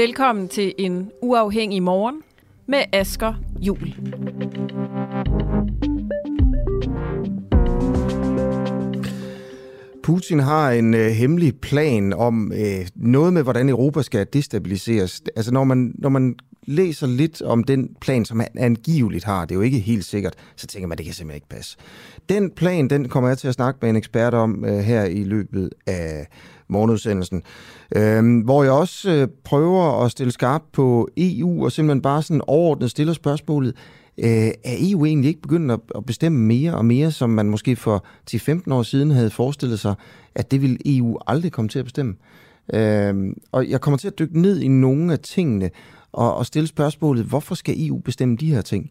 Velkommen til en uafhængig morgen med Asker Jul. Putin har en øh, hemmelig plan om øh, noget med, hvordan Europa skal destabiliseres. Altså når man, når man læser lidt om den plan, som han angiveligt har, det er jo ikke helt sikkert, så tænker man, det kan simpelthen ikke passe. Den plan, den kommer jeg til at snakke med en ekspert om øh, her i løbet af morgenudsendelsen, øh, hvor jeg også øh, prøver at stille skarp på EU og simpelthen bare sådan overordnet stiller spørgsmålet, øh, er EU egentlig ikke begyndt at, at bestemme mere og mere, som man måske for 10-15 år siden havde forestillet sig, at det ville EU aldrig komme til at bestemme? Øh, og jeg kommer til at dykke ned i nogle af tingene og, og stille spørgsmålet, hvorfor skal EU bestemme de her ting?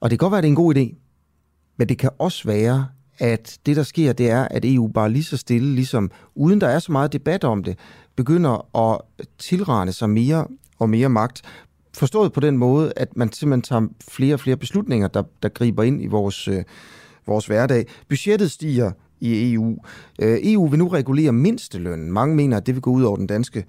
Og det kan godt være, at det er en god idé, men det kan også være, at det, der sker, det er, at EU bare lige så stille, ligesom uden der er så meget debat om det, begynder at tilrane sig mere og mere magt. Forstået på den måde, at man simpelthen tager flere og flere beslutninger, der, der griber ind i vores, øh, vores hverdag. Budgettet stiger i EU. Øh, EU vil nu regulere mindstelønnen. Mange mener, at det vil gå ud over den danske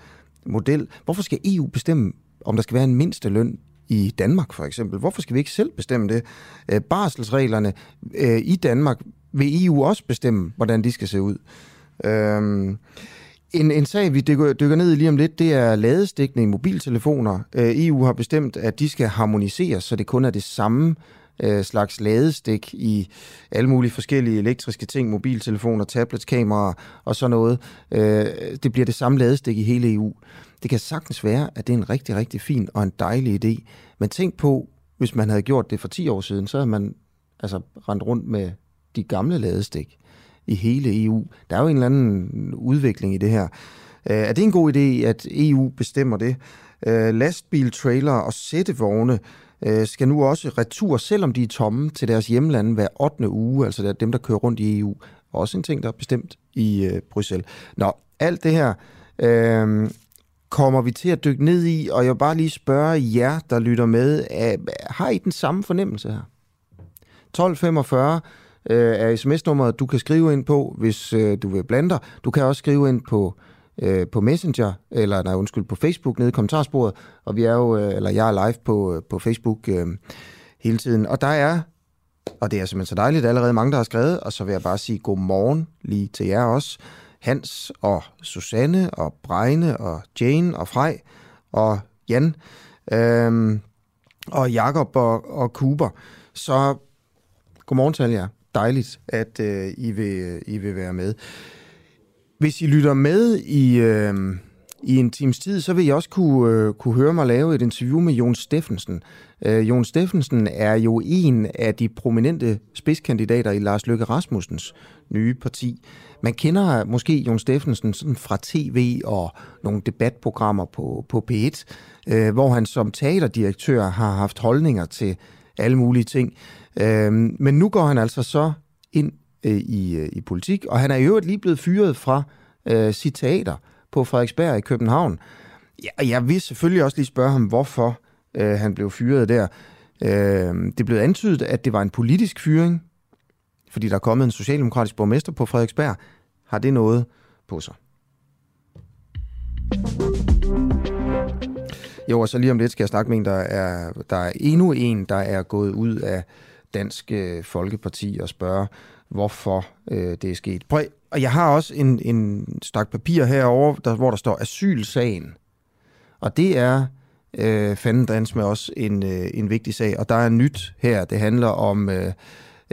model. Hvorfor skal EU bestemme, om der skal være en mindsteløn i Danmark for eksempel? Hvorfor skal vi ikke selv bestemme det? Øh, barselsreglerne øh, i Danmark vil EU også bestemme, hvordan de skal se ud. Øhm, en, en sag, vi dykker, dykker ned i lige om lidt, det er ladestikning i mobiltelefoner. Øh, EU har bestemt, at de skal harmoniseres, så det kun er det samme øh, slags ladestik i alle mulige forskellige elektriske ting, mobiltelefoner, tablets, kameraer og sådan noget. Øh, det bliver det samme ladestik i hele EU. Det kan sagtens være, at det er en rigtig, rigtig fin og en dejlig idé. Men tænk på, hvis man havde gjort det for 10 år siden, så havde man altså rendt rundt med de gamle ladestik i hele EU. Der er jo en eller anden udvikling i det her. Øh, er det en god idé, at EU bestemmer det? Øh, lastbil, trailer og sættevogne øh, skal nu også retur, selvom de er tomme, til deres hjemlande hver 8. uge, altså det er dem, der kører rundt i EU. Også en ting, der er bestemt i øh, Bruxelles. Nå, alt det her øh, kommer vi til at dykke ned i, og jeg vil bare lige spørge jer, der lytter med, har I den samme fornemmelse her? 1245 øh, er sms-nummeret, du kan skrive ind på, hvis øh, du vil blande dig. Du kan også skrive ind på øh, på Messenger, eller nej, undskyld, på Facebook nede i kommentarsporet, og vi er jo, øh, eller jeg er live på, øh, på Facebook øh, hele tiden. Og der er, og det er simpelthen så dejligt, allerede mange, der har skrevet, og så vil jeg bare sige god morgen lige til jer også. Hans og Susanne og Bregne og Jane og Frej og Jan øh, og Jakob og, og Kuber. Så godmorgen til jer dejligt, at øh, I, vil, øh, I vil være med. Hvis I lytter med i, øh, i en times tid, så vil I også kunne, øh, kunne høre mig lave et interview med Jon Steffensen. Øh, Jon Steffensen er jo en af de prominente spidskandidater i Lars Løkke Rasmussens nye parti. Man kender måske Jon Steffensen sådan fra tv og nogle debatprogrammer på, på P1, øh, hvor han som teaterdirektør har haft holdninger til alle mulige ting. Øh, men nu går han altså så ind øh, i, øh, i politik, og han er i øvrigt lige blevet fyret fra øh, sit teater på Frederiksberg i København. Ja, og jeg vil selvfølgelig også lige spørge ham, hvorfor øh, han blev fyret der. Øh, det blev antydet, at det var en politisk fyring, fordi der er kommet en socialdemokratisk borgmester på Frederiksberg. Har det noget på sig? Jo, og så lige om lidt skal jeg snakke med en, der er, der er endnu en, der er gået ud af Dansk øh, Folkeparti og spørge, hvorfor øh, det er sket. Prøv, og jeg har også en, en stak papir herover, der, hvor der står asylsagen Og det er øh, fandens med også en, øh, en vigtig sag. Og der er nyt her. Det handler om, øh,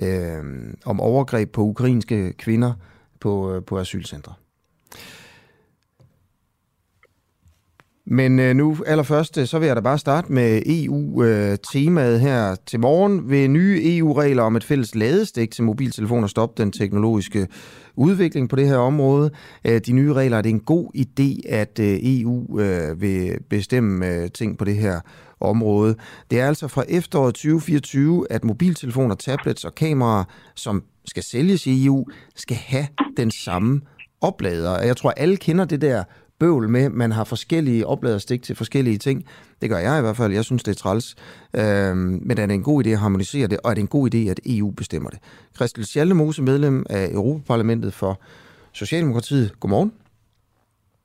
øh, om overgreb på ukrainske kvinder på, øh, på asylcentre. Men øh, nu allerførst, øh, så vil jeg da bare starte med EU-temaet øh, her til morgen. Ved nye EU-regler om et fælles ladestik til mobiltelefoner stoppe den teknologiske udvikling på det her område. Øh, de nye regler, er det en god idé, at øh, EU øh, vil bestemme øh, ting på det her område. Det er altså fra efteråret 2024, at mobiltelefoner, tablets og kameraer, som skal sælges i EU, skal have den samme oplader. Jeg tror, alle kender det der bøvl med, man har forskellige opladerstik til forskellige ting. Det gør jeg i hvert fald. Jeg synes, det er træls. Øhm, men er det en god idé at harmonisere det, og er det en god idé, at EU bestemmer det? Christel Schaldemose, medlem af Europaparlamentet for Socialdemokratiet. Godmorgen.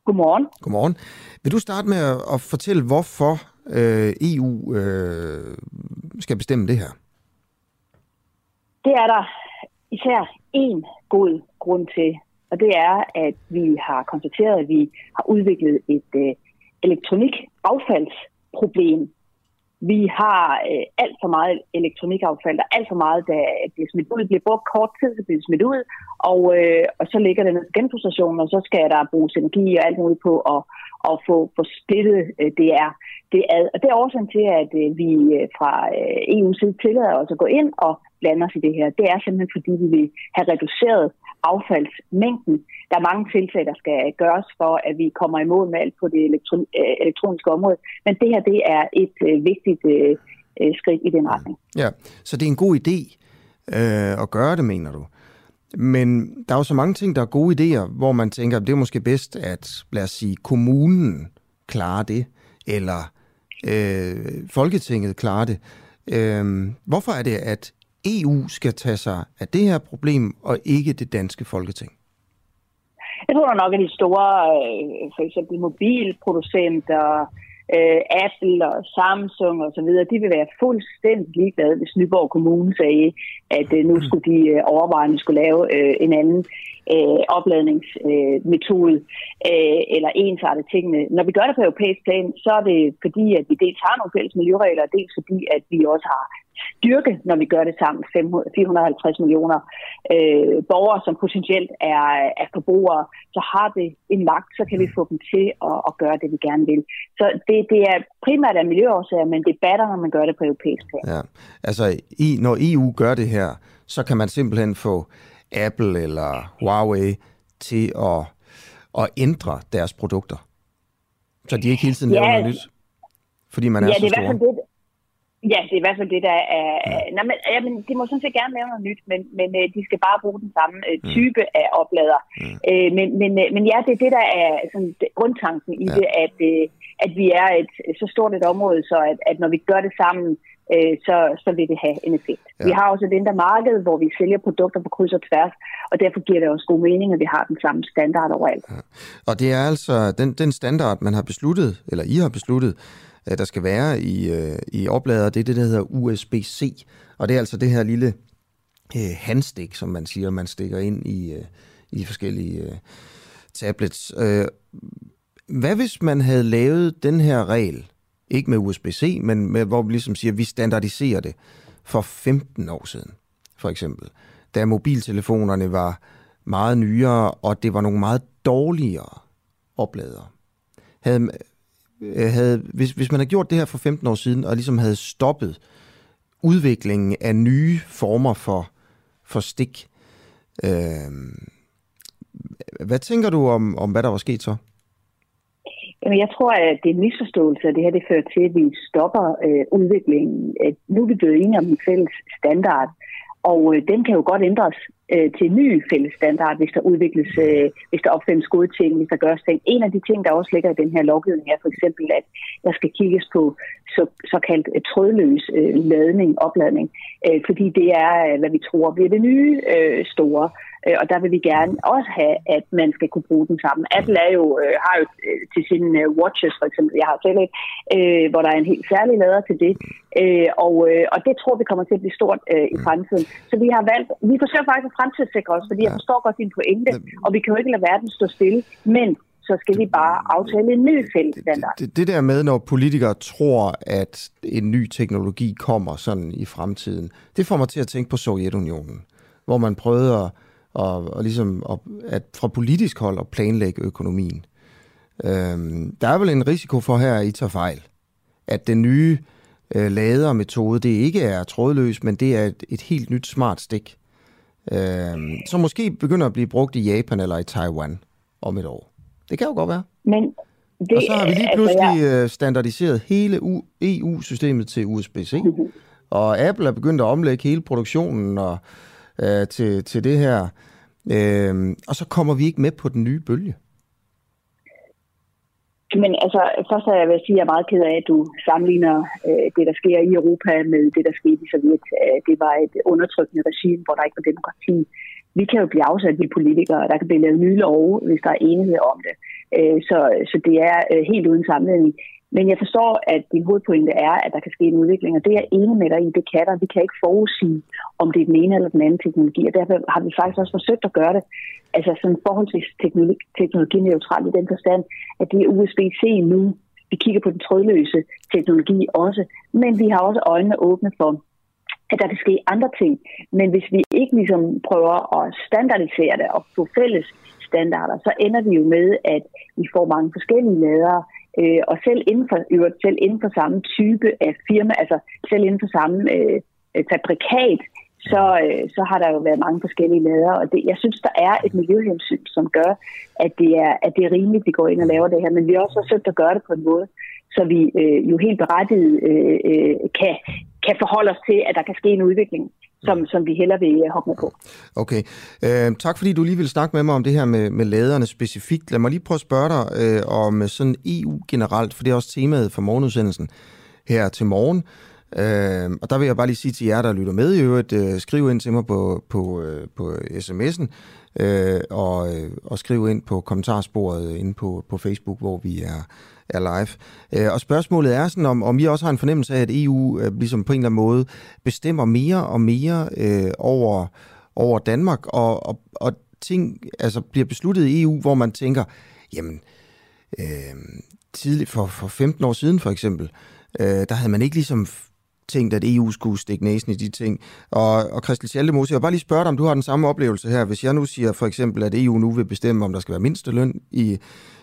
Godmorgen. Godmorgen. Vil du starte med at, at fortælle, hvorfor øh, EU øh, skal bestemme det her? Det er der især en god grund til, og det er, at vi har konstateret, at vi har udviklet et øh, elektronikaffaldsproblem. Vi har øh, alt for meget elektronikaffald, der alt for meget, der bliver smidt ud, bliver brugt kort tid, så bliver det smidt ud, og, øh, og så ligger det ned til genbrugsstationen, og så skal der bruges energi og alt muligt på at, at få, få splittet øh, det er. Det er, og det er årsagen til, at øh, vi øh, fra øh, EU's side tillader os at gå ind og blande os i det her. Det er simpelthen fordi, vi vil have reduceret affaldsmængden. Der er mange tiltag, der skal gøres for, at vi kommer i mål med alt på det øh, elektroniske område. Men det her, det er et øh, vigtigt øh, skridt i den retning. Ja, så det er en god idé øh, at gøre det, mener du? Men der er jo så mange ting, der er gode idéer, hvor man tænker, at det er måske bedst, at lad os sige, kommunen klarer det, eller øh, Folketinget klarer det. Øh, hvorfor er det, at EU skal tage sig af det her problem, og ikke det danske folketing? Jeg tror nok, at de store, øh, for eksempel mobilproducenter, øh, Apple og Samsung og så videre, de vil være fuldstændig ligeglade, hvis Nyborg Kommune sagde, at øh, nu skulle de øh, overveje, at de skulle lave en anden øh, opladningsmetode øh, eller ensartet tingene. Når vi gør det på europæisk plan, så er det fordi, at vi dels har nogle fælles miljøregler, dels fordi, at vi også har styrke, når vi gør det sammen, 450 millioner øh, borgere, som potentielt er, er forbrugere, så har det en magt, så kan vi få dem til at, at gøre det, vi gerne vil. Så det, det er primært af miljøårsager, men det batter, når man gør det på europæisk plan. Ja, altså i, når EU gør det her, så kan man simpelthen få Apple eller Huawei til at, at ændre deres produkter. Så de ikke hele tiden laver ja, noget nyt, fordi man er ja, så det er store. Det, Ja, det er i hvert fald det, der er... Ja. Nej, men, ja, men de må sådan set gerne lave noget nyt, men, men øh, de skal bare bruge den samme øh, mm. type mm. af oplader. Mm. Øh, men, men, øh, men ja, det er det, der er sådan, det, grundtanken i ja. det, at, øh, at vi er et så stort et område, så at, at når vi gør det sammen, øh, så, så vil det have en effekt. Ja. Vi har også et indre marked, hvor vi sælger produkter på kryds og tværs, og derfor giver det også god mening, at vi har den samme standard overalt. Ja. Og det er altså den, den standard, man har besluttet, eller I har besluttet, Øh, der skal være i, øh, i oplader, det er det, der hedder USB-C. Og det er altså det her lille øh, handstik, som man siger, man stikker ind i, øh, i forskellige øh, tablets. Øh, hvad hvis man havde lavet den her regel, ikke med USB-C, men med, hvor vi ligesom siger, at vi standardiserer det for 15 år siden, for eksempel, da mobiltelefonerne var meget nyere, og det var nogle meget dårligere opladere. Havde, øh, havde, hvis, hvis man havde gjort det her for 15 år siden, og ligesom havde stoppet udviklingen af nye former for, for stik, øh, hvad tænker du om, om, hvad der var sket så? Jamen, jeg tror, at det er en misforståelse, at det her det fører til, at vi stopper øh, udviklingen. At nu er vi blevet enige om en fælles standard, og øh, den kan jo godt ændres øh, til en ny fælles standard, hvis der udvikles, øh, hvis der opfindes gode ting, hvis der gøres ting. En af de ting, der også ligger i den her lovgivning, er for eksempel, at der skal kigges på så, såkaldt øh, trådløs øh, ladning, opladning, øh, fordi det er, øh, hvad vi tror bliver det nye øh, store. Øh, og der vil vi gerne også have, at man skal kunne bruge den sammen. Apple er jo, øh, har jo øh, til sine øh, watches, for eksempel, jeg har selv et, øh, hvor der er en helt særlig lader til det. Øh, og, øh, og det tror vi kommer til at blive stort øh, i fremtiden. Så vi har valgt, vi forsøger faktisk at fremtidssikre os, fordi jeg forstår godt din pointe, og vi kan jo ikke lade verden stå stille, men så skal vi bare aftale en ny fælles standard. Det, det der med, når politikere tror, at en ny teknologi kommer sådan i fremtiden, det får mig til at tænke på Sovjetunionen, hvor man prøvede at, at, at, ligesom at, at fra politisk hold at planlægge økonomien. Øhm, der er vel en risiko for her, at I tager fejl. At den nye øh, ladermetode, det ikke er trådløs, men det er et, et helt nyt smart stik, øh, som måske begynder at blive brugt i Japan eller i Taiwan om et år. Det kan jo godt være. Men det, og så har vi lige pludselig altså, ja. standardiseret hele EU-systemet til USB-C, mm-hmm. og Apple er begyndt at omlægge hele produktionen og, øh, til, til det her, øh, og så kommer vi ikke med på den nye bølge. Men altså, først vil jeg sige, at jeg er meget ked af, at du sammenligner øh, det, der sker i Europa med det, der skete i Sovjet. Øh, det var et undertrykkende regime, hvor der ikke var demokrati. Vi kan jo blive afsat, vi politikere. Der kan blive lavet nye love, hvis der er enighed om det. Øh, så, så det er øh, helt uden sammenligning. Men jeg forstår, at din hovedpointe er, at der kan ske en udvikling, og det er jeg enig med dig i, det kan der. Vi kan ikke forudsige, om det er den ene eller den anden teknologi, og derfor har vi faktisk også forsøgt at gøre det, altså sådan forholdsvis teknologi, teknologineutralt i den forstand, at det er USB-C nu. Vi kigger på den trådløse teknologi også, men vi har også øjnene åbne for, at der kan ske andre ting. Men hvis vi ikke ligesom prøver at standardisere det og få fælles standarder, så ender vi jo med, at vi får mange forskellige ladere, Øh, og selv inden, for, øvrigt, selv inden for samme type af firma, altså selv inden for samme øh, øh, fabrikat, så, øh, så har der jo været mange forskellige lader, og det, jeg synes, der er et miljøhensyn, som gør, at det, er, at det er rimeligt, at vi går ind og laver det her, men vi har også forsøgt at gøre det på en måde, så vi øh, jo helt berettiget øh, øh, kan, kan forholde os til, at der kan ske en udvikling som, som vi heller vil hoppe med på. Okay. Øh, tak fordi du lige vil snakke med mig om det her med, med laderne specifikt. Lad mig lige prøve at spørge dig øh, om sådan EU generelt, for det er også temaet for morgenudsendelsen her til morgen. Øh, og der vil jeg bare lige sige til jer, der lytter med i øvrigt, øh, skriv ind til mig på, på, øh, på sms'en, øh, og, øh, og skriv ind på kommentarsporet inde på, på Facebook, hvor vi er, er live. Øh, og spørgsmålet er sådan, om, om I også har en fornemmelse af, at EU øh, ligesom på en eller anden måde bestemmer mere og mere øh, over, over Danmark, og, og, og ting altså bliver besluttet i EU, hvor man tænker, jamen, øh, tidligt for, for 15 år siden for eksempel, øh, der havde man ikke ligesom tænkt, at EU skulle stikke næsen i de ting. Og, og Christel Schaldemose, jeg vil bare lige spørge dig, om du har den samme oplevelse her. Hvis jeg nu siger for eksempel, at EU nu vil bestemme, om der skal være mindsteløn i,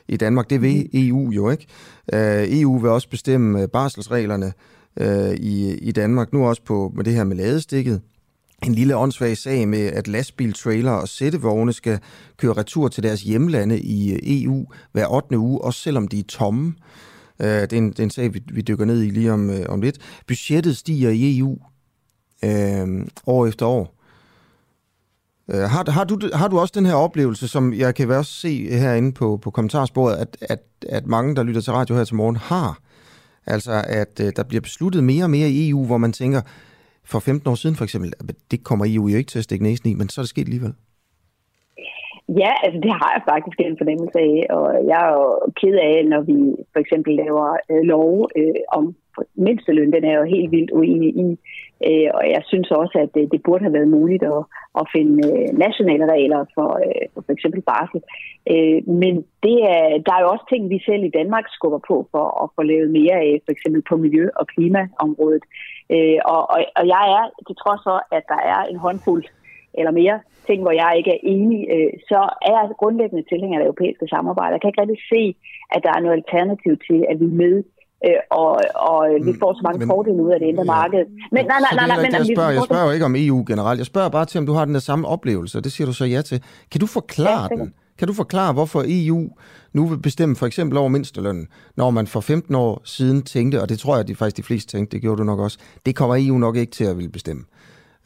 i Danmark, det vil EU jo ikke. Øh, EU vil også bestemme barselsreglerne uh, i, i Danmark, nu også på med det her med ladestikket. En lille åndssvag sag med, at lastbiltrailer og sættevogne skal køre retur til deres hjemlande i EU hver 8. uge, også selvom de er tomme. Uh, det, er en, det er en sag, vi, vi dykker ned i lige om, om lidt. Budgettet stiger i EU uh, år efter år. Øh, har, har, du, har du også den her oplevelse, som jeg kan også se herinde på, på kommentarsporet, at, at, at mange, der lytter til radio her til morgen, har? Altså, at øh, der bliver besluttet mere og mere i EU, hvor man tænker, for 15 år siden for eksempel, det kommer EU jo ikke til at stikke næsen i, men så er det sket alligevel. Ja, altså det har jeg faktisk en fornemmelse af, og jeg er jo ked af, når vi for eksempel laver øh, lov øh, om mindsteløn, den er jo helt vildt uenig i. Øh, og jeg synes også, at det, det burde have været muligt at, at finde øh, nationale regler for øh, for, for eksempel barsel. Øh, men det er, der er jo også ting, vi selv i Danmark skubber på for at få lavet mere af, for eksempel på miljø- og klimaområdet. Øh, og, og, og jeg er, til trods for, at der er en håndfuld eller mere ting, hvor jeg ikke er enig, øh, så er jeg grundlæggende tilhænger af det europæiske samarbejde. Jeg kan ikke rigtig se, at der er noget alternativ til, at vi er med øh, og, og vi får så mange fordele ud af det indre ja. marked. Men nej, nej, nej, nej, men, jeg, spørger, jeg spørger jo ikke om EU generelt. Jeg spørger bare til, om du har den der samme oplevelse, og det siger du så ja til. Kan du forklare ja, den? Kan du forklare, hvorfor EU nu vil bestemme for eksempel over mindstelønnen, når man for 15 år siden tænkte, og det tror jeg de faktisk de fleste tænkte, det gjorde du nok også, det kommer EU nok ikke til at ville bestemme.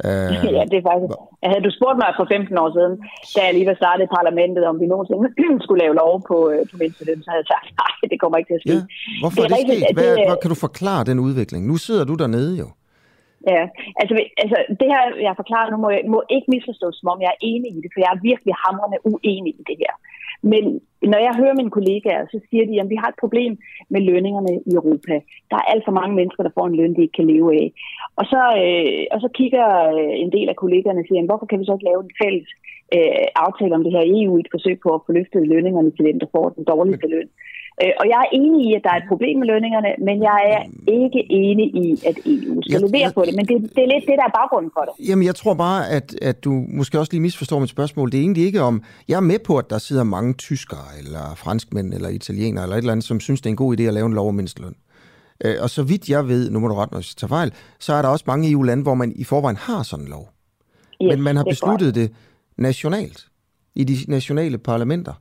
Uh, ja, det er faktisk... Havde du spurgt mig for 15 år siden, da jeg lige var startet i parlamentet, om vi nogensinde skulle lave lov på, øh, på mindsteløn, så havde jeg sagt, nej, det kommer ikke til at ske. Ja. Hvorfor det er, det rigtigt, sket? Hvad, det, hvad, kan du forklare den udvikling? Nu sidder du dernede jo. Ja, altså, altså det her, jeg forklarer nu, må, jeg, må ikke misforstås, som om jeg er enig i det, for jeg er virkelig hamrende uenig i det her. Men når jeg hører mine kollegaer, så siger de, at vi har et problem med lønningerne i Europa. Der er alt for mange mennesker, der får en løn, de ikke kan leve af. Og så, øh, og så kigger øh, en del af kollegerne og siger, hvorfor kan vi så ikke lave en fælles øh, aftale om det her EU i et forsøg på at få løftet lønningerne til dem, der får den dårligste løn. Øh, og jeg er enig i, at der er et problem med lønningerne, men jeg er ikke enig i, at EU skal jeg, levere jeg, på det. Men det, det er lidt det, der er baggrunden for det. Jamen, jeg tror bare, at, at du måske også lige misforstår mit spørgsmål. Det er egentlig ikke om... Jeg er med på, at der sidder mange tyskere, eller franskmænd, eller italienere, eller et eller andet, som synes, det er en god idé at lave en lov om mindsteløn. Øh, og så vidt jeg ved, nu må du rette mig, hvis jeg tager fejl, så er der også mange EU-lande, hvor man i forvejen har sådan en lov. Yes, Men man har besluttet det nationalt, i de nationale parlamenter.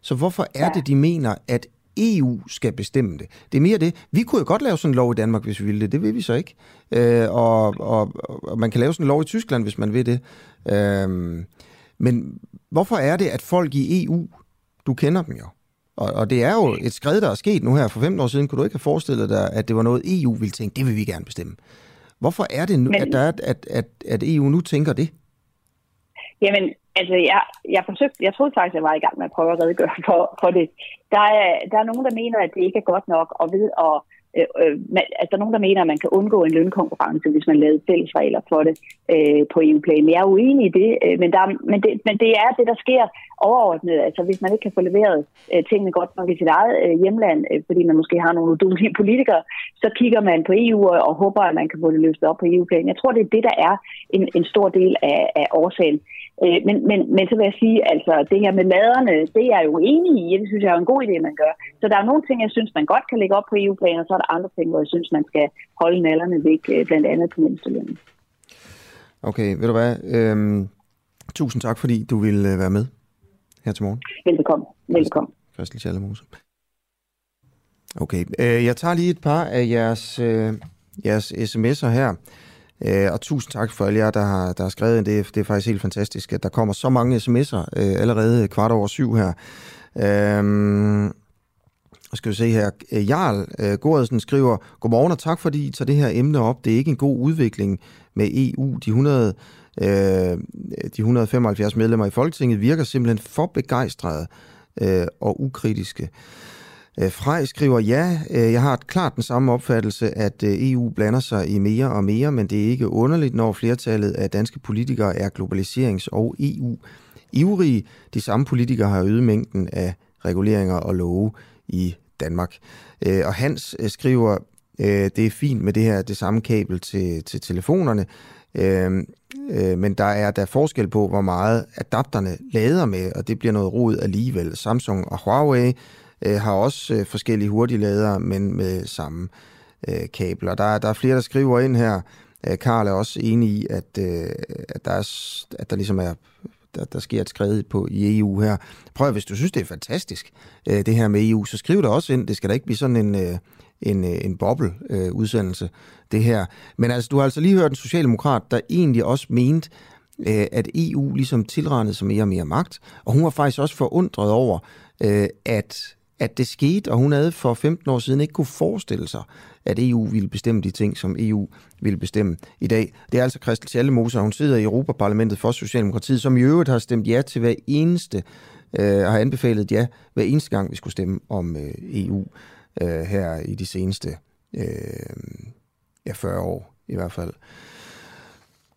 Så hvorfor er ja. det, de mener, at EU skal bestemme det. Det er mere det. Vi kunne jo godt lave sådan en lov i Danmark, hvis vi ville det. Det vil vi så ikke. Øh, og, og, og man kan lave sådan en lov i Tyskland, hvis man vil det. Øh, men hvorfor er det, at folk i EU, du kender dem jo, og, og det er jo et skridt, der er sket nu her for 15 år siden. Kunne du ikke have forestillet dig, at det var noget, EU ville tænke, det vil vi gerne bestemme? Hvorfor er det nu, Men, at, der er, at, at, at EU nu tænker det? Jamen, altså, jeg, jeg forsøgte, jeg troede faktisk, at jeg var i gang med at prøve at redegøre for, for det. Der er, der er nogen, der mener, at det ikke er godt nok, og ved at øh, øh, altså, der er nogen, der mener, at man kan undgå en lønkonkurrence, hvis man lavede fælles regler for det øh, på EU-plan. Jeg er uenig i det, øh, men, der, men, det, men det er det, der sker overordnet. Altså, hvis man ikke kan få leveret øh, tingene godt nok i sit eget øh, hjemland, øh, fordi man måske har nogle udulige politikere, så kigger man på EU og, og håber, at man kan få det løst op på EU-plan. Jeg tror, det er det, der er en, en stor del af, af årsagen. Øh, men, men, men så vil jeg sige, altså det her med laderne, det er jeg jo enig i. Det synes jeg er en god idé, man gør. Så der er nogle ting, jeg synes, man godt kan lægge op på EU-planen, og så er der andre ting, hvor jeg synes, man skal holde nallerne væk, øh, blandt andet på mindstelønnen. Okay, ved du hvad? Øhm, tusind tak, fordi du ville øh, være med her til morgen. Velbekomme. Velbekomme. Christel Schallemose. Okay, øh, jeg tager lige et par af jeres, øh, jeres sms'er her. Øh, og tusind tak for alle jer, der har, der har skrevet Det, det er faktisk helt fantastisk, at der kommer så mange sms'er øh, allerede kvart over syv her. Øh, skal vi se her. Øh, Jarl øh, Goredsen skriver, Godmorgen og tak fordi I tager det her emne op. Det er ikke en god udvikling med EU. De 100 øh, de 175 medlemmer i Folketinget virker simpelthen for begejstrede øh, og ukritiske. Øh, Øh, Frej skriver, ja, øh, jeg har klart den samme opfattelse, at øh, EU blander sig i mere og mere, men det er ikke underligt, når flertallet af danske politikere er globaliserings- og EU-ivrige. De samme politikere har øget mængden af reguleringer og love i Danmark. Og Hans skriver, det er fint med det her det samme kabel til, til telefonerne, men der er der forskel på, hvor meget adapterne lader med, og det bliver noget rod alligevel. Samsung og Huawei øh, har også øh, forskellige hurtigladere, men med samme øh, kabler. Der, der er flere, der skriver ind her. Øh, Karl er også enig i, at, øh, at, der, er, at der ligesom er der, der sker et skridt på i EU her. Prøv hvis du synes, det er fantastisk, øh, det her med EU, så skriv det også ind. Det skal da ikke blive sådan en, øh, en, øh, en boble-udsendelse, øh, det her. Men altså, du har altså lige hørt en socialdemokrat, der egentlig også mente, øh, at EU ligesom tilrendede sig mere og mere magt, og hun var faktisk også forundret over, øh, at at det skete, og hun havde for 15 år siden ikke kunne forestille sig, at EU ville bestemme de ting, som EU ville bestemme i dag. Det er altså Christel Schallemose, hun sidder i Europaparlamentet for Socialdemokratiet, som i øvrigt har stemt ja til hver eneste, øh, har anbefalet ja hver eneste gang, vi skulle stemme om øh, EU øh, her i de seneste øh, ja, 40 år i hvert fald.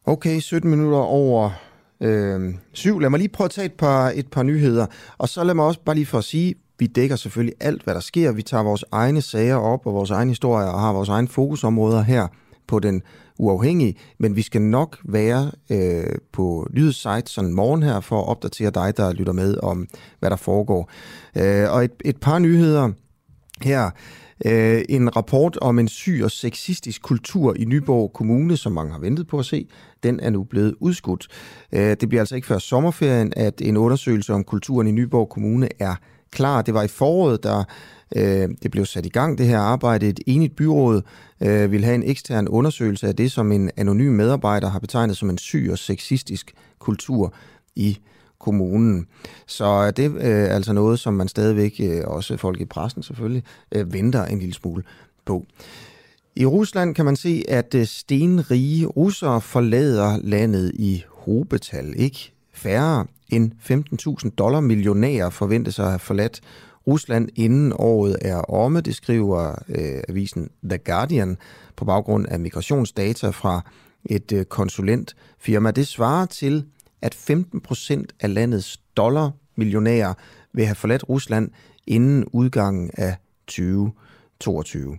Okay, 17 minutter over øh, syv. Lad mig lige prøve at tage et par, et par nyheder, og så lad mig også bare lige for at sige, vi dækker selvfølgelig alt, hvad der sker. Vi tager vores egne sager op og vores egne historier og har vores egne fokusområder her på den uafhængige, men vi skal nok være øh, på nyhedssite sådan morgen her for at opdatere dig, der lytter med om, hvad der foregår. Øh, og et, et par nyheder her. Øh, en rapport om en syg og sexistisk kultur i Nyborg Kommune, som mange har ventet på at se, den er nu blevet udskudt. Øh, det bliver altså ikke før sommerferien, at en undersøgelse om kulturen i Nyborg Kommune er klar. Det var i foråret, der øh, det blev sat i gang, det her arbejde. Et enigt byråd øh, vil have en ekstern undersøgelse af det, som en anonym medarbejder har betegnet som en syg og sexistisk kultur i kommunen. Så øh, det er øh, altså noget, som man stadigvæk, øh, også folk i pressen selvfølgelig, øh, venter en lille smule på. I Rusland kan man se, at øh, stenrige russere forlader landet i hobetal. Ikke færre end 15.000 dollar millionærer forventes at have forladt Rusland inden året er omme, det skriver øh, avisen The Guardian på baggrund af migrationsdata fra et øh, konsulentfirma. Det svarer til at 15 procent af landets dollarmillionærer vil have forladt Rusland inden udgangen af 2022.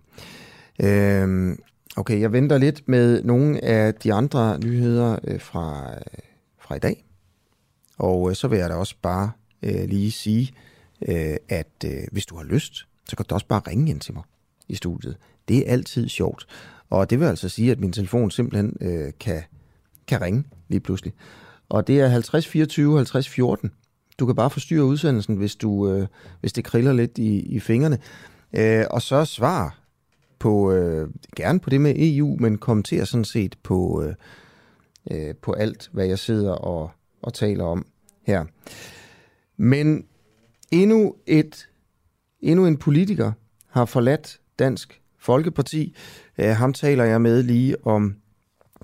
Øh, okay, jeg venter lidt med nogle af de andre nyheder øh, fra, øh, fra i dag. Og øh, så vil jeg da også bare øh, lige sige, øh, at øh, hvis du har lyst, så kan du også bare ringe ind til mig i studiet. Det er altid sjovt. Og det vil altså sige, at min telefon simpelthen øh, kan, kan ringe lige pludselig. Og det er 50 24 50 14. Du kan bare forstyrre udsendelsen, hvis, du, øh, hvis det kriller lidt i, i fingrene. Øh, og så svar på, øh, gerne på det med EU, men kommenter sådan set på, øh, øh, på alt, hvad jeg sidder og, og taler om her. Men endnu, et, endnu en politiker har forladt Dansk Folkeparti. Uh, ham taler jeg med lige om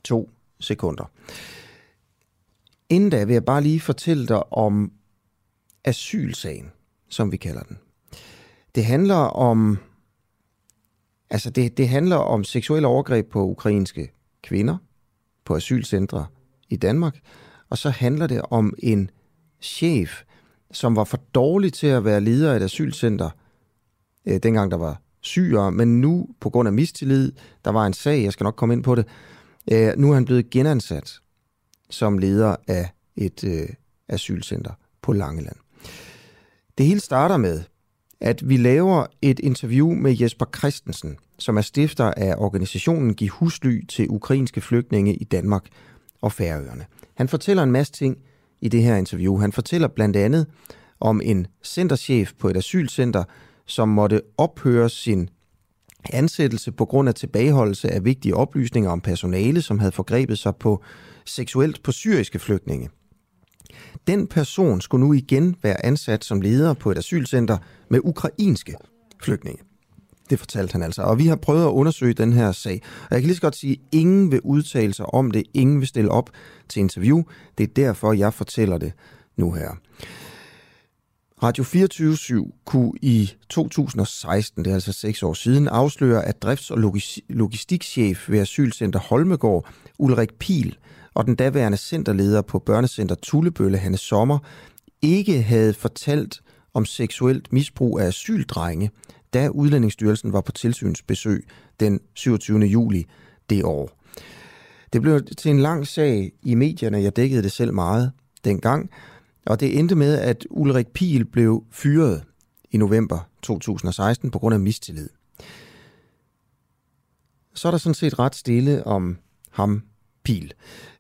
to sekunder. Inden da vil jeg bare lige fortælle dig om asylsagen, som vi kalder den. Det handler om altså det, det handler om seksuelle overgreb på ukrainske kvinder på asylcentre i Danmark, og så handler det om en chef, som var for dårlig til at være leder af et asylcenter, øh, dengang der var syre, men nu på grund af mistillid, der var en sag, jeg skal nok komme ind på det, øh, nu er han blevet genansat som leder af et øh, asylcenter på Langeland. Det hele starter med, at vi laver et interview med Jesper Christensen, som er stifter af organisationen Giv Husly til ukrainske flygtninge i Danmark og Færøerne. Han fortæller en masse ting i det her interview. Han fortæller blandt andet om en centerchef på et asylcenter, som måtte ophøre sin ansættelse på grund af tilbageholdelse af vigtige oplysninger om personale, som havde forgrebet sig på seksuelt på syriske flygtninge. Den person skulle nu igen være ansat som leder på et asylcenter med ukrainske flygtninge. Det fortalte han altså. Og vi har prøvet at undersøge den her sag. Og jeg kan lige så godt sige, at ingen vil udtale sig om det. Ingen vil stille op til interview. Det er derfor, jeg fortæller det nu her. Radio 24 kunne i 2016, det er altså seks år siden, afsløre, at drifts- og logistikchef ved Asylcenter Holmegård, Ulrik Pil, og den daværende centerleder på børnecenter Tullebølle, Hanne Sommer, ikke havde fortalt om seksuelt misbrug af asyldrenge, da Udlændingsstyrelsen var på tilsynsbesøg den 27. juli det år. Det blev til en lang sag i medierne, jeg dækkede det selv meget dengang, og det endte med, at Ulrik Pil blev fyret i november 2016 på grund af mistillid. Så er der sådan set ret stille om ham, Pil.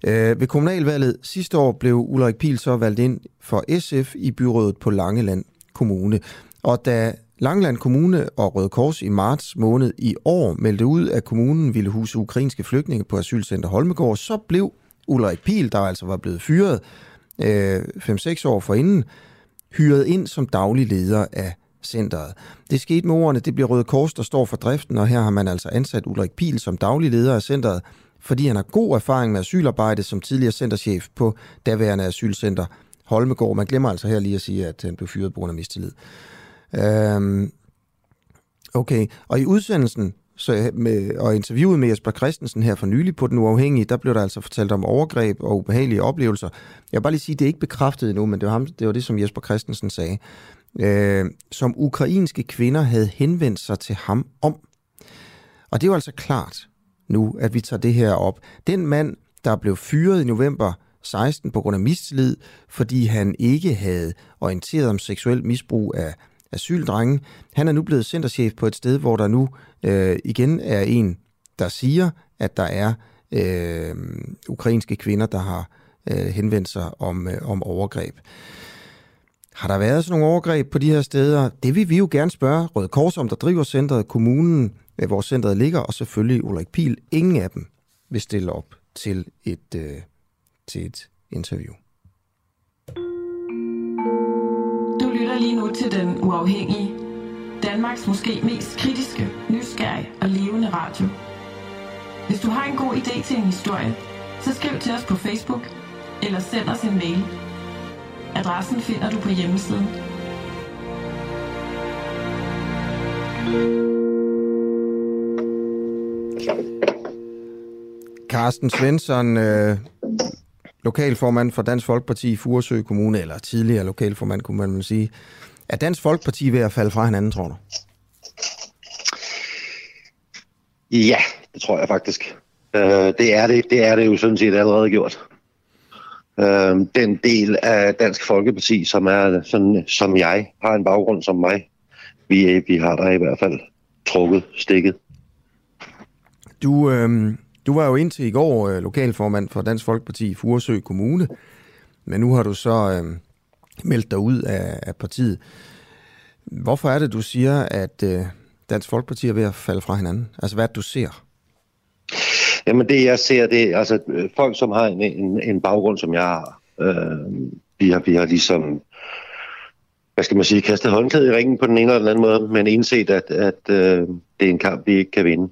Øh, ved kommunalvalget sidste år blev Ulrik Pil så valgt ind for SF i byrådet på Langeland Kommune. Og da Langland Kommune og Røde Kors i marts måned i år meldte ud, at kommunen ville huse ukrainske flygtninge på asylcenter Holmegård, så blev Ulrik Pil, der altså var blevet fyret øh, 5-6 år forinden, hyret ind som daglig leder af centret. Det skete med ordene, det bliver Røde Kors, der står for driften, og her har man altså ansat Ulrik Pil som daglig leder af centret, fordi han har god erfaring med asylarbejde som tidligere centerchef på daværende asylcenter Holmegård. Man glemmer altså her lige at sige, at han blev fyret på grund af mistillid. Øhm, okay, og i udsendelsen så med, og interviewet med Jesper Christensen her for nylig på Den Uafhængige, der blev der altså fortalt om overgreb og ubehagelige oplevelser. Jeg vil bare lige sige, det er ikke bekræftet endnu, men det var, ham, det var det, som Jesper Christensen sagde. Øh, som ukrainske kvinder havde henvendt sig til ham om. Og det er jo altså klart nu, at vi tager det her op. Den mand, der blev fyret i november 16 på grund af mistillid, fordi han ikke havde orienteret om seksuel misbrug af asyldrenge. Han er nu blevet centerchef på et sted, hvor der nu øh, igen er en, der siger, at der er øh, ukrainske kvinder, der har øh, henvendt sig om, øh, om overgreb. Har der været sådan nogle overgreb på de her steder? Det vil vi jo gerne spørge Røde Kors om, der driver centret, kommunen, øh, hvor centret ligger, og selvfølgelig Ulrik Pil. Ingen af dem vil stille op til et, øh, til et interview. Du lytter lige nu til Den Uafhængige. Danmarks måske mest kritiske, nysgerrige og levende radio. Hvis du har en god idé til en historie, så skriv til os på Facebook eller send os en mail. Adressen finder du på hjemmesiden. Carsten Svensson, øh, lokalformand for Dansk Folkeparti i Furesø Kommune, eller tidligere lokalformand, kunne man sige. Er Dansk Folkeparti ved at falde fra hinanden, tror du? Ja, det tror jeg faktisk. Øh, det, er det, det er det jo sådan set allerede gjort. Øh, den del af Dansk Folkeparti, som er sådan, som jeg, har en baggrund som mig, vi, vi har der i hvert fald trukket stikket. Du, øh, du var jo indtil i går øh, lokalformand for Dansk Folkeparti i Furesø Kommune, men nu har du så øh, meldt dig ud af, af partiet. Hvorfor er det, du siger, at øh, Dansk Folkeparti er ved at falde fra hinanden? Altså, hvad er det, du ser? Jamen, det jeg ser, det er altså øh, folk, som har en, en, en baggrund, som jeg har. Øh, vi, har vi har ligesom, hvad skal man sige, kastet håndklædet i ringen på den ene eller den anden måde, men indset, at, at øh, det er en kamp, vi ikke kan vinde.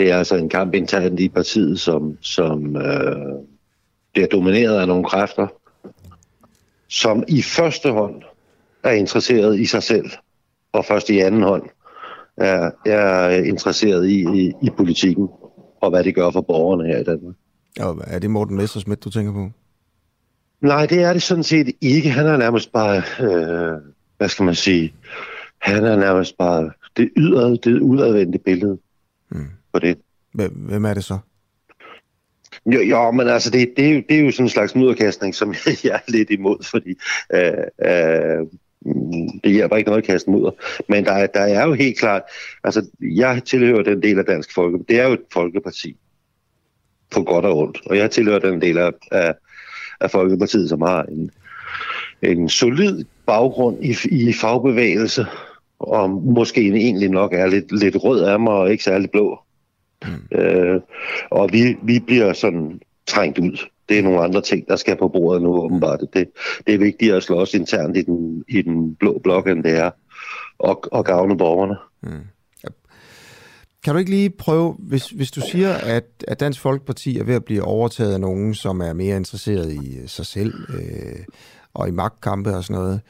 Det er altså en kamp internt i partiet, som, som øh, bliver domineret af nogle kræfter, som i første hånd er interesseret i sig selv, og først i anden hånd er, er interesseret i, i, i politikken, og hvad det gør for borgerne her i Danmark. Og er det Morten Messersmith, du tænker på? Nej, det er det sådan set ikke. Han er nærmest bare, øh, hvad skal man sige, han er nærmest bare det ydre, det udadvendte billede. På det. Hvem er det så? Jo, jo men altså, det, det, er jo, det er jo sådan en slags mudderkastning, som jeg er lidt imod, fordi øh, øh, det hjælper ikke noget at kaste mudder. Men der, der er jo helt klart, altså, jeg tilhører den del af Dansk Folkeparti. Det er jo et folkeparti, på godt og ondt. Og jeg tilhører den del af, af, af Folkepartiet, som har en, en solid baggrund i, i fagbevægelse, og måske egentlig nok er lidt, lidt rød af mig og ikke særlig blå. Mm. Øh, og vi, vi bliver sådan trængt ud. Det er nogle andre ting, der skal på bordet nu åbenbart. Det, det er vigtigere at slås internt i den, i den blå blok, end det er og, og gavne borgerne. Mm. Kan du ikke lige prøve, hvis, hvis du siger, at, at Dansk Folkeparti er ved at blive overtaget af nogen, som er mere interesseret i øh, sig selv øh, og i magtkampe og sådan noget.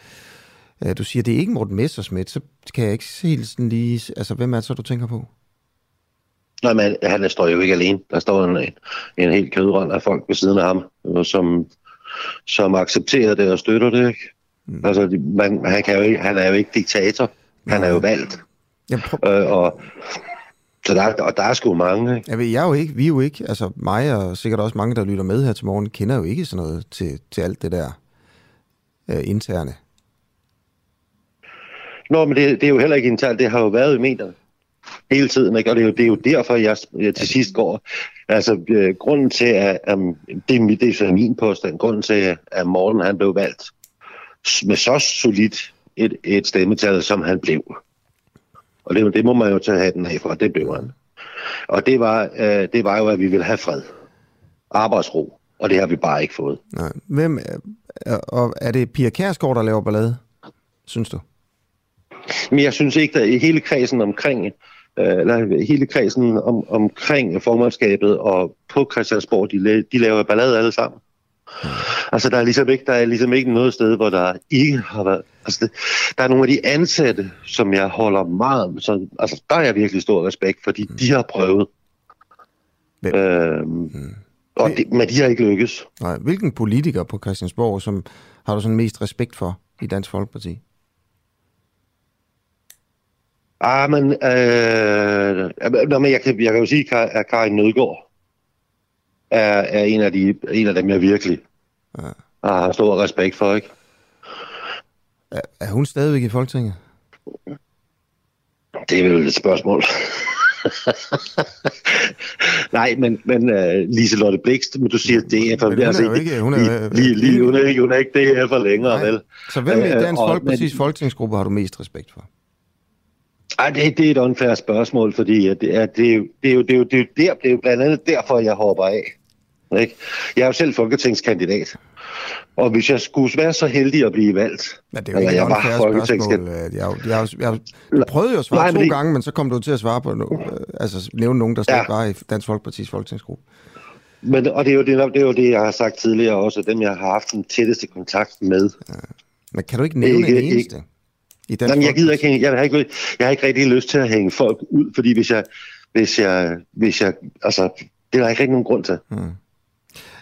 Øh, du siger, at det er ikke Morten Messersmith, så kan jeg ikke helt sådan lige... Altså, hvem er det så, du tænker på? Nej, men han står jo ikke alene. Der står en, en, en helt kødrønd af folk ved siden af ham, som, som accepterer det og støtter det. Ikke? Mm. Altså, man, han, kan jo ikke, han er jo ikke diktator. Han er jo valgt. Ja, prøv... øh, og, så der, og der er sgu mange. Ikke? Jeg, ved, jeg er jo ikke, vi er jo ikke, altså mig og sikkert også mange, der lytter med her til morgen, kender jo ikke sådan noget til, til alt det der øh, interne. Nå, men det, det er jo heller ikke internt. Det har jo været i medierne hele tiden, ikke? og det er, jo, det er jo derfor, jeg, jeg til sidst går. Altså, øh, grunden til, at um, det, det er så min påstand, grunden til, at Morten han blev valgt med så solidt et, et stemmetal, som han blev. Og det, det må man jo tage den af for, det blev han. Og det var, øh, det var jo, at vi ville have fred. Arbejdsro. Og det har vi bare ikke fået. Nej. Hvem, er, og er det Pia Kærsgaard, der laver ballade, synes du? Men jeg synes ikke, at hele kredsen omkring øh, eller hele kredsen om, omkring formandskabet og på Christiansborg, de, de laver ballade alle sammen. Altså, der er, ligesom ikke, der er ligesom ikke noget sted, hvor der ikke har været... Altså, det, der er nogle af de ansatte, som jeg holder meget... Så, altså, der er jeg virkelig stor respekt, fordi mm. de har prøvet. Hvem? Øhm, mm. og det, men de har ikke lykkes. Nej, hvilken politiker på Christiansborg, som har du sådan mest respekt for i Dansk Folkeparti? Ah, men, øh, nå, men jeg, kan, jeg kan jo sige, at Karin Nødgaard er, er en, af de, en af dem, jeg virkelig ja. har stor respekt for, ikke? Er, er hun stadigvæk i Folketinget? Det er vel et spørgsmål. Nej, men, men uh, Lise Lotte Blikst, men du siger, det er for... Men hun altså, er jo ikke... Hun er, lige, lige, hun er, ikke, hun er ikke det her for længere, Nej. vel? Så hvem i øh, Dansk Folkeparti's folketingsgruppe har du mest respekt for? Ej, det, det er et unfair spørgsmål, fordi det er, det, er, det, er jo, det, er jo, det, er jo der, det er jo blandt andet derfor, jeg hopper af. Ikke? Jeg er jo selv folketingskandidat. Og hvis jeg skulle være så heldig at blive valgt, men det er jo ikke jeg var folketingskandidat. Jeg, jeg, jeg, jeg, jeg prøvede jo at svare Nej, to det... gange, men så kom du til at svare på altså nævne nogen, der slet ja. var i Dansk Folkeparti's folketingsgruppe. Men, og det er, jo det, det er jo det, jeg har sagt tidligere også, dem jeg har haft den tætteste kontakt med. Ja. Men kan du ikke nævne ikke, en eneste? Ikke, i Dansk Jamen, jeg gider ikke hænge, jeg har ikke, jeg har ikke rigtig lyst til at hænge folk ud, fordi hvis jeg, hvis jeg, hvis jeg, altså, det er der ikke rigtig nogen grund til. Hmm.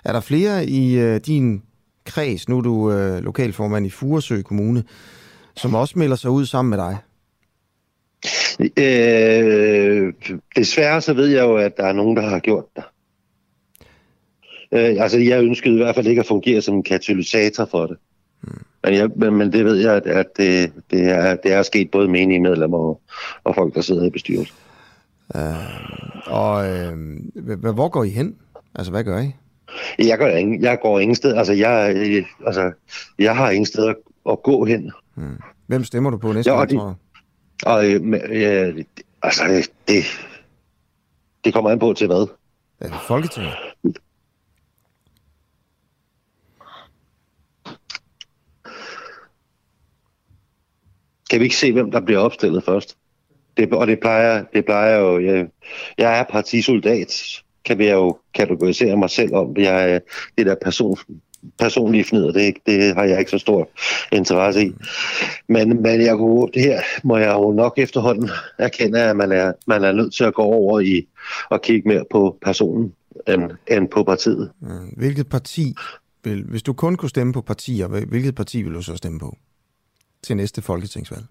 Er der flere i øh, din kreds, nu er du øh, lokalformand i Furesø Kommune, som også melder sig ud sammen med dig? Øh, desværre så ved jeg jo, at der er nogen, der har gjort det. Øh, altså, jeg ønskede i hvert fald ikke at fungere som en katalysator for det. Men, jeg, men, men det ved jeg, at, at det, det, er, det er sket både menige medlemmer og, og folk, der sidder i bestyrelsen. Øh, og øh, hvor går I hen? Altså, hvad gør I? Jeg, gør ingen, jeg går ingen sted. Altså, jeg, altså, jeg har ingen sted at, at gå hen. Hmm. Hvem stemmer du på næste ja, gang, tror Og, øh, altså, det, det kommer an på til hvad? Folketinget? Kan vi ikke se, hvem der bliver opstillet først? Det, og det plejer, det plejer jo... Jeg, jeg er partisoldat, kan vi jo kategorisere mig selv om. Jeg er det der person, personlige fnider, det, det har jeg ikke så stor interesse i. Men, men jeg kunne, det her må jeg jo nok efterhånden erkende, at man er, man er nødt til at gå over i og kigge mere på personen end, end på partiet. Mm, hvilket parti, vil, hvis du kun kunne stemme på partier, hvilket parti vil du så stemme på til næste folketingsvalg?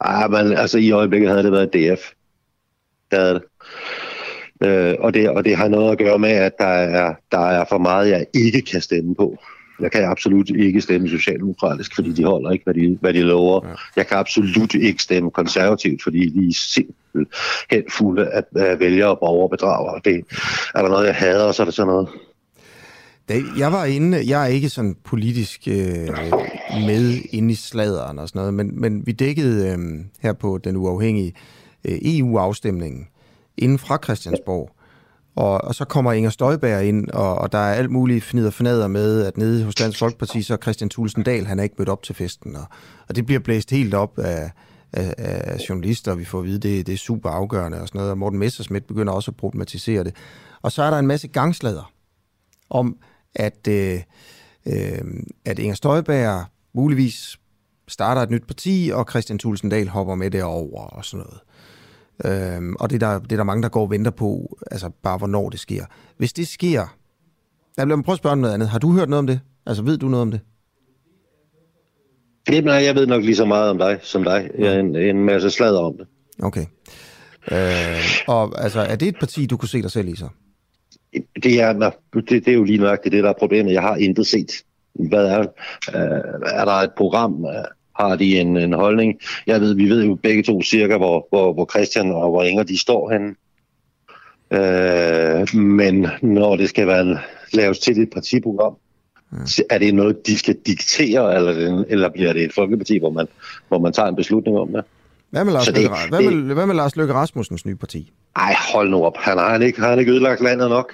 Ah, men altså i øjeblikket havde det været DF. Det havde det. Øh, og, det, og det har noget at gøre med, at der er, der er for meget, jeg ikke kan stemme på. Jeg kan absolut ikke stemme socialdemokratisk, fordi de holder ikke, hvad de, hvad de lover. Ja. Jeg kan absolut ikke stemme konservativt, fordi de er simpelthen fulde af, af vælgere og borgerbedrager. Det er der noget, jeg hader, og så er det sådan noget. Jeg var inde, jeg er ikke sådan politisk øh, med inde i sladeren og sådan noget, men, men vi dækkede øh, her på den uafhængige øh, EU-afstemningen inden fra Christiansborg. Og, og så kommer Inger Støjberg ind, og, og der er alt muligt fnider fornader med, at nede hos Dansk Folkeparti, så er Christian Thulesen Dahl, han er ikke mødt op til festen. Og, og det bliver blæst helt op af, af, af journalister, og vi får at vide, det, det er super afgørende og sådan noget. Og Morten Messersmith begynder også at problematisere det. Og så er der en masse gangslader om, at, øh, øh, at Inger Støjberg muligvis starter et nyt parti, og Christian Thulesen Dahl hopper med derover og sådan noget. Øhm, og det er, der, det er der mange, der går og venter på, altså bare hvornår det sker. Hvis det sker, jeg vil prøve at spørge om noget andet. Har du hørt noget om det? Altså ved du noget om det? Nej, jeg ved nok lige så meget om dig som dig. Jeg er en, en masse sladder om det. Okay. Øh, og altså, er det et parti, du kunne se dig selv i så? Det er, det, det er jo lige nok det, der er problemet. Jeg har intet set. Hvad er, øh, er der et program? har de en, en holdning. Jeg ved, vi ved jo begge to cirka, hvor, hvor, hvor Christian og hvor Inger de står henne. Øh, men når det skal være laves til et partiprogram, ja. er det noget, de skal diktere, eller, eller bliver det et folkeparti, hvor man, hvor man tager en beslutning om det? Hvad med, Lars det, Løkke, hvad, med, hvad med Lars Løkke Rasmussens nye parti? Ej, hold nu op. Han har han ikke, har han ikke ødelagt landet nok?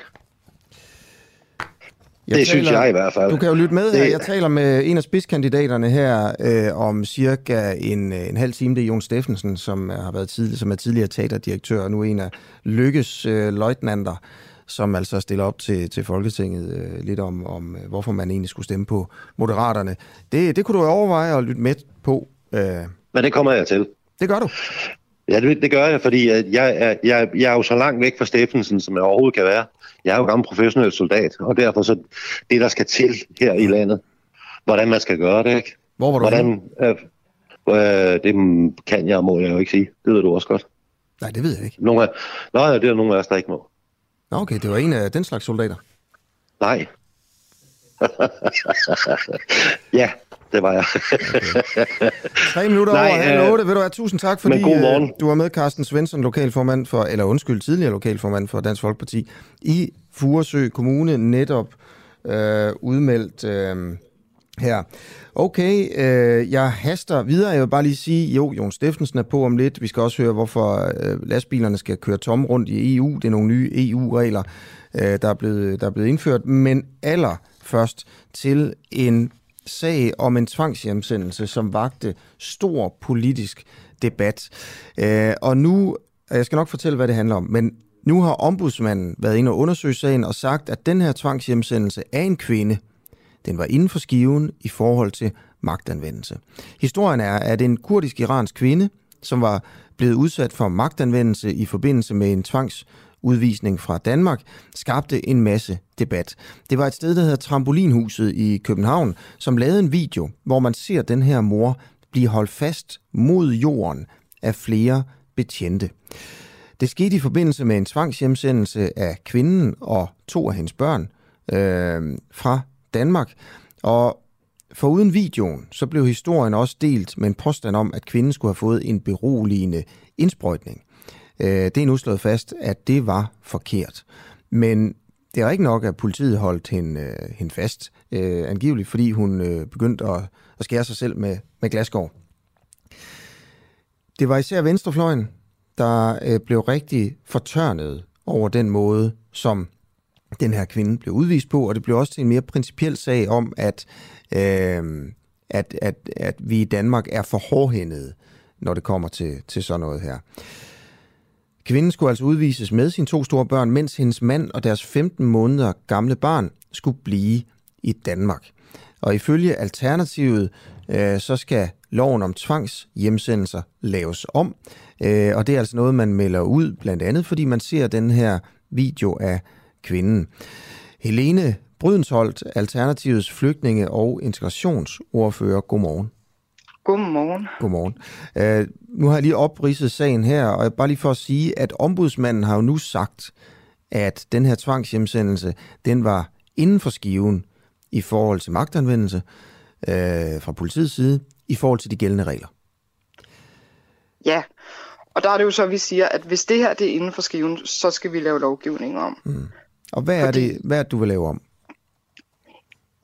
Jeg det taler, synes jeg i hvert fald. Du kan jo lytte med her. Jeg taler med en af spidskandidaterne her øh, om cirka en, en halv time. Det er Jon Steffensen, som har været tidlig, som er tidligere teaterdirektør, og nu en af Lykkes øh, løjtnanter, som altså stiller op til, til Folketinget øh, lidt om, om, øh, hvorfor man egentlig skulle stemme på Moderaterne. Det, det kunne du overveje at lytte med på. Øh. Men det kommer jeg til. Det gør du. Ja, det, det gør jeg, fordi jeg, jeg, jeg, jeg er jo så langt væk fra Steffensen, som jeg overhovedet kan være. Jeg er jo gammel professionel soldat, og derfor så det, der skal til her i landet, hvordan man skal gøre det, ikke? Hvor var du hvordan, øh, øh, Det kan jeg og må jeg jo ikke sige. Det ved du også godt. Nej, det ved jeg ikke. Nogle af, nej, det er nogle af os, der ikke må. Nå, okay, det var en af den slags soldater. Nej. ja, det var jeg. Tre minutter Nej, over halv øh, otte. Vil du have tusind tak, fordi øh, du var med, Carsten Svensson, lokalformand for, eller undskyld, tidligere lokalformand for Dansk Folkeparti, i Furesø Kommune, netop øh, udmeldt øh, her. Okay, øh, jeg haster videre. Jeg vil bare lige sige, jo, Jon Steffensen er på om lidt. Vi skal også høre, hvorfor øh, lastbilerne skal køre tom rundt i EU. Det er nogle nye EU-regler, øh, der, er blevet, der er blevet indført. Men aller først til en sag om en tvangshjemsendelse, som vagte stor politisk debat. Øh, og nu, jeg skal nok fortælle, hvad det handler om, men nu har ombudsmanden været inde og undersøge sagen og sagt, at den her tvangshjemsendelse af en kvinde, den var inden for skiven i forhold til magtanvendelse. Historien er, at en kurdisk-iransk kvinde, som var blevet udsat for magtanvendelse i forbindelse med en tvangs udvisning fra Danmark, skabte en masse debat. Det var et sted, der hedder Trampolinhuset i København, som lavede en video, hvor man ser den her mor blive holdt fast mod jorden af flere betjente. Det skete i forbindelse med en tvangshjemsendelse af kvinden og to af hendes børn øh, fra Danmark. Og for uden videoen, så blev historien også delt med en påstand om, at kvinden skulle have fået en beroligende indsprøjtning. Øh, det er nu slået fast, at det var forkert. Men det er ikke nok, at politiet holdt hende, øh, hende fast, øh, angiveligt, fordi hun øh, begyndte at, at skære sig selv med, med glasgård. Det var især venstrefløjen, der øh, blev rigtig fortørnet over den måde, som den her kvinde blev udvist på, og det blev også til en mere principiel sag om, at øh, at, at, at vi i Danmark er for hårdhændede, når det kommer til, til sådan noget her. Kvinden skulle altså udvises med sine to store børn, mens hendes mand og deres 15 måneder gamle barn skulle blive i Danmark. Og ifølge Alternativet, øh, så skal loven om tvangshjemsendelser laves om. Øh, og det er altså noget, man melder ud, blandt andet fordi man ser den her video af kvinden. Helene Brydensholt, Alternativets flygtninge- og integrationsordfører. Godmorgen. Godmorgen. Godmorgen. Uh, nu har jeg lige opridset sagen her, og bare lige for at sige, at ombudsmanden har jo nu sagt, at den her tvangshjemsendelse, den var inden for skiven i forhold til magtanvendelse uh, fra politiets side, i forhold til de gældende regler. Ja, og der er det jo så, at vi siger, at hvis det her det er inden for skiven, så skal vi lave lovgivning om. Mm. Og hvad Fordi... er det, hvad er det, du vil lave om?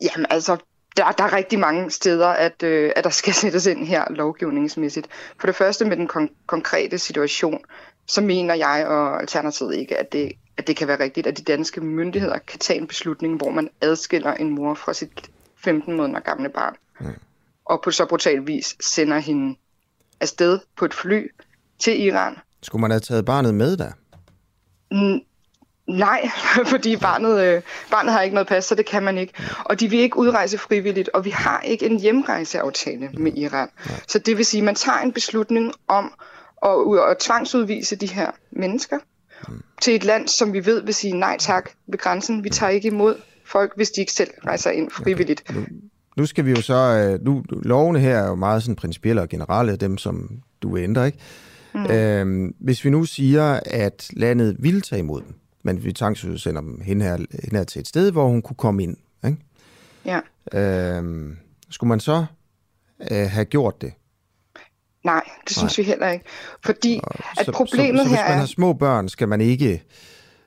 Jamen altså, der, der er rigtig mange steder, at, øh, at der skal sættes ind her lovgivningsmæssigt. For det første med den kon- konkrete situation, så mener jeg og Alternativet ikke, at det, at det kan være rigtigt, at de danske myndigheder kan tage en beslutning, hvor man adskiller en mor fra sit 15 måneder gamle barn. Mm. Og på så brutal vis sender hende afsted på et fly til Iran. Skulle man have taget barnet med der? Nej, fordi barnet, øh, barnet har ikke noget pas, så det kan man ikke. Og de vil ikke udrejse frivilligt, og vi har ikke en hjemrejseaftale med Iran. Så det vil sige, at man tager en beslutning om at, at tvangsudvise de her mennesker til et land, som vi ved vil sige nej tak ved grænsen. Vi tager ikke imod folk, hvis de ikke selv rejser ind frivilligt. Okay. Nu, skal vi jo så... Øh, nu, lovene her er jo meget sådan principielle og generelle, dem som du vil ændre, ikke? Mm. Øhm, hvis vi nu siger, at landet vil tage imod dem, men vi tvangsudsender dem hende her, hende her til et sted, hvor hun kunne komme ind. Ikke? Ja. Øhm, skulle man så øh, have gjort det? Nej, det synes Nej. vi heller ikke. Fordi og, at så, problemet så, så, så her hvis man har små børn, skal man ikke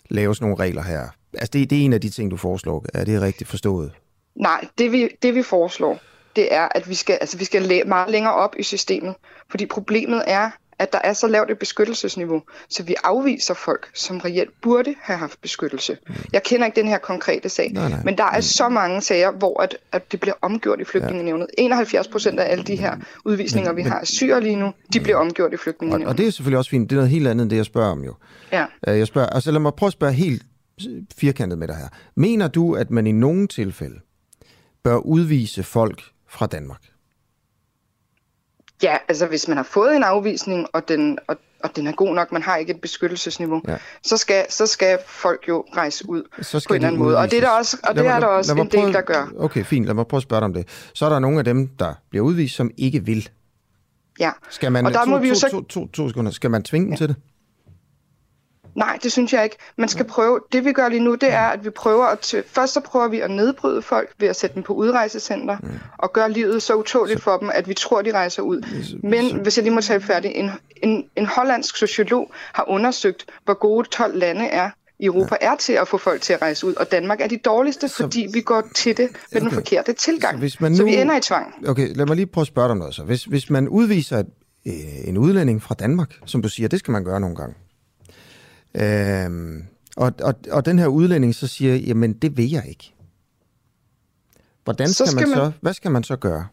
lave sådan nogle regler her? Altså det, det er en af de ting, du foreslår. Er det rigtigt forstået? Nej, det vi, det vi foreslår, det er, at vi skal, altså, vi skal læ- meget længere op i systemet. Fordi problemet er, at der er så lavt et beskyttelsesniveau, så vi afviser folk, som reelt burde have haft beskyttelse. Mm. Jeg kender ikke den her konkrete sag, nej, nej. men der er mm. så mange sager, hvor at, at det bliver omgjort i flygtningenevnet. Ja. 71 procent af alle de her udvisninger, men, vi har af syre lige nu, de bliver omgjort i flygtningenevnet. Og, og det er selvfølgelig også fint. Det er noget helt andet end det, jeg spørger om jo. Ja. Øh, jeg spørger, altså lad mig prøve at spørge helt firkantet med dig her. Mener du, at man i nogle tilfælde bør udvise folk fra Danmark? Ja, altså hvis man har fået en afvisning, og den, og, og den er god nok, man har ikke et beskyttelsesniveau, ja. så, skal, så skal folk jo rejse ud så skal på en eller anden måde. Og det er der også, og det mig, er der også en prøve, del, der gør. Okay, fint. Lad mig prøve at spørge dig om det. Så er der nogle af dem, der bliver udvist, som ikke vil. Ja, skal man, og der to, må vi jo to, så... To, to, to sekunder. Skal man tvinge ja. dem til det? Nej, det synes jeg ikke. Man skal prøve, det vi gør lige nu, det er, at vi prøver at, først så prøver vi at nedbryde folk ved at sætte dem på udrejsecenter, mm. og gøre livet så utåligt for dem, at vi tror, de rejser ud. Men, hvis jeg lige må tale færdig, en, en, en hollandsk sociolog har undersøgt, hvor gode 12 lande er i Europa ja. er til at få folk til at rejse ud, og Danmark er de dårligste, så, fordi vi går til det med okay. den forkerte tilgang. Så, hvis man nu, så vi ender i tvang. Okay, lad mig lige prøve at spørge dig om noget så. Hvis, hvis man udviser et, øh, en udlænding fra Danmark, som du siger, det skal man gøre nogle gange, Øhm, og, og, og den her udlænding så siger, jamen det vil jeg ikke. Hvordan skal, skal man, man så, hvad skal man så gøre?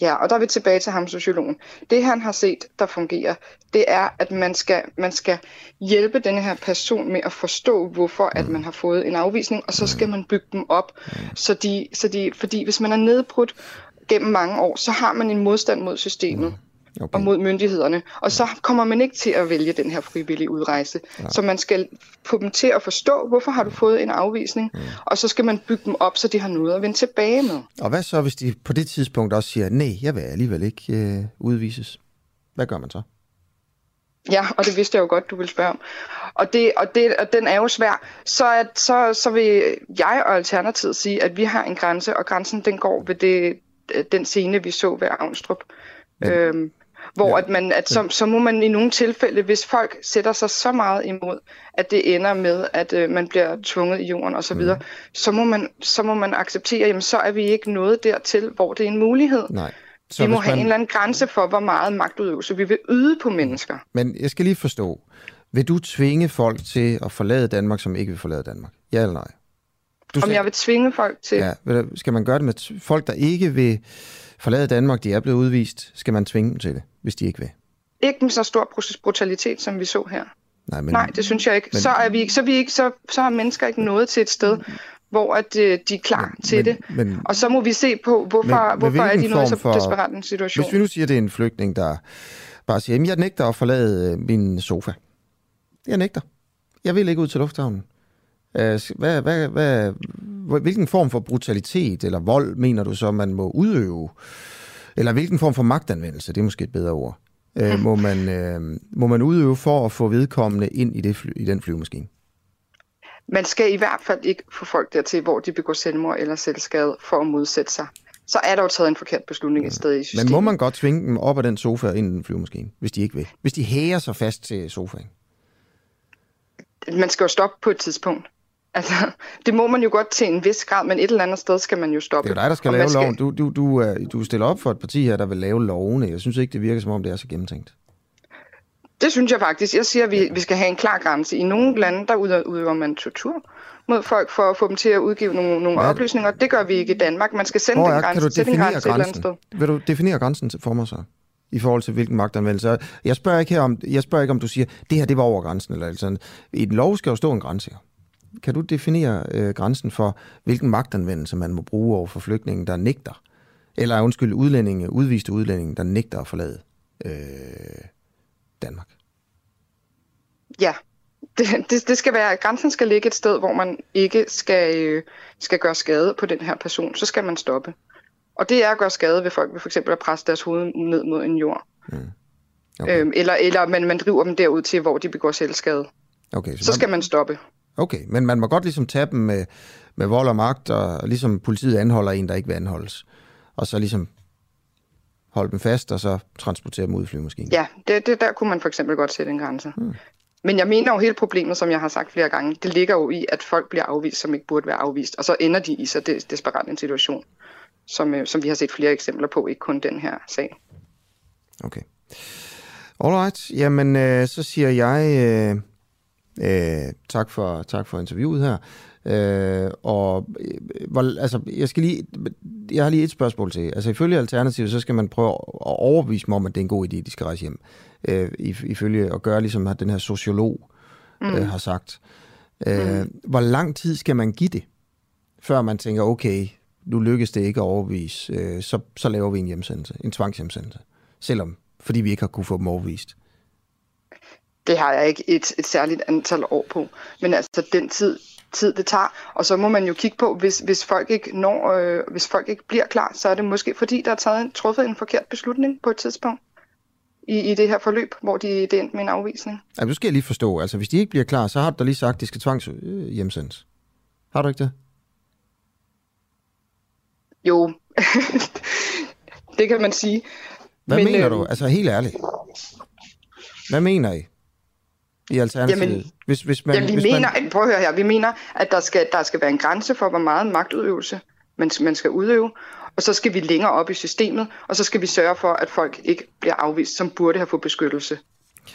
Ja, og der er vi tilbage til ham, sociologen. Det han har set, der fungerer, det er, at man skal, man skal hjælpe denne her person med at forstå, hvorfor mm. at man har fået en afvisning, og så skal man bygge dem op, mm. så de, så de, fordi hvis man er nedbrudt gennem mange år, så har man en modstand mod systemet. Mm. okay. og mod myndighederne. Og så kommer man ikke til at vælge den her frivillige udrejse. Ja. Så man skal få dem til at forstå, hvorfor har du fået en afvisning, mm. og så skal man bygge dem op, så de har noget at vende tilbage med. Og hvad så, hvis de på det tidspunkt også siger, nej, jeg vil alligevel ikke øh, udvises? Hvad gør man så? Ja, og det vidste jeg jo godt, du ville spørge om. Og, det, og, det, og den er jo svær. Så, at, så, så vil jeg og Alternativet sige, at vi har en grænse, og grænsen den går ved det, den scene, vi så ved Avnstrup. Ja. Øhm, hvor ja. at man, at så, så må man i nogle tilfælde, hvis folk sætter sig så meget imod, at det ender med, at øh, man bliver tvunget i jorden osv., så, mm. videre, så, må man, så må man acceptere, jamen så er vi ikke nået dertil, hvor det er en mulighed. Nej. Så vi må man... have en eller anden grænse for, hvor meget magtudøvelse vi vil yde på mennesker. Men jeg skal lige forstå, vil du tvinge folk til at forlade Danmark, som ikke vil forlade Danmark? Ja eller nej? Du Om jeg vil tvinge folk til... Ja, skal man gøre det med folk, der ikke vil forlade Danmark, de er blevet udvist, skal man tvinge dem til det, hvis de ikke vil? Ikke med så stor brutalitet, som vi så her. Nej, men, Nej det synes jeg ikke. Men, så, er vi, så, er vi ikke så, så har mennesker ikke nået til et sted, hvor at, øh, de er klar men, til men, det. Men, og så må vi se på, hvorfor, men, hvorfor er de nået så for, desperat en situation. Hvis vi nu siger, at det er en flygtning, der bare siger, at jeg nægter at forlade øh, min sofa. Jeg nægter. Jeg vil ikke ud til lufthavnen. Øh, hvad, hvad, hvad, hvilken form for brutalitet eller vold mener du så, man må udøve? Eller hvilken form for magtanvendelse, det er måske et bedre ord, øh, må, man, øh, må man udøve for at få vedkommende ind i, det fly, i den flyvemaskine? Man skal i hvert fald ikke få folk dertil, hvor de begår selvmord eller selvskade for at modsætte sig. Så er der jo taget en forkert beslutning et sted i systemet. Men må man godt tvinge dem op af den sofa ind i den flyvemaskine, hvis de ikke vil? Hvis de hæger sig fast til sofaen? Man skal jo stoppe på et tidspunkt. Altså, det må man jo godt til en vis grad, men et eller andet sted skal man jo stoppe. Det er jo dig, der skal lave skal... loven. Du, du, du, øh, du stiller op for et parti her, der vil lave lovene. Jeg synes ikke, det virker som om, det er så gennemtænkt. Det synes jeg faktisk. Jeg siger, at vi, vi skal have en klar grænse. I nogle lande, der udøver man tortur mod folk for at få dem til at udgive nogle, nogle ja. oplysninger. Det gør vi ikke i Danmark. Man skal sende Hvor den grænse, kan du definere grænse grænsen? et eller andet sted. Vil du definere grænsen for mig så? i forhold til hvilken magtanvendelse. Jeg spørger ikke her om, jeg spørger ikke om du siger, det her det var over grænsen eller sådan. I en lov skal jo stå en grænse. Kan du definere øh, grænsen for, hvilken magtanvendelse man må bruge over for flygtningen, der nægter, eller undskyld, udlændinge, udviste udlændinge, der nægter at forlade øh, Danmark? Ja, det, det, det skal være, grænsen skal ligge et sted, hvor man ikke skal, øh, skal gøre skade på den her person. Så skal man stoppe. Og det er at gøre skade ved folk ved for eksempel at presse deres hoved ned mod en jord. Mm. Okay. Øhm, eller eller man, man driver dem derud til, hvor de begår selvskade. Okay, så, så skal man stoppe. Okay, men man må godt ligesom tage dem med, med vold og magt, og ligesom politiet anholder en, der ikke vil anholdes. Og så ligesom holde dem fast, og så transportere dem ud i flymaskinen. Ja, det, det, der kunne man for eksempel godt sætte en grænse. Hmm. Men jeg mener jo hele problemet, som jeg har sagt flere gange, det ligger jo i, at folk bliver afvist, som ikke burde være afvist, og så ender de i så des- desperat en situation, som, øh, som vi har set flere eksempler på, ikke kun den her sag. Okay. Alright, jamen øh, så siger jeg øh, øh, tak, for, tak for interviewet her. Øh, og øh, hvor, altså, jeg, skal lige, jeg har lige et spørgsmål til. Altså ifølge Alternativet, så skal man prøve at overbevise mig om, at det er en god idé, at de skal rejse hjem. Øh, ifølge at gøre, ligesom den her sociolog mm. øh, har sagt. Øh, mm. Hvor lang tid skal man give det, før man tænker, okay, nu lykkes det ikke at overbevise, øh, så, så laver vi en hjemsendelse, en tvangshjemsendelse. Selvom, fordi vi ikke har kunne få dem overbevist. Det har jeg ikke et, et særligt antal år på. Men altså den tid, tid det tager. Og så må man jo kigge på, hvis, hvis, folk ikke når, øh, hvis folk ikke bliver klar, så er det måske fordi, der er taget en, truffet en forkert beslutning på et tidspunkt i, i det her forløb, hvor de, det endte med en afvisning. Ja, nu skal jeg lige forstå. Altså, hvis de ikke bliver klar, så har du da lige sagt, at de skal tvangs øh, hjemsendes. Har du ikke det? Jo, det kan man sige. Hvad Men, mener øh, du? Altså helt ærligt. Hvad mener I? I Alternativet? Jamen, hvis, hvis man, jamen, vi hvis mener, man... prøv at høre her, vi mener, at der skal, der skal være en grænse for, hvor meget magtudøvelse man, man skal udøve, og så skal vi længere op i systemet, og så skal vi sørge for, at folk ikke bliver afvist, som burde have fået beskyttelse.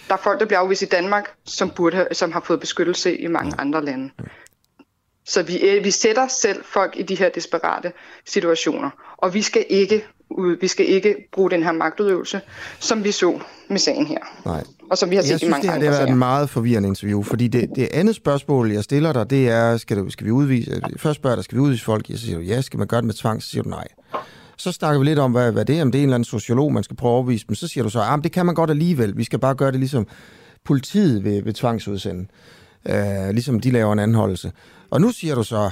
Der er folk, der bliver afvist i Danmark, som, burde have, som har fået beskyttelse i mange andre lande. Så vi, øh, vi sætter selv folk i de her desperate situationer, og vi skal ikke vi skal ikke bruge den her magtudøvelse, som vi så med sagen her. Nej. Og som vi har set jeg i mange det, andre det har været et meget forvirrende interview, fordi det, det andet spørgsmål, jeg stiller dig, det er, skal, du, skal vi udvise, først spørger dig, skal vi udvise folk, så siger du ja, skal man gøre det med tvang, så siger du nej. Så snakker vi lidt om, hvad, hvad det er, om det er en eller anden sociolog, man skal prøve at overvise dem. Så siger du så, at ah, det kan man godt alligevel. Vi skal bare gøre det ligesom politiet ved, ved tvangsudsende. Øh, ligesom de laver en anholdelse. Og nu siger du så,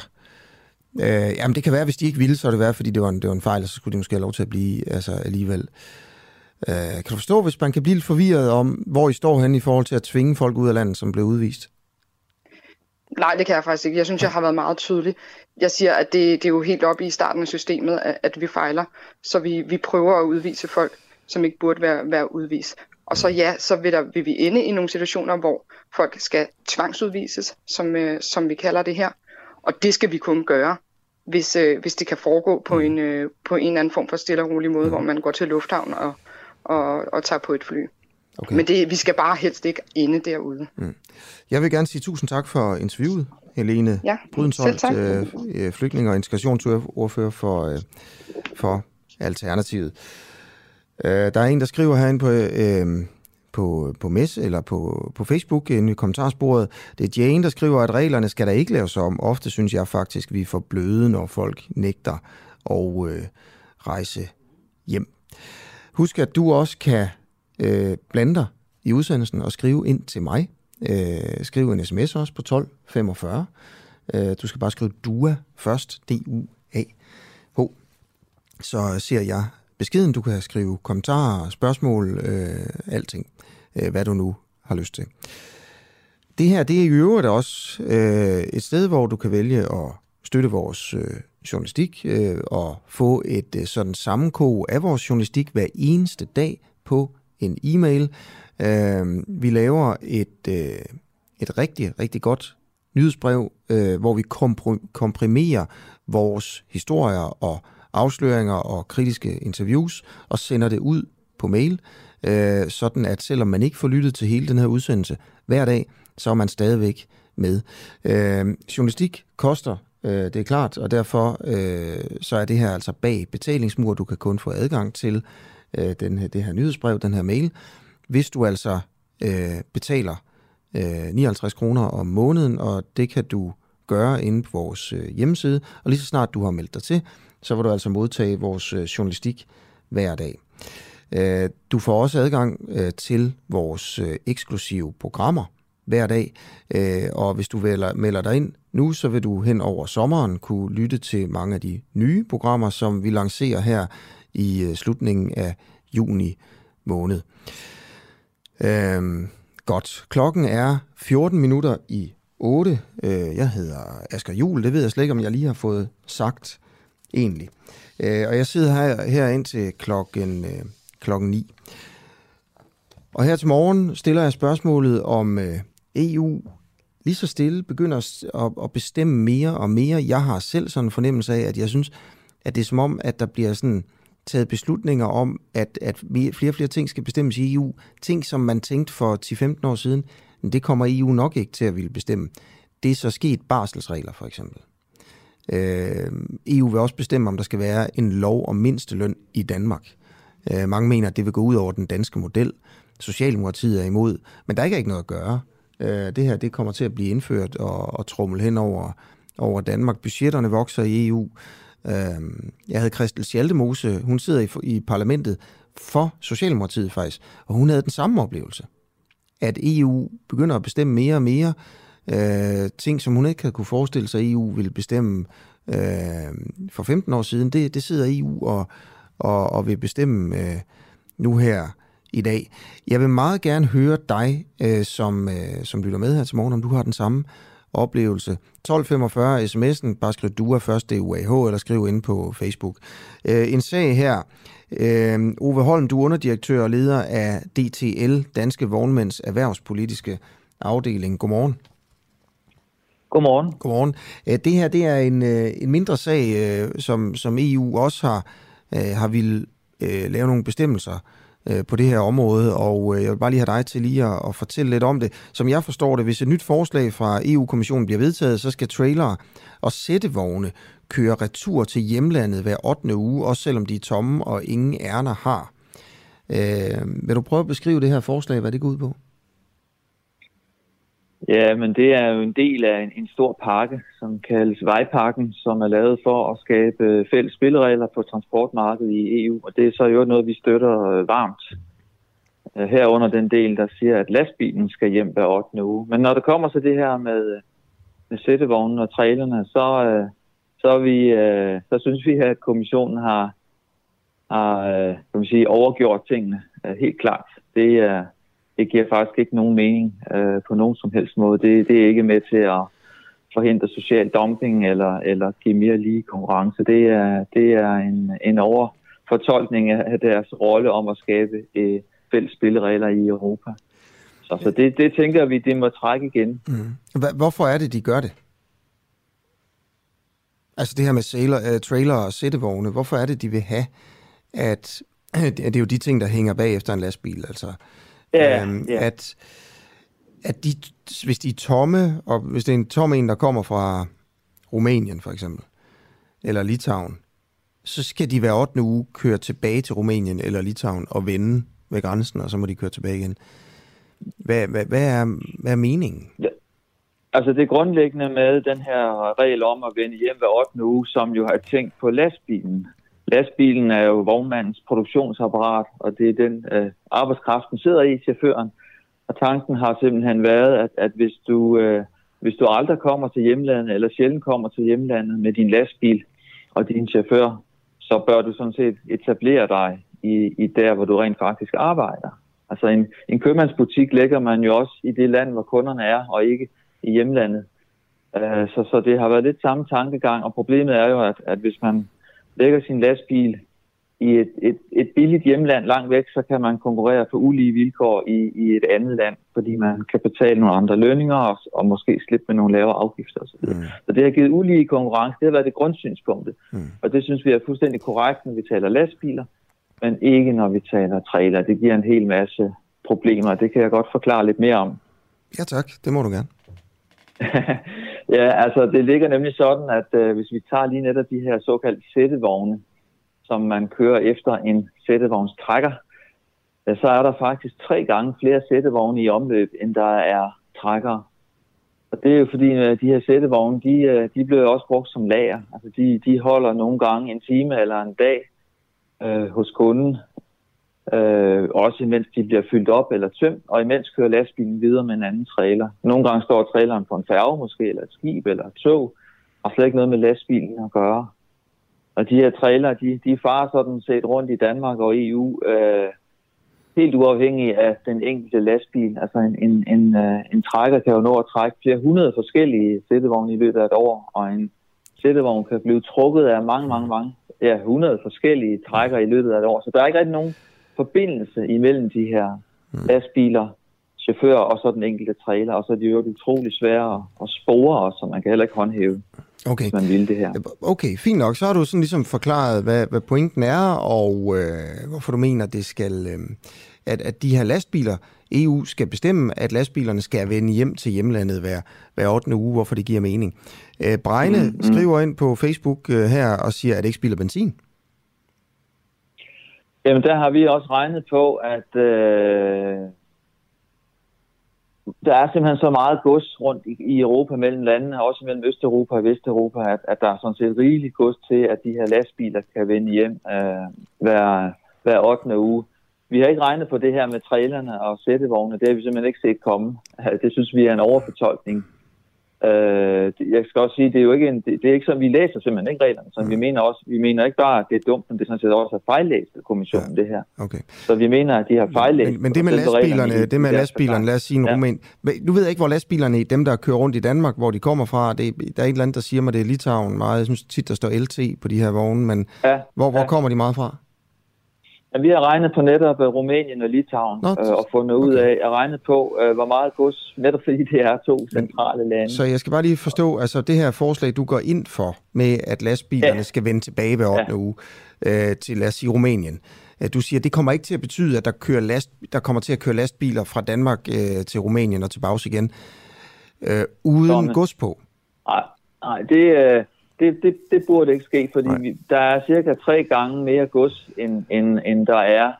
øh, jamen det kan være, hvis de ikke ville, så er det være, fordi det var en, det var en fejl, og så skulle de måske have lov til at blive altså, alligevel. Øh, kan du forstå, hvis man kan blive lidt forvirret om, hvor I står hen i forhold til at tvinge folk ud af landet, som blev udvist? Nej, det kan jeg faktisk ikke. Jeg synes, jeg har været meget tydelig. Jeg siger, at det, det er jo helt oppe i starten af systemet, at, at vi fejler. Så vi, vi prøver at udvise folk, som ikke burde være, være udvist. Og så ja, så vil, der, vil vi ende i nogle situationer, hvor folk skal tvangsudvises, som, øh, som vi kalder det her. Og det skal vi kun gøre, hvis, øh, hvis det kan foregå på en, øh, på en eller anden form for stille og rolig måde, hvor man går til lufthavn og, og, og tager på et fly. Okay. Men det, vi skal bare helst ikke ende derude. Mm. Jeg vil gerne sige tusind tak for interviewet, Helene ja, Brydensholt, øh, øh, flygtning og integrationsordfører for, øh, for Alternativet. Øh, der er en, der skriver herinde på, øh, på, på MES eller på, på Facebook i kommentarsporet. Det er Jane, der skriver, at reglerne skal der ikke laves om. Ofte synes jeg faktisk, vi er for bløde, når folk nægter at øh, rejse hjem. Husk, at du også kan øh, blande dig i udsendelsen og skrive ind til mig. Øh, skriv en sms også på 1245. Øh, du skal bare skrive DUA først, D-U-A-H. Så ser jeg beskeden. Du kan skrive kommentarer, spørgsmål, øh, alting, øh, hvad du nu har lyst til. Det her, det er i øvrigt også øh, et sted, hvor du kan vælge at støtte vores øh, journalistik øh, og få et øh, sådan sammenkog af vores journalistik hver eneste dag på en e-mail. Øh, vi laver et, øh, et rigtig, rigtig godt nyhedsbrev, øh, hvor vi komprimerer vores historier og afsløringer og kritiske interviews og sender det ud på mail, øh, sådan at selvom man ikke får lyttet til hele den her udsendelse hver dag, så er man stadigvæk med. Øh, journalistik koster, øh, det er klart, og derfor øh, så er det her altså bag betalingsmur. Du kan kun få adgang til øh, den her, det her nyhedsbrev, den her mail, hvis du altså øh, betaler øh, 59 kroner om måneden, og det kan du gøre inde på vores øh, hjemmeside, og lige så snart du har meldt dig til, så vil du altså modtage vores øh, journalistik hver dag. Øh, du får også adgang øh, til vores øh, eksklusive programmer hver dag, øh, og hvis du melder dig ind nu, så vil du hen over sommeren kunne lytte til mange af de nye programmer, som vi lancerer her i øh, slutningen af juni måned. Øhm, godt. Klokken er 14 minutter i 8. Øh, jeg hedder Asger Jul. Det ved jeg slet ikke, om jeg lige har fået sagt egentlig. Øh, og jeg sidder her, her ind til klokken, øh, klokken 9. Og her til morgen stiller jeg spørgsmålet om øh, EU lige så stille begynder at, at bestemme mere og mere. Jeg har selv sådan en fornemmelse af, at jeg synes, at det er som om, at der bliver sådan taget beslutninger om, at, at flere og flere ting skal bestemmes i EU. Ting, som man tænkte for 10-15 år siden, det kommer EU nok ikke til at ville bestemme. Det er så sket barselsregler, for eksempel. Øh, EU vil også bestemme, om der skal være en lov om mindsteløn i Danmark. Øh, mange mener, at det vil gå ud over den danske model. Socialdemokratiet er imod, men der er ikke noget at gøre. Øh, det her det kommer til at blive indført og, og trummel hen over, over Danmark. Budgetterne vokser i EU. Øh, jeg havde Christel Schaldemose, hun sidder i, i parlamentet for Socialdemokratiet faktisk, og hun havde den samme oplevelse. At EU begynder at bestemme mere og mere, øh, ting, som hun ikke havde kunne forestille sig, at EU ville bestemme øh, for 15 år siden. Det, det sidder EU og, og, og vil bestemme øh, nu her i dag. Jeg vil meget gerne høre dig, øh, som, øh, som lytter med her til morgen, om du har den samme oplevelse. 1245 sms'en, bare skriv du er først, det er UAH, eller skriv ind på Facebook. Øh, en sag her. Øh, Ove Holm, du er underdirektør og leder af DTL, Danske Vognmænds Erhvervspolitiske Afdeling. Godmorgen. Godmorgen. Godmorgen. Øh, det her det er en, øh, en mindre sag, øh, som, som EU også har, har vil lave nogle bestemmelser Øh, på det her område, og øh, jeg vil bare lige have dig til lige at, at fortælle lidt om det. Som jeg forstår det, hvis et nyt forslag fra EU-kommissionen bliver vedtaget, så skal trailere og sættevogne køre retur til hjemlandet hver 8. uge, også selvom de er tomme og ingen ærner har. Øh, vil du prøve at beskrive det her forslag, hvad det går ud på? Ja, men det er jo en del af en, en stor pakke, som kaldes Vejpakken, som er lavet for at skabe fælles spilleregler på transportmarkedet i EU, og det er så jo noget, vi støtter øh, varmt. Øh, Herunder den del, der siger, at lastbilen skal hjem hver 8. uge. Men når det kommer til det her med, øh, med sættevognen og trailerne, så, så, er vi, så synes vi, at kommissionen har, har kan man sige, overgjort tingene helt klart. Det er det giver faktisk ikke nogen mening øh, på nogen som helst måde. Det, det er ikke med til at forhindre social dumping eller, eller give mere lige konkurrence. Det er, det er en, en overfortolkning af deres rolle om at skabe øh, fælles spilleregler i Europa. Så, så det, det tænker vi, det må trække igen. Mm. Hvorfor er det, de gør det? Altså det her med sailor, uh, trailer og sættevogne, hvorfor er det, de vil have, at det er jo de ting, der hænger bag efter en lastbil, altså Ja, øhm, ja. At, at de, hvis de er tomme, og hvis det er en tom en, der kommer fra Rumænien for eksempel, eller Litauen, så skal de hver 8. uge køre tilbage til Rumænien eller Litauen og vende ved grænsen, og så må de køre tilbage igen. Hvad, hvad, hvad, er, hvad er meningen? Ja. Altså det grundlæggende med den her regel om at vende hjem hver 8. uge, som jo har tænkt på lastbilen, Lastbilen er jo vognmandens produktionsapparat, og det er den øh, arbejdskraften sidder i, chaufføren. Og tanken har simpelthen været, at, at hvis, du, øh, hvis du aldrig kommer til hjemlandet, eller sjældent kommer til hjemlandet med din lastbil og din chauffør, så bør du sådan set etablere dig i, i der, hvor du rent faktisk arbejder. Altså en, en købmandsbutik lægger man jo også i det land, hvor kunderne er, og ikke i hjemlandet. Uh, så, så det har været lidt samme tankegang, og problemet er jo, at, at hvis man lægger sin lastbil i et, et, et billigt hjemland langt væk, så kan man konkurrere på ulige vilkår i, i et andet land, fordi man kan betale nogle andre lønninger og, og måske slippe med nogle lavere afgifter osv. Mm. Så det har givet ulige konkurrence. Det har været det grundsynspunktet. Mm. Og det synes vi er fuldstændig korrekt, når vi taler lastbiler, men ikke når vi taler trailer. Det giver en hel masse problemer. Det kan jeg godt forklare lidt mere om. Ja tak, det må du gerne. ja, altså det ligger nemlig sådan, at øh, hvis vi tager lige netop de her såkaldte sættevogne, som man kører efter en sættevognstrækker, ja, så er der faktisk tre gange flere sættevogne i omløb, end der er trækkere. Og det er jo fordi, at de her sættevogne, de, øh, de bliver også brugt som lager. Altså de, de holder nogle gange en time eller en dag øh, hos kunden, øh, også imens de bliver fyldt op eller tømt, og imens kører lastbilen videre med en anden trailer. Nogle gange står traileren på en færge måske, eller et skib, eller et tog, og slet ikke noget med lastbilen at gøre. Og de her trailer, de, de farer sådan set rundt i Danmark og EU, øh, helt uafhængig af den enkelte lastbil. Altså en, en, en, øh, en trækker kan jo nå at trække flere hundrede forskellige sættevogne i løbet af et år, og en sættevogn kan blive trukket af mange, mange, mange, ja, 100 forskellige trækker i løbet af et år. Så der er ikke rigtig nogen forbindelse imellem de her mm. lastbiler, chauffører og så den enkelte trailer, og så er de jo utrolig svære at spore os, så man kan heller ikke håndhæve, okay. hvis man vil det her. Okay, fint nok. Så har du sådan ligesom forklaret, hvad, hvad pointen er, og øh, hvorfor du mener, det skal, øh, at, at de her lastbiler, EU skal bestemme, at lastbilerne skal vende hjem til hjemlandet hver, hver 8. uge, hvorfor det giver mening. Øh, Brejne mm, mm. skriver ind på Facebook øh, her og siger, at det ikke spilder benzin. Jamen, der har vi også regnet på, at øh, der er simpelthen så meget gods rundt i, i Europa mellem landene, også mellem Østeuropa og Vesteuropa, at, at der er sådan set rigeligt gods til, at de her lastbiler kan vende hjem øh, hver, hver 8. uge. Vi har ikke regnet på det her med trailerne og sættevogne. Det har vi simpelthen ikke set komme. Det synes vi er en overfortolkning. Øh, jeg skal også sige, det er jo ikke, en, det, det er ikke sådan, vi læser simpelthen ikke reglerne. Så mm. vi mener også, vi mener ikke bare, at det er dumt, men det er sådan set også er fejllæst kommissionen, ja. det her. Okay. Så vi mener, at de har fejllæst. Men, men det med lastbilerne, det med lastbilerne, lad os sige en ja. rumæn. Du ved ikke, hvor lastbilerne, dem der kører rundt i Danmark, hvor de kommer fra, det, der er et eller andet, der siger mig, det er Litauen meget. Jeg synes tit, der står LT på de her vogne, men ja. hvor, hvor ja. kommer de meget fra? Ja, vi har regnet på netop uh, Rumænien og Litauen Nå, øh, og fundet okay. ud af at regne på, uh, hvor meget gods, netop fordi det er to centrale lande. Så jeg skal bare lige forstå, altså det her forslag, du går ind for med, at lastbilerne ja. skal vende tilbage hver 8. Ja. uge uh, til, lad os sige, Rumænien. Uh, du siger, det kommer ikke til at betyde, at der, kører last, der kommer til at køre lastbiler fra Danmark uh, til Rumænien og tilbage igen, uh, uden Sådan. gods på. Nej, nej det, uh, det, det, det burde ikke ske, fordi vi, der er cirka tre gange mere gods, end, end, end der er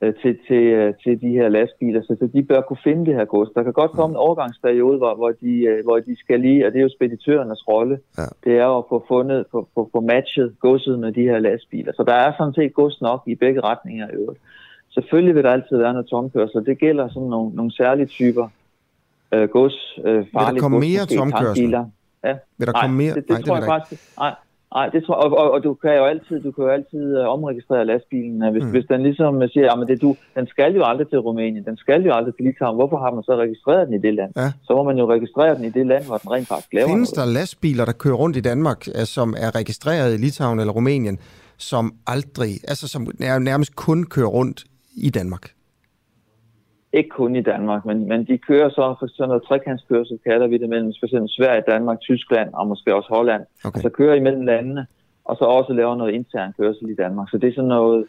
øh, til, til, øh, til de her lastbiler, så, så de bør kunne finde det her gods. Der kan godt komme en overgangsperiode, hvor, hvor, de, øh, hvor de skal lige, og det er jo speditørernes rolle, Ja. det er jo at få fundet, få, få, få matchet godset med de her lastbiler. Så der er sådan set gods nok i begge retninger i øvrigt. Selvfølgelig vil der altid være noget tomkørsel. Det gælder sådan nogle, nogle særlige typer øh, gods, øh, farlige gods, mere tomkørsel? tankbiler. Ja. Vil der Nej, komme mere? det, det, Nej, tror vil jeg der ikke. faktisk. Nej, nej, det tror, og, og, og, du kan jo altid, du kan jo altid uh, omregistrere lastbilen, uh, hvis, Mm. hvis den ligesom uh, siger, at det, du, den skal jo aldrig til Rumænien, den skal jo aldrig til Litauen, hvorfor har man så registreret den i det land? Ja. Så må man jo registrere den i det land, hvor den rent faktisk laver Findes noget. der lastbiler, der kører rundt i Danmark, øh, som er registreret i Litauen eller Rumænien, som aldrig, altså som nær- nærmest kun kører rundt i Danmark? Ikke kun i Danmark, men, men de kører så for sådan noget trekantskørsel, kalder vi det, mellem for eksempel Sverige, Danmark, Tyskland og måske også Holland. Okay. Så kører imellem landene, og så også laver noget intern kørsel i Danmark. Så det er sådan noget,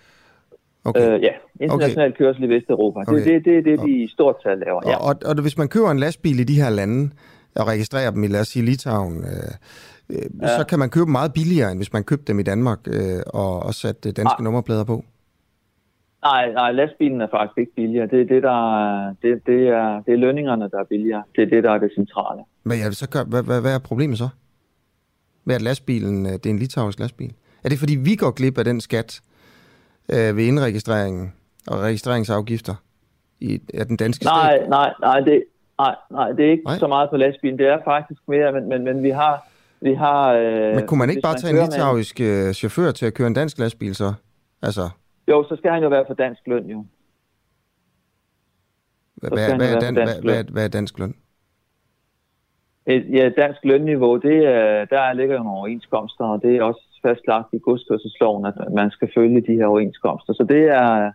Okay. øh, ja, international okay. kørsel i Vesteuropa. Okay. Det, det, det er det, de i stort tal laver. Ja. Og, og, og hvis man køber en lastbil i de her lande, og registrerer dem i, lad os sige, Litauen, øh, øh, ja. så kan man købe meget billigere, end hvis man købte dem i Danmark øh, og, og satte danske Ah. nummerplader på. Nej, nej, lastbilen er faktisk ikke billigere. Det er, det, der, er- det, det, er, det er lønningerne, der er billigere. Det er det, der er det centrale. Men ja, så gør, hvad, hvad, hvad er problemet så? Med at lastbilen, øh, det er en litauisk lastbil? Er det fordi, vi går glip af den skat øh, ved indregistreringen og registreringsafgifter i, af den danske Nej, stat? nej, nej, det, nej, nej, det er ikke Nej. så meget på lastbilen. Det er faktisk mere, men, men, men vi har... Vi har øh, Men kunne man ikke bare tage en kører med litauisk øh, chauffør til at køre en dansk lastbil så? Altså, Jo, så skal han jo være for dansk løn, jo. hvad, hvad, hvad, er dan, hvad, dansk hvad, løn. hvad er dansk løn? Et, ja, dansk lønniveau, det er, der ligger jo nogle overenskomster, og det er også fastlagt i godskørselsloven, at man skal følge de her overenskomster. Så det er,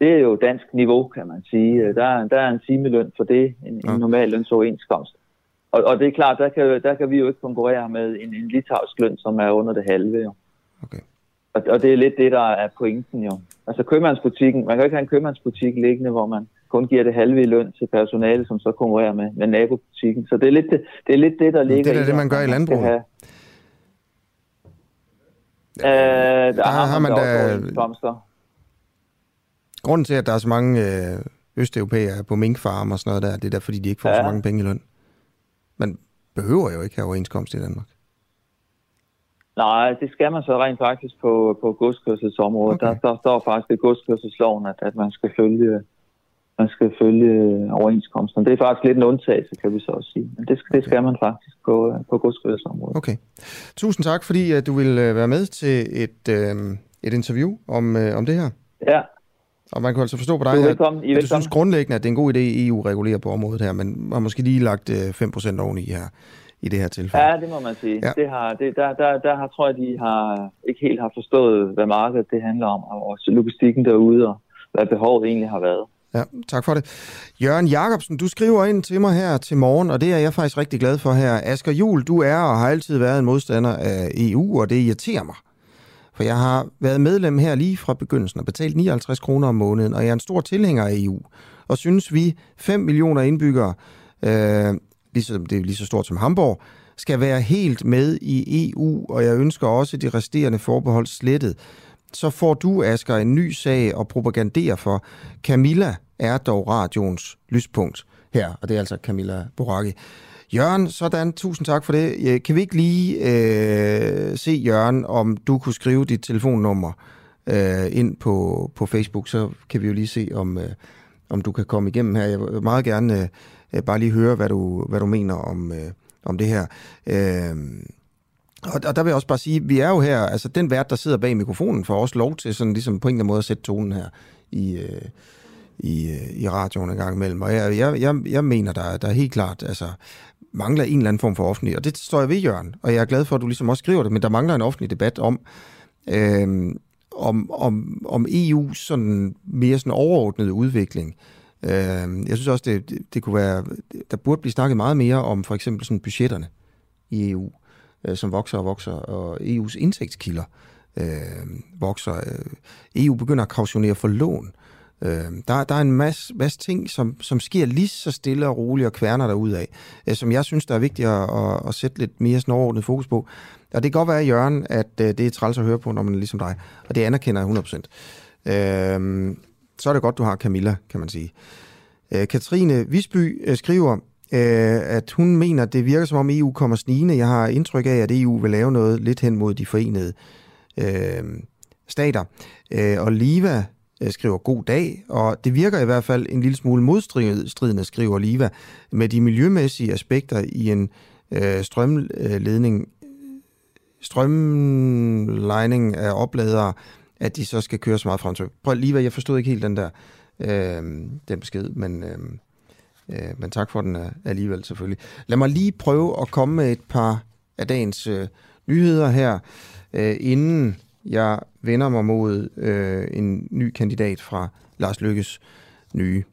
det er jo dansk niveau, kan man sige. Der, er- der er en timeløn for det, en, Ja. en normal lønsoverenskomst. Og, og det er klart, der kan, der kan vi jo ikke konkurrere med en, en litauisk løn, som er under det halve. Jo. Okay. Og, og det er lidt det, der er pointen jo. Altså købmandsbutikken, man kan jo ikke have en købmandsbutik liggende, hvor man kun giver det halve i løn til personale, som så konkurrerer med, med nabobutikken. Så det er lidt det, det, er lidt det der ligger det er det, man gør i landbruget. have- Øh, der, der har har man, man da. Grunden til, at der er så mange øh, østeuropæere på minkfarm og sådan noget der, det er der, fordi de ikke får ja. så mange penge i løn. Man behøver jo ikke have overenskomst i Danmark. Nej, det skal man så rent faktisk på, på godskørselsområdet. Okay. Okay. Der, der står faktisk i godskørselsloven, at, at man skal følge man skal følge overenskomsten. Det er faktisk lidt en undtagelse, kan vi så også sige. Men det skal, det skal man faktisk på, på godskørselsområdet. Okay. Tusind tak, fordi at du vil øh, være med til et, øh, et interview om, øh, om det her. Ja, Og man kan altså forstå på du dig, er at, velkommen. I er at du synes velkommen. grundlæggende, at det er en god idé, at EU regulerer på området her, men har måske lige lagt øh, 5% oveni her i det her tilfælde. Ja, det må man sige. Ja. Det har, det, der, der, der har, tror jeg, de har ikke helt har forstået, hvad markedet det handler om, og også logistikken derude, og hvad behovet egentlig har været. Ja, tak for det. Jørgen Jacobsen, du skriver ind til mig her til morgen, og det er jeg faktisk rigtig glad for her. Asger Jul, du er og har altid været en modstander af EU, og det irriterer mig. For jeg har været medlem her lige fra begyndelsen og betalt 59 kroner om måneden, og jeg er en stor tilhænger af EU. Og synes vi 5 millioner indbyggere, øh, ligesom det er lige så stort som Hamburg, skal være helt med i EU, og jeg ønsker også de resterende forbehold slettet. Så får du, Asger, en ny sag og propagandere for. Camilla er dog radioens lyspunkt her, og det er altså Camilla Boracchi. Jørgen, sådan, tusind tak for det. Kan vi ikke lige øh, se, Jørgen, om du kunne skrive dit telefonnummer øh, ind på, på Facebook, så kan vi jo lige se, om, øh, om du kan komme igennem her. Jeg vil meget gerne øh, Øh, bare lige høre, hvad du, hvad du mener om, øh, om det her. Øh, og, og der vil jeg også bare sige, vi er jo her, altså den vært, der sidder bag mikrofonen, får også lov til sådan ligesom på en eller anden måde at sætte tonen her i, øh, i, øh, i radioen en gang imellem. Og jeg, jeg, jeg, jeg mener, der, der er helt klart, altså mangler en eller anden form for offentlig, og det står jeg ved, Jørgen, og jeg er glad for, at du ligesom også skriver det, men der mangler en offentlig debat om, øh, om, om, om EU's sådan mere sådan overordnede udvikling. Øh, jeg synes også, det, det, det kunne være, der burde blive snakket meget mere om for eksempel sådan budgetterne i EU, øh, som vokser og vokser, og EU's indtægtskilder øh, vokser. Øh, EU begynder at kautionere for lån. Øh, der, der er en masse, masse ting, som, som sker lige så stille og roligt og kværner derud af, øh, som jeg synes, der er vigtigt at, at, at sætte lidt mere sådan overordnet fokus på. Og det kan godt være, Jørgen, at øh, det er træls at høre på, når man er ligesom dig, og det anerkender jeg 100%. Øh, så er det godt, du har Camilla, kan man sige. Øh, Katrine Visby øh, skriver, øh, at hun mener, at det virker som om EU kommer snigende. Jeg har indtryk af, at EU vil lave noget lidt hen mod de forenede øh, stater. Øh, og Liva øh, skriver god dag, og det virker i hvert fald en lille smule modstridende, skriver Liva, med de miljømæssige aspekter i en øh, strømledning, strømlejning af opladere, at de så skal køre så meget frem til. Prøv lige, jeg forstod ikke helt den der øh, den besked, men, øh, øh, men tak for den øh, alligevel selvfølgelig. Lad mig lige prøve at komme med et par af dagens øh, nyheder her, øh, inden jeg vender mig mod øh, en ny kandidat fra Lars Lykkes nye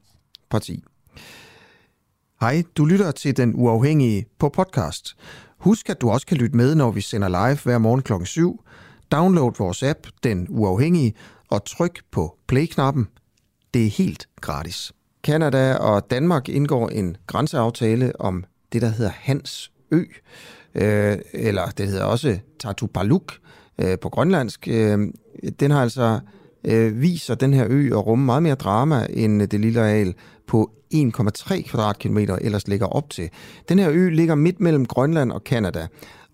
parti. Hej, du lytter til Den Uafhængige på podcast. Husk, at du også kan lytte med, når vi sender live hver morgen kl. 7. Download vores app, Den Uafhængige, og tryk på play-knappen. Det er helt gratis. Kanada og Danmark indgår en grænseaftale om det, der hedder Hans Ø, øh, eller det hedder også Tartupaluk øh, på grønlandsk. Øh, den har altså øh, viser den her ø at rumme meget mere drama end det lille areal på 1,3 kvadratkilometer ellers ligger op til. Den her ø ligger midt mellem Grønland og Kanada,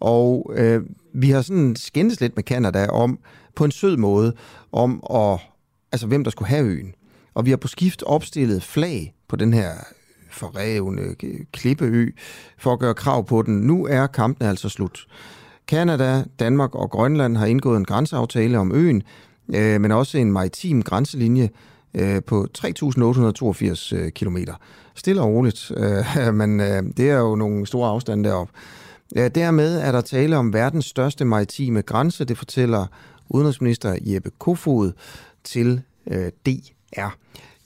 og øh, vi har sådan skændes lidt med Kanada om, på en sød måde, om at, altså hvem der skulle have øen. Og vi har på skift opstillet flag på den her forrevne øh, klippeø for at gøre krav på den. Nu er kampen altså slut. Kanada, Danmark og Grønland har indgået en grænseaftale om øen, øh, men også en maritim grænselinje øh, på 3.882 øh, km. Stille og roligt, øh, men øh, det er jo nogle store afstande deroppe. Ja, dermed er der tale om verdens største maritime grænse, det fortæller udenrigsminister Jeppe Kofod til øh, DR.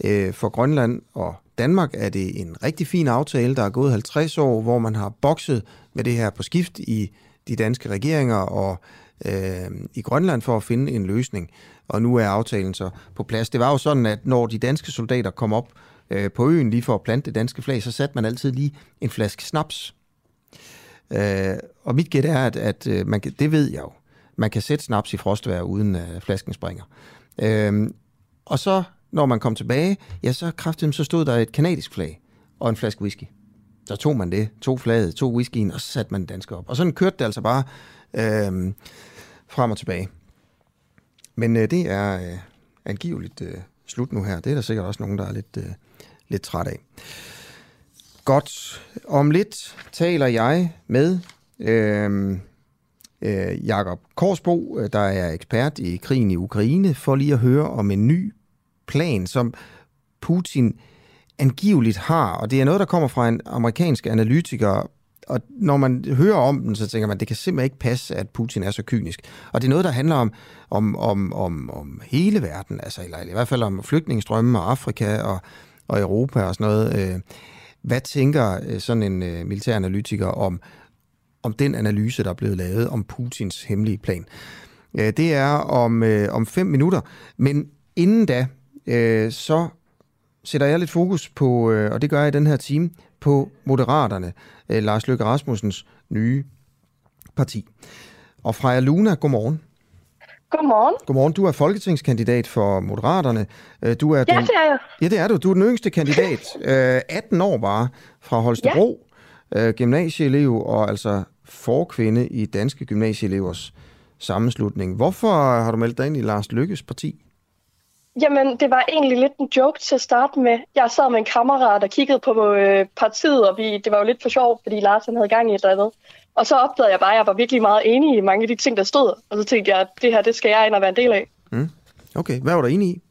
Øh, for Grønland og Danmark er det en rigtig fin aftale, der er gået 50 år, hvor man har bokset med det her på skift i de danske regeringer og øh, i Grønland for at finde en løsning. Og nu er aftalen så på plads. Det var jo sådan, at når de danske soldater kom op øh, på øen lige for at plante det danske flag, så satte man altid lige en flaske snaps. Øh, og mit gæt er, at, at øh, man kan, det ved jeg jo, man kan sætte snaps i frostvær, uden at øh, flasken springer. Øh, og så, når man kom tilbage, ja, så kraftigt, så stod der et kanadisk flag og en flaske whisky. Så tog man det, tog flaget, tog whiskyen, og så satte man den danske op. Og sådan kørte det altså bare øh, frem og tilbage. Men øh, det er øh, angiveligt øh, slut nu her. Det er der sikkert også nogen, der er lidt, øh, lidt træt af. Godt. Om lidt taler jeg med øh, øh, Jakob Korsbo, øh, der er ekspert i krigen i Ukraine, for lige at høre om en ny plan, som Putin angiveligt har. Og det er noget, der kommer fra en amerikansk analytiker, og når man hører om den, så tænker man, at det kan simpelthen ikke passe, at Putin er så kynisk. Og det er noget, der handler om, om, om, om, om hele verden, altså, eller i hvert fald om flygtningestrømme og Afrika og, og Europa og sådan noget. Øh, hvad tænker øh, sådan en øh, militær analytiker om, om den analyse, der er blevet lavet om Putins hemmelige plan? Øh, det er om, øh, om fem minutter, men inden da, så sætter jeg lidt fokus på, og det gør jeg i den her time, på Moderaterne, øh, Lars Løkke Rasmussens nye parti. Og Freja Luna, godmorgen. Godmorgen. Godmorgen. Du er folketingskandidat for Moderaterne. Øh, du er ja, den, det er jeg. Ja, det er du. Du er den yngste kandidat. øh, 18 år bare fra Holstebro. Ja. Øh, gymnasieelev og altså forkvinde i Danske Gymnasieelevers sammenslutning. Hvorfor har du meldt dig ind i Lars Lykkes parti? Jamen, det var egentlig lidt en joke til at starte med. Jeg sad med en kammerat og kiggede på øh, partiet, og vi, det var jo lidt for sjovt, fordi Lars han havde gang i et eller andet. Og så opdagede jeg bare, at jeg var virkelig meget enig i mange af de ting, der stod. Og så tænkte jeg, at det her, det skal jeg ind og være en del af. Mm. Okay, hvad var du enig i?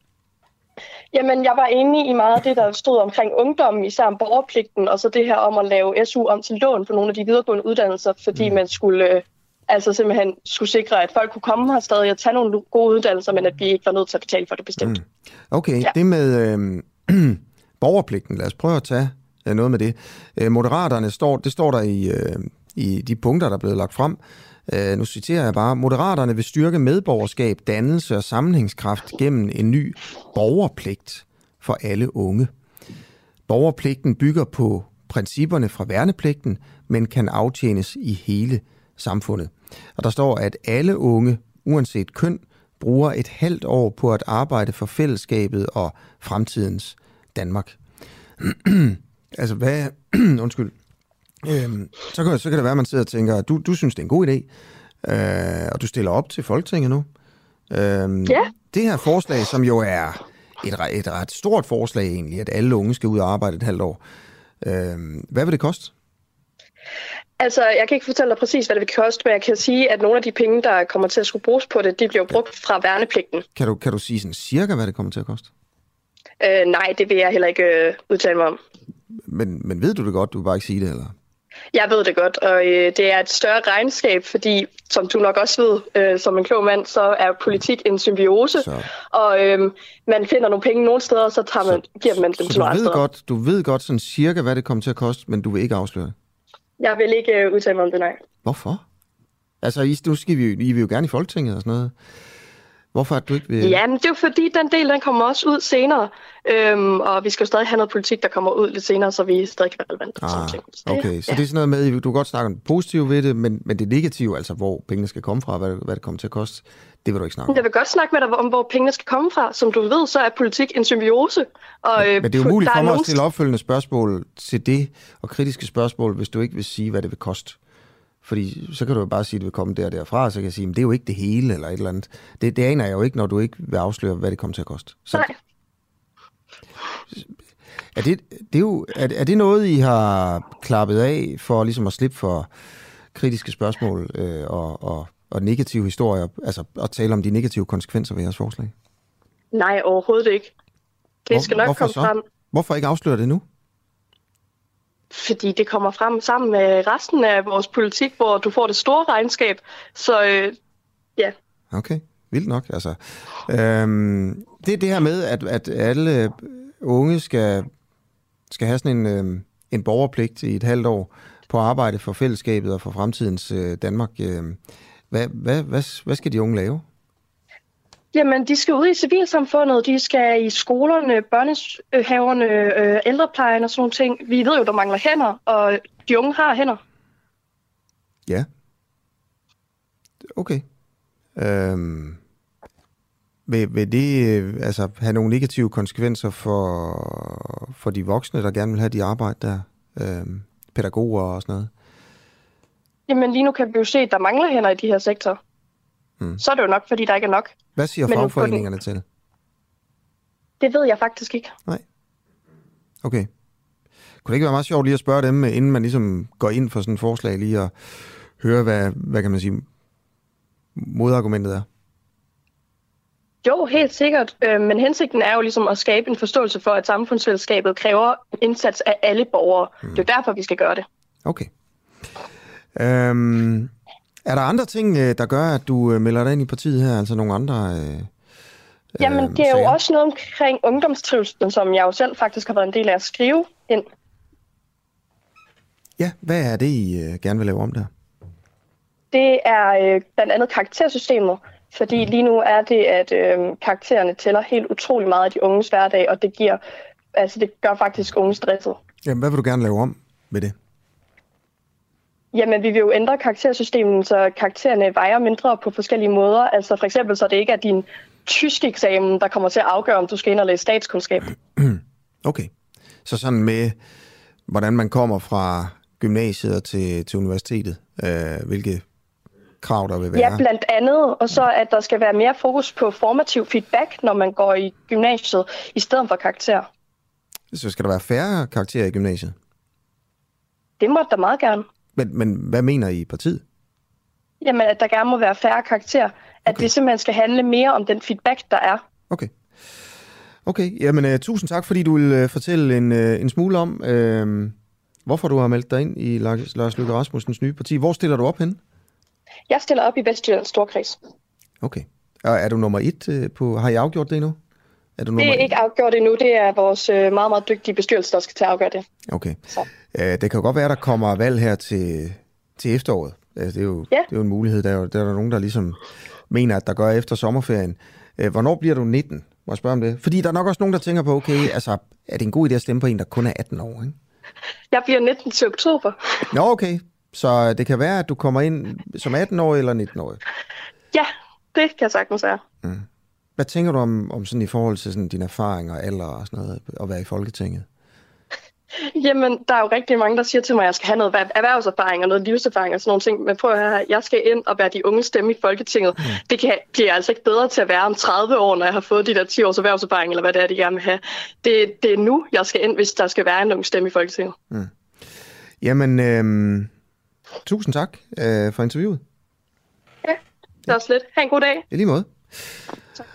Jamen, jeg var enig i meget af det, der stod omkring ungdommen, især om borgerpligten, og så det her om at lave SU om til lån på nogle af de videregående uddannelser, fordi mm. man skulle øh, altså simpelthen skulle sikre, at folk kunne komme her stadig og tage nogle gode uddannelser, men at vi ikke var nødt til at betale for det bestemt. Mm. Okay, ja. det med øh, borgerpligten, lad os prøve at tage øh, noget med det. Øh, Moderaterne, står, det står der i, øh, i de punkter, der er blevet lagt frem. Øh, nu citerer jeg bare, Moderaterne vil styrke medborgerskab, dannelse og sammenhængskraft gennem en ny borgerpligt for alle unge. Borgerpligten bygger på principperne fra værnepligten, men kan aftjenes i hele samfundet. Og der står, at alle unge, uanset køn, bruger et halvt år på at arbejde for fællesskabet og fremtidens Danmark. altså hvad... undskyld. Øhm, så, kan, så kan det være, at man sidder og tænker, at du, du synes, det er en god idé, øh, og du stiller op til Folketinget nu. Øhm, Ja. Det her forslag, som jo er et, et ret stort forslag egentlig, at alle unge skal ud og arbejde et halvt år. Øhm, hvad vil det koste? Altså, jeg kan ikke fortælle dig præcis, hvad det vil koste, men jeg kan sige, at nogle af de penge, der kommer til at skulle bruges på det, de bliver brugt fra værnepligten. Kan du, kan du sige sådan cirka, hvad det kommer til at koste? Øh, nej, det vil jeg heller ikke øh, udtale mig om. Men, men ved du det godt, du vil bare ikke sige det, eller? Jeg ved det godt, og øh, det er et større regnskab, fordi, som du nok også ved, øh, som en klog mand, så er politik en symbiose, Så, og øh, man finder nogle penge nogle steder, og så tager man, giver man dem så til nogle andre ved, steder. godt, du ved godt sådan cirka, hvad det kommer til at koste, men du vil ikke afsløre det. Jeg vil ikke øh, udtale mig om det, nej. Hvorfor? Altså, I, nu skal vi, I vil jo gerne i Folketinget og sådan noget. Hvorfor at du ikke vil... Ja, men det er jo fordi, den del den kommer også ud senere, øhm, og vi skal jo stadig have noget politik, der kommer ud lidt senere, så vi stadig kan sådan Ah, ting. Så det- okay, så ja. det er sådan noget med, du kan godt snakke om det positive ved det, men, men det negative, altså hvor pengene skal komme fra, hvad, hvad det kommer til at koste, det vil du ikke snakke om. Jeg vil godt snakke med dig om, hvor pengene skal komme fra. Som du ved, så er politik en symbiose. Og, øh, Men det er umuligt der for mig nogen- at stille opfølgende spørgsmål til det, og kritiske spørgsmål, hvis du ikke vil sige, hvad det vil koste. Fordi så kan du jo bare sige, at det vil komme der og derfra, og så kan jeg sige, at det er jo ikke det hele, eller et eller andet. Det, det aner jeg jo ikke, når du ikke vil afsløre, hvad det kommer til at koste. Så Nej, er det, det er, jo, er, er det noget, I har klappet af for ligesom at slippe for kritiske spørgsmål øh, og, og, og negative historier, altså at tale om de negative konsekvenser ved jeres forslag? nej, overhovedet ikke. Det Hvor- skal nok komme så? frem, Hvorfor ikke afsløre det nu? Fordi det kommer frem sammen med resten af vores politik, hvor du får det store regnskab. Så øh, ja, Okay, vildt nok. Altså, øhm, det er det her med, at, at alle unge skal, skal have sådan en, øh, en borgerpligt i et halvt år på arbejde for fællesskabet og for fremtidens øh, Danmark. Øh, hvad, hvad, hvad, hvad skal de unge lave? Jamen, de skal ud i civilsamfundet, de skal i skolerne, børnehaverne, øh, ældreplejen og sådan nogle ting. Vi ved jo, der mangler hænder, og de unge har hænder. Ja. Okay. Øhm, vil, vil det øh, altså, have nogle negative konsekvenser for, for de voksne, der gerne vil have de arbejde der? Øhm, pædagoger og sådan noget? Jamen, lige nu kan vi jo se, at der mangler hænder i de her sektorer. Hmm. Så er det jo nok, fordi der ikke er nok. Hvad siger Men på den- fagforeningerne til? Det ved jeg faktisk ikke. Okay. Kunne det ikke være meget sjovt lige at spørge dem, inden man ligesom går ind for sådan et forslag, lige at høre, hvad, hvad kan man sige, modargumentet er? Jo, helt sikkert. Øh, men hensigten er jo ligesom at skabe en forståelse for, at samfundsfællesskabet kræver indsats af alle borgere. Mm. Det er jo derfor, vi skal gøre det. Okay. Øhm, er der andre ting, øh, der gør, at du øh, melder dig ind i partiet her? Altså nogle andre øh, Jamen, øh, det er jo sager? også noget omkring ungdomstrivsel, som jeg jo selv faktisk har været en del af at skrive ind. Ja, hvad er det, I øh, gerne vil lave om der? Det er øh, blandt andet karaktersystemet, fordi lige nu er det, at øh, karaktererne tæller helt utrolig meget af de unges hverdag, og det giver, altså det gør faktisk unge stresset. Jamen, hvad vil du gerne lave om med det? Jamen, vi vil jo ændre karaktersystemet, så karaktererne vejer mindre på forskellige måder. Altså for eksempel, så det ikke er din tysk eksamen, der kommer til at afgøre, om du skal ind og læse statskundskab. Okay. Så sådan med, hvordan man kommer fra gymnasiet til, til universitetet, øh, hvilke krav der vil være. Ja, blandt andet. Og så at der skal være mere fokus på formativ feedback, når man går i gymnasiet, i stedet for karakter. Så skal der være færre karakterer i gymnasiet. Det må der meget gerne. Men, men hvad mener I i partiet? Jamen, at der gerne må være færre karakterer. At Okay. det simpelthen skal handle mere om den feedback, der er. Okay. Okay, jamen uh, tusind tak, fordi du vil uh, fortælle en, uh, en smule om, uh, hvorfor du har meldt dig ind i Lars, Lars Løkke Rasmussens nye parti. Hvor stiller du op hen? Jeg stiller op i Vestjyllands Storkreds. Okay. Og er du nummer et uh, på... Har I afgjort det endnu? Er du nummer Det er ikke afgjort endnu. Det er vores øh, meget, meget dygtige bestyrelse, der skal til at afgøre det. Okay. Så. Uh, det kan jo godt være, at der kommer valg her til, til efteråret. Altså, det, er jo, Ja. det er jo en mulighed. Der er, jo, der er der nogen, der ligesom mener, at der gør efter sommerferien. Uh, hvornår bliver du 19? Må jeg spørge om det? Fordi der er nok også nogen, der tænker på, okay, altså, er det en god idé at stemme på en, der kun er 18 år, ikke? Jeg bliver 19 til oktober. Nå, okay. Så det kan være, at du kommer ind som 18-årig eller 19-årig. Ja, Det kan jeg sagtens være. Mm. Hvad tænker du om, om sådan i forhold til sådan dine erfaringer, alder og sådan noget, at være i Folketinget? Jamen, der er jo rigtig mange, der siger til mig, at jeg skal have noget erhvervserfaring og noget livserfaring og sådan nogle ting. Men prøv at høre, jeg skal ind og være de unge stemme i Folketinget. Mm. Det kan, bliver altså ikke bedre til at være om 30 år, når jeg har fået de der 10 års erhvervserfaring, eller hvad det er, de gerne vil have. Det, det er nu, jeg skal ind, hvis der skal være en ung stemme i Folketinget. Mm. Jamen, øh, tusind tak øh, for interviewet. Ja, det var slet. Ha' en god dag. I lige måde. Tak.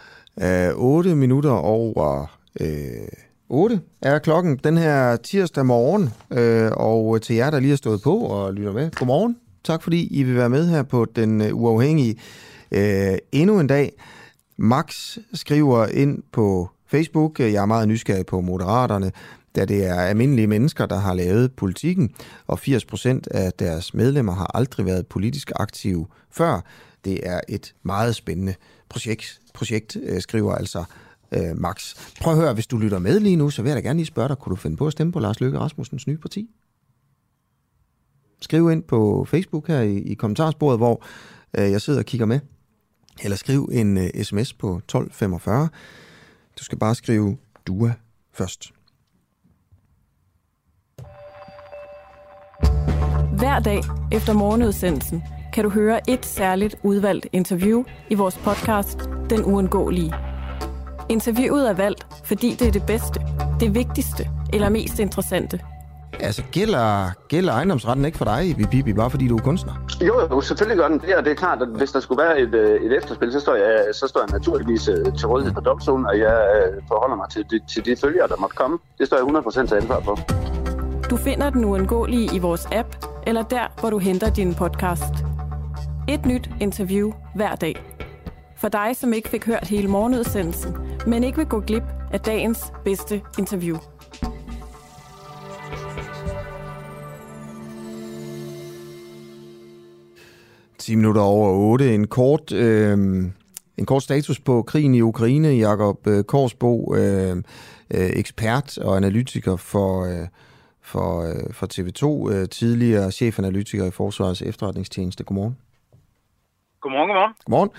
Øh, 8 minutter over... Øh, 8 er klokken den her tirsdag morgen, øh, og til jer, der lige har stået på og lytter med, godmorgen. Tak fordi I vil være med her på Den øh, Uafhængige øh, endnu en dag. Max skriver ind på Facebook, øh, jeg er meget nysgerrig på Moderaterne, da det er almindelige mennesker, der har lavet politikken, og 80% af deres medlemmer har aldrig været politisk aktive før. Det er et meget spændende projekt, projekt øh, skriver altså øh, Max. Prøv at høre, hvis du lytter med lige nu, så vil jeg da gerne lige spørge dig, kunne du finde på at stemme på Lars Løkke Rasmussens nye parti? Skriv ind på Facebook her i, i kommentarsporet, hvor øh, jeg sidder og kigger med. Eller skriv en øh, sms på 1245. Du skal bare skrive DUA først. Hver dag efter morgenudsendelsen kan du høre et særligt udvalgt interview i vores podcast Den Uundgåelige Interviewet er valgt, fordi det er det bedste, det vigtigste eller mest interessante. Altså, gælder, gælder ejendomsretten ikke for dig, Bibi, bare fordi du er kunstner? Jo, jo, selvfølgelig gør den det, og det er klart, at hvis der skulle være et, øh, et efterspil, så står, jeg, så står jeg naturligvis øh, til rådighed for domstolen, og jeg øh, forholder mig til de, til de følgere, der måtte komme. Det står jeg 100% til ansvar for. Du finder den uundgåelige i vores app, eller der, hvor du henter din podcast. Et nyt interview hver dag. For dig, som ikke fik hørt hele morgenudsendelsen, men ikke vil gå glip af dagens bedste interview. Ti minutter over 8. En kort, øh, en kort status på krigen i Ukraine. Jakob øh, Korsbo, øh, øh, ekspert og analytiker for, øh, for, øh, for TV2, øh, tidligere chefanalytiker i Forsvarets efterretningstjeneste. Godmorgen. Godmorgen, godmorgen. Godmorgen.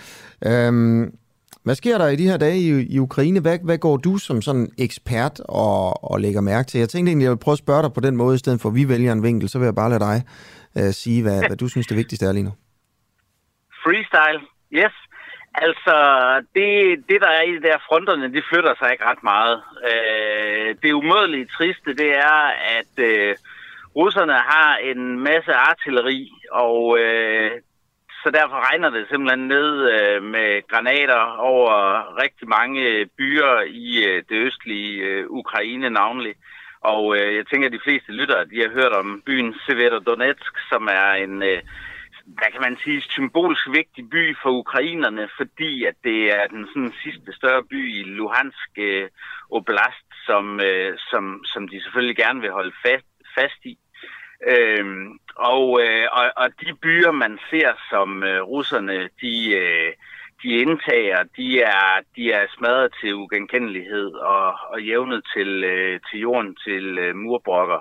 Øhm, hvad sker der i de her dage i, i Ukraine? Hvad, hvad går du som sådan ekspert og, og lægger mærke til? Jeg tænkte egentlig, jeg vil prøve at spørge dig på den måde, i stedet for at vi vælger en vinkel, så vil jeg bare lade dig uh, sige, hvad, hvad du synes det vigtigste er lige nu. Freestyle, yes. Altså, det, det der er i de der fronterne, det flytter sig ikke ret meget. Uh, det umådeligt triste, det er, at uh, russerne har en masse artilleri, og uh, så derfor regner det simpelthen ned øh, med granater over rigtig mange øh, byer i øh, det østlige øh, Ukraine navnlig. Og øh, jeg tænker, at de fleste lyttere de har hørt om byen Severodonetsk, som er en, øh, hvad kan man sige, symbolsk vigtig by for ukrainerne, fordi at det er den sådan, sidste større by i Luhansk øh, Oblast, som, øh, som, som de selvfølgelig gerne vil holde fast, fast i. Øhm, og, øh, og, og de byer, man ser, som øh, russerne de, øh, de indtager, de er, de er smadret til ugenkendelighed og, og jævnet til, øh, til jorden, til øh, murbrokker.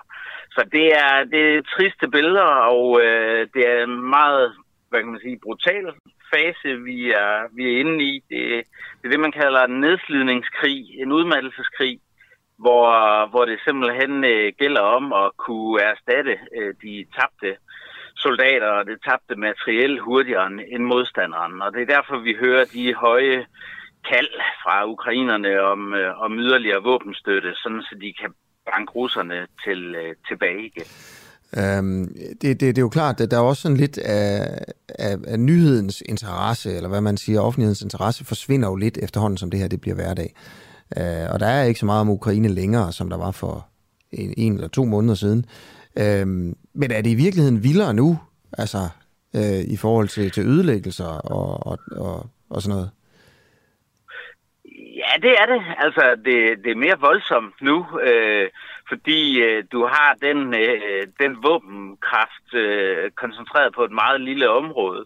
Så det er, det er triste billeder, og øh, det er en meget hvad kan man sige, brutal fase, vi er, vi er inde i. Det, det er det, man kalder en nedslidningskrig, en udmattelseskrig hvor, hvor det simpelthen øh, gælder om at kunne erstatte øh, de tabte soldater og det tabte materiel hurtigere end modstanderen. Og det er derfor, vi hører de høje kald fra ukrainerne om, øh, om yderligere våbenstøtte, sådan så de kan banke russerne til, øh, tilbage igen. Øhm, det, det, det er jo klart, at der er også sådan lidt af, af, af nyhedens interesse, eller hvad man siger, offentlighedens interesse forsvinder jo lidt efterhånden, som det her det bliver hverdag. Øh, og der er ikke så meget om Ukraine længere, som der var for en, en eller to måneder siden. Øh, men er det i virkeligheden vildere nu, altså øh, i forhold til, til ødelæggelser og, og, og, og sådan noget? Ja, det er det. Altså, det, det er mere voldsomt nu, øh, fordi øh, du har den, øh, den våbenkraft øh, koncentreret på et meget lille område.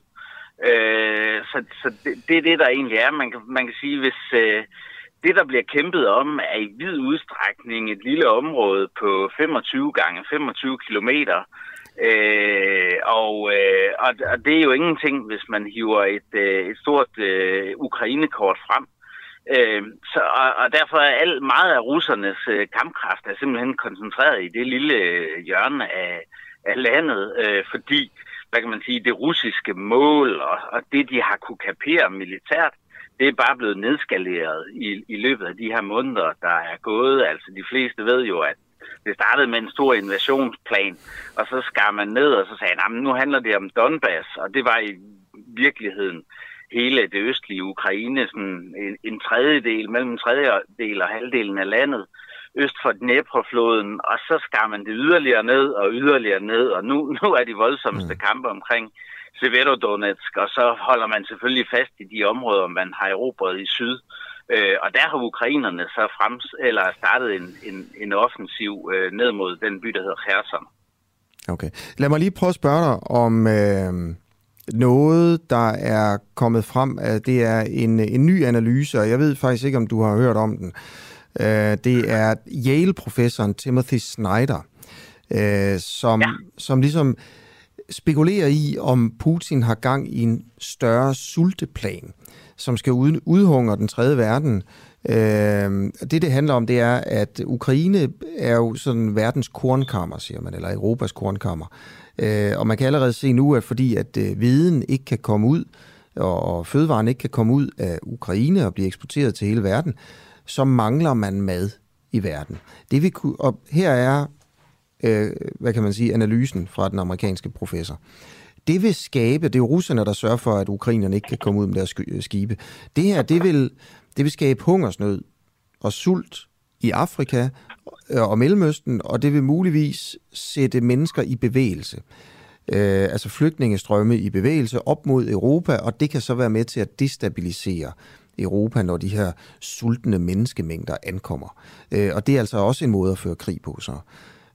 Øh, så så det, det er det, der egentlig er. Man kan, man kan sige, hvis, øh, det, der bliver kæmpet om, er i vid udstrækning et lille område på 25 gange 25 kilometer, Øh, og, øh, og, og det er jo ingenting, hvis man hiver et, øh, et stort øh, ukrainekort frem. Øh, så, og, og derfor er alt, meget af russernes øh, kampkraft er simpelthen koncentreret i det lille øh, hjørne af, af landet, øh, fordi hvad kan man sige, det russiske mål og, og det, de har kunne kapere militært, det er bare blevet nedskaleret i, i løbet af de her måneder, der er gået. Altså de fleste ved jo, at det startede med en stor invasionsplan, og så skar man ned, og så sagde han, nu handler det om Donbass, og det var i virkeligheden hele det østlige Ukraine, sådan en, en tredjedel, mellem en tredjedel og halvdelen af landet, øst for Dnepro-floden, og så skar man det yderligere ned og yderligere ned, og nu, nu er de voldsomste mm. kampe omkring Severodonetsk, og så holder man selvfølgelig fast i de områder, man har erobret i syd. Øh, og der har ukrainerne så frems, eller startet en, en, en offensiv øh, ned mod den by, der hedder Kherson. Okay. Lad mig lige prøve at spørge dig om øh, noget, der er kommet frem. Det er en, en ny analyse, og jeg ved faktisk ikke, om du har hørt om den. Øh, det er Yale-professoren Timothy Snyder, øh, som, ja. som ligesom spekulerer i, om Putin har gang i en større sulteplan som skal udhungre den tredje verden. Øh, det, det handler om, det er, at Ukraine er jo sådan verdens kornkammer, siger man, eller Europas kornkammer. Øh, og man kan allerede se nu, at fordi at øh, viden ikke kan komme ud, og, og fødevaren ikke kan komme ud af Ukraine og blive eksporteret til hele verden, så mangler man mad i verden. Det vi kunne, og her er, øh, hvad kan man sige, analysen fra den amerikanske professor det vil skabe, det er jo russerne, der sørger for, at ukrainerne ikke kan komme ud med deres øh, skibe. Det her, det vil, det vil skabe hungersnød og sult i Afrika øh, og Mellemøsten, og det vil muligvis sætte mennesker i bevægelse. Øh, altså flygtningestrømme i bevægelse op mod Europa, og det kan så være med til at destabilisere Europa, når de her sultne menneskemængder ankommer. Øh, og det er altså også en måde at føre krig på. Så. Øh,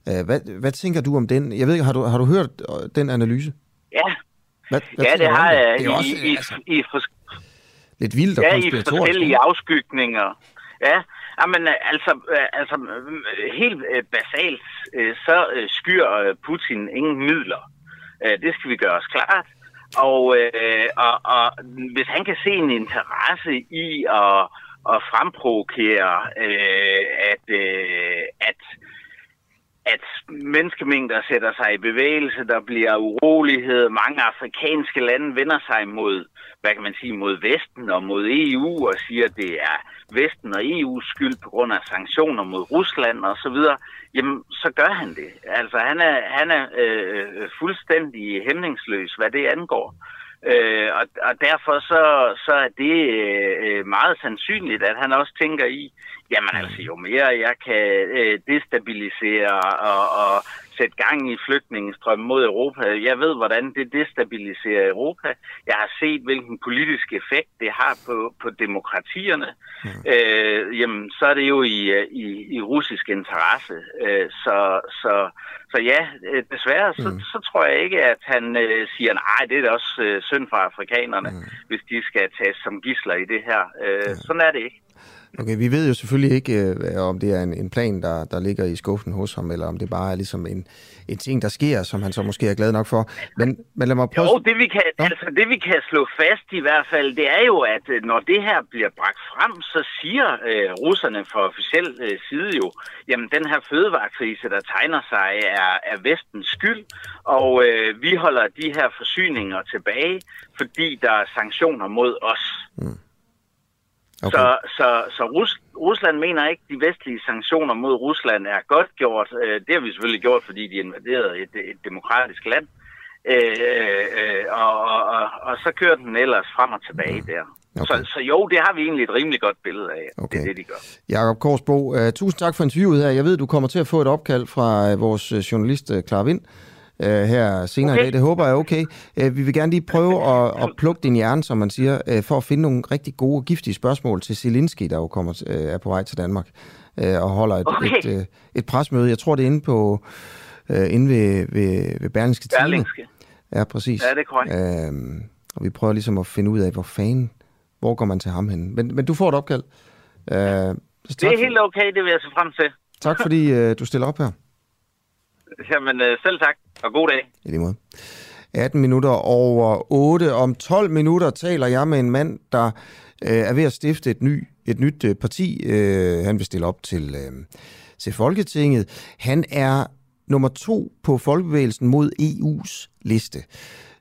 hvad, hvad tænker du om den? Jeg ved ikke, har du, har du hørt den analyse? Ja, hvad, hvad ja det har jeg det? også, i, altså, i, i, for, lidt vildt og ja, i forskellige afskygninger. Ja, Jamen, altså, altså helt øh, basalt, øh, så øh, skyr Putin ingen midler. Det skal vi gøre os klart. Og, og, og hvis han kan se en interesse i at, at fremprovokere, at, at at menneskemængder sætter sig i bevægelse, der bliver urolighed, mange afrikanske lande vender sig mod, hvad kan man sige, mod Vesten og mod EU og siger, at det er Vesten og EU's skyld på grund af sanktioner mod Rusland og så videre, jamen så gør han det. Altså han er, han er øh, fuldstændig hæmningsløs, hvad det angår. Øh, og, og derfor så, så er det øh, meget sandsynligt, at han også tænker i, jamen altså jo mere jeg kan øh, destabilisere og, og sætte gang i flygtningestrømmen mod Europa. Jeg ved, hvordan det destabiliserer Europa. Jeg har set, hvilken politisk effekt det har på, på demokratierne. Mm. Øh, jamen, så er det jo i, i, i russisk interesse. Øh, så, så, så ja, øh, desværre, så, mm. så tror jeg ikke, at han øh, siger, nej, det er da også øh, synd for afrikanerne, mm. hvis de skal tages som gisler i det her. Øh, ja. Sådan er det ikke. Okay, vi ved jo selvfølgelig ikke, øh, om det er en, en plan, der, der ligger i skuffen hos ham, eller om det bare er ligesom en, en ting, der sker, som han så måske er glad nok for. Men, men lad mig prøve... Jo, det vi, kan, ja. altså, det vi kan slå fast i hvert fald, det er jo, at øh, når det her bliver bragt frem, så siger øh, russerne fra officiel øh, side jo, jamen den her fødevarekrise, der tegner sig, er, er vestens skyld, og øh, vi holder de her forsyninger tilbage, fordi der er sanktioner mod os. Mm. Okay. Så, så, så Rus, Rusland mener ikke, at de vestlige sanktioner mod Rusland er godt gjort. Øh, det har vi selvfølgelig gjort, fordi de invaderede et, et demokratisk land. Øh, øh, og, og, og så kører den ellers frem og tilbage mm. der. Okay. Så, så jo, det har vi egentlig et rimelig godt billede af. Okay. Det er det, de gør. Jakob Korsbo, uh, tusind tak for interviewet her. Jeg ved, du kommer til at få et opkald fra uh, vores journalist uh, Clara Vind øh, her senere okay. i dag. Det håber jeg er okay. Øh, vi vil gerne lige prøve at, at plukke din hjerne, som man siger, øh, for at finde nogle rigtig gode og giftige spørgsmål til Zelensky, der jo kommer, øh, er på vej til Danmark øh, og holder et, okay. et, øh, et presmøde. Jeg tror, det er inde på øh, inde ved, ved, ved Berlingske Time. Berlingske. Ja, præcis. Ja, det er korrekt. Øh, og vi prøver ligesom at finde ud af, hvor fanden, hvor går man til ham hen. Men, men du får et opkald. Øh, det er helt okay, det vil jeg se frem til. Tak fordi øh, du stiller op her. Jamen, øh, selv tak. Og god dag. I lige måde. 18 minutter over 8. Om 12 minutter taler jeg med en mand, der øh, er ved at stifte et, ny, et nyt øh, parti. Øh, han vil stille op til, øh, til Folketinget. Han er nummer to på Folkebevægelsen mod EU's liste,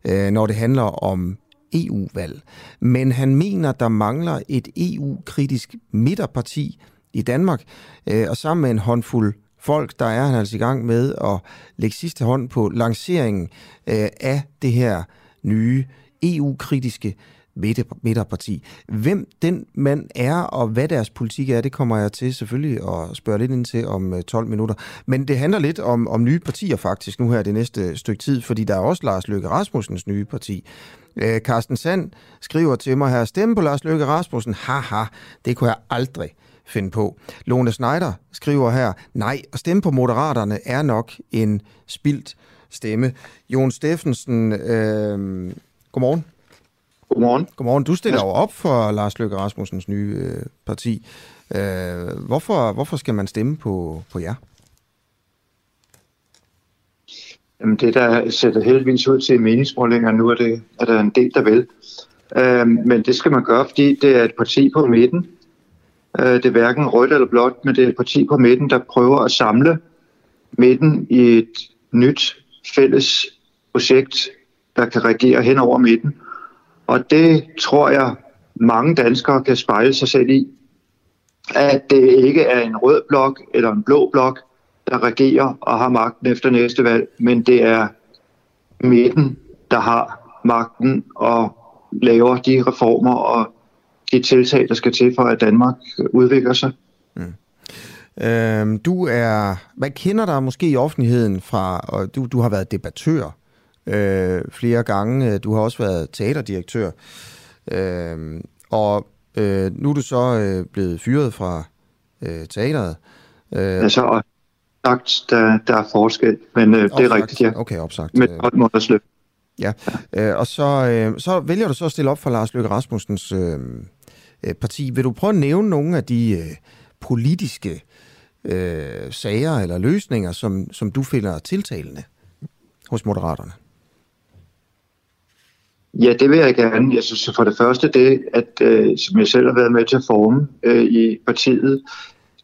øh, når det handler om EU-valg. Men han mener, der mangler et EU-kritisk midterparti i Danmark, øh, og sammen med en håndfuld folk, der er han altså i gang med at lægge sidste hånd på lanceringen øh, af det her nye EU-kritiske midterparti. Hvem den mand er, og hvad deres politik er, det kommer jeg til selvfølgelig at spørge lidt ind til om øh, 12 minutter. Men det handler lidt om, om nye partier faktisk nu her det næste stykke tid, fordi der er også Lars Løkke Rasmussens nye parti. Øh, Carsten Sand skriver til mig her, stemme på Lars Løkke Rasmussen, haha, det kunne jeg aldrig finde på. Lone Schneider skriver her, nej, at stemme på Moderaterne er nok en spildt stemme. Jon Steffensen, øh, godmorgen. Godmorgen. Godmorgen. Du stiller jo op for Lars Løkke Rasmussens nye øh, parti. Øh, hvorfor, hvorfor skal man stemme på, på jer? Jamen det, der sætter heldigvis ud til meningsmålinger nu, er, det, er der en del, der vil. Øh, men det skal man gøre, fordi det er et parti på midten. Øh, det er hverken rødt eller blåt, men det er et parti på midten, der prøver at samle midten i et nyt fælles projekt, der kan regere hen over midten. Og det tror jeg, mange danskere kan spejle sig selv i, at det ikke er en rød blok eller en blå blok, der regerer og har magten efter næste valg, men det er midten, der har magten og laver de reformer og de tiltag, der skal til for, at Danmark udvikler sig. Mm. Øhm, du er, hvad kender dig måske i offentligheden fra, og du, du har været debattør øh, flere gange, du har også været teaterdirektør, øh, og øh, nu er du så øh, blevet fyret fra øh, teateret. Øh, altså, sagt, der, der er forskel, men øh, det er rigtigt, ja. Okay, opsagt. Med 12 måneders løb. Ja, ja. Øh, og så, øh, så vælger du så at stille op for Lars Løkke Rasmussens øh, øh, parti. Vil du prøve at nævne nogle af de øh, politiske øh, sager eller løsninger, som, som du finder tiltalende hos Moderaterne? Ja, det vil jeg gerne. Jeg synes for det første det, at øh, som jeg selv har været med til at forme øh, i partiet,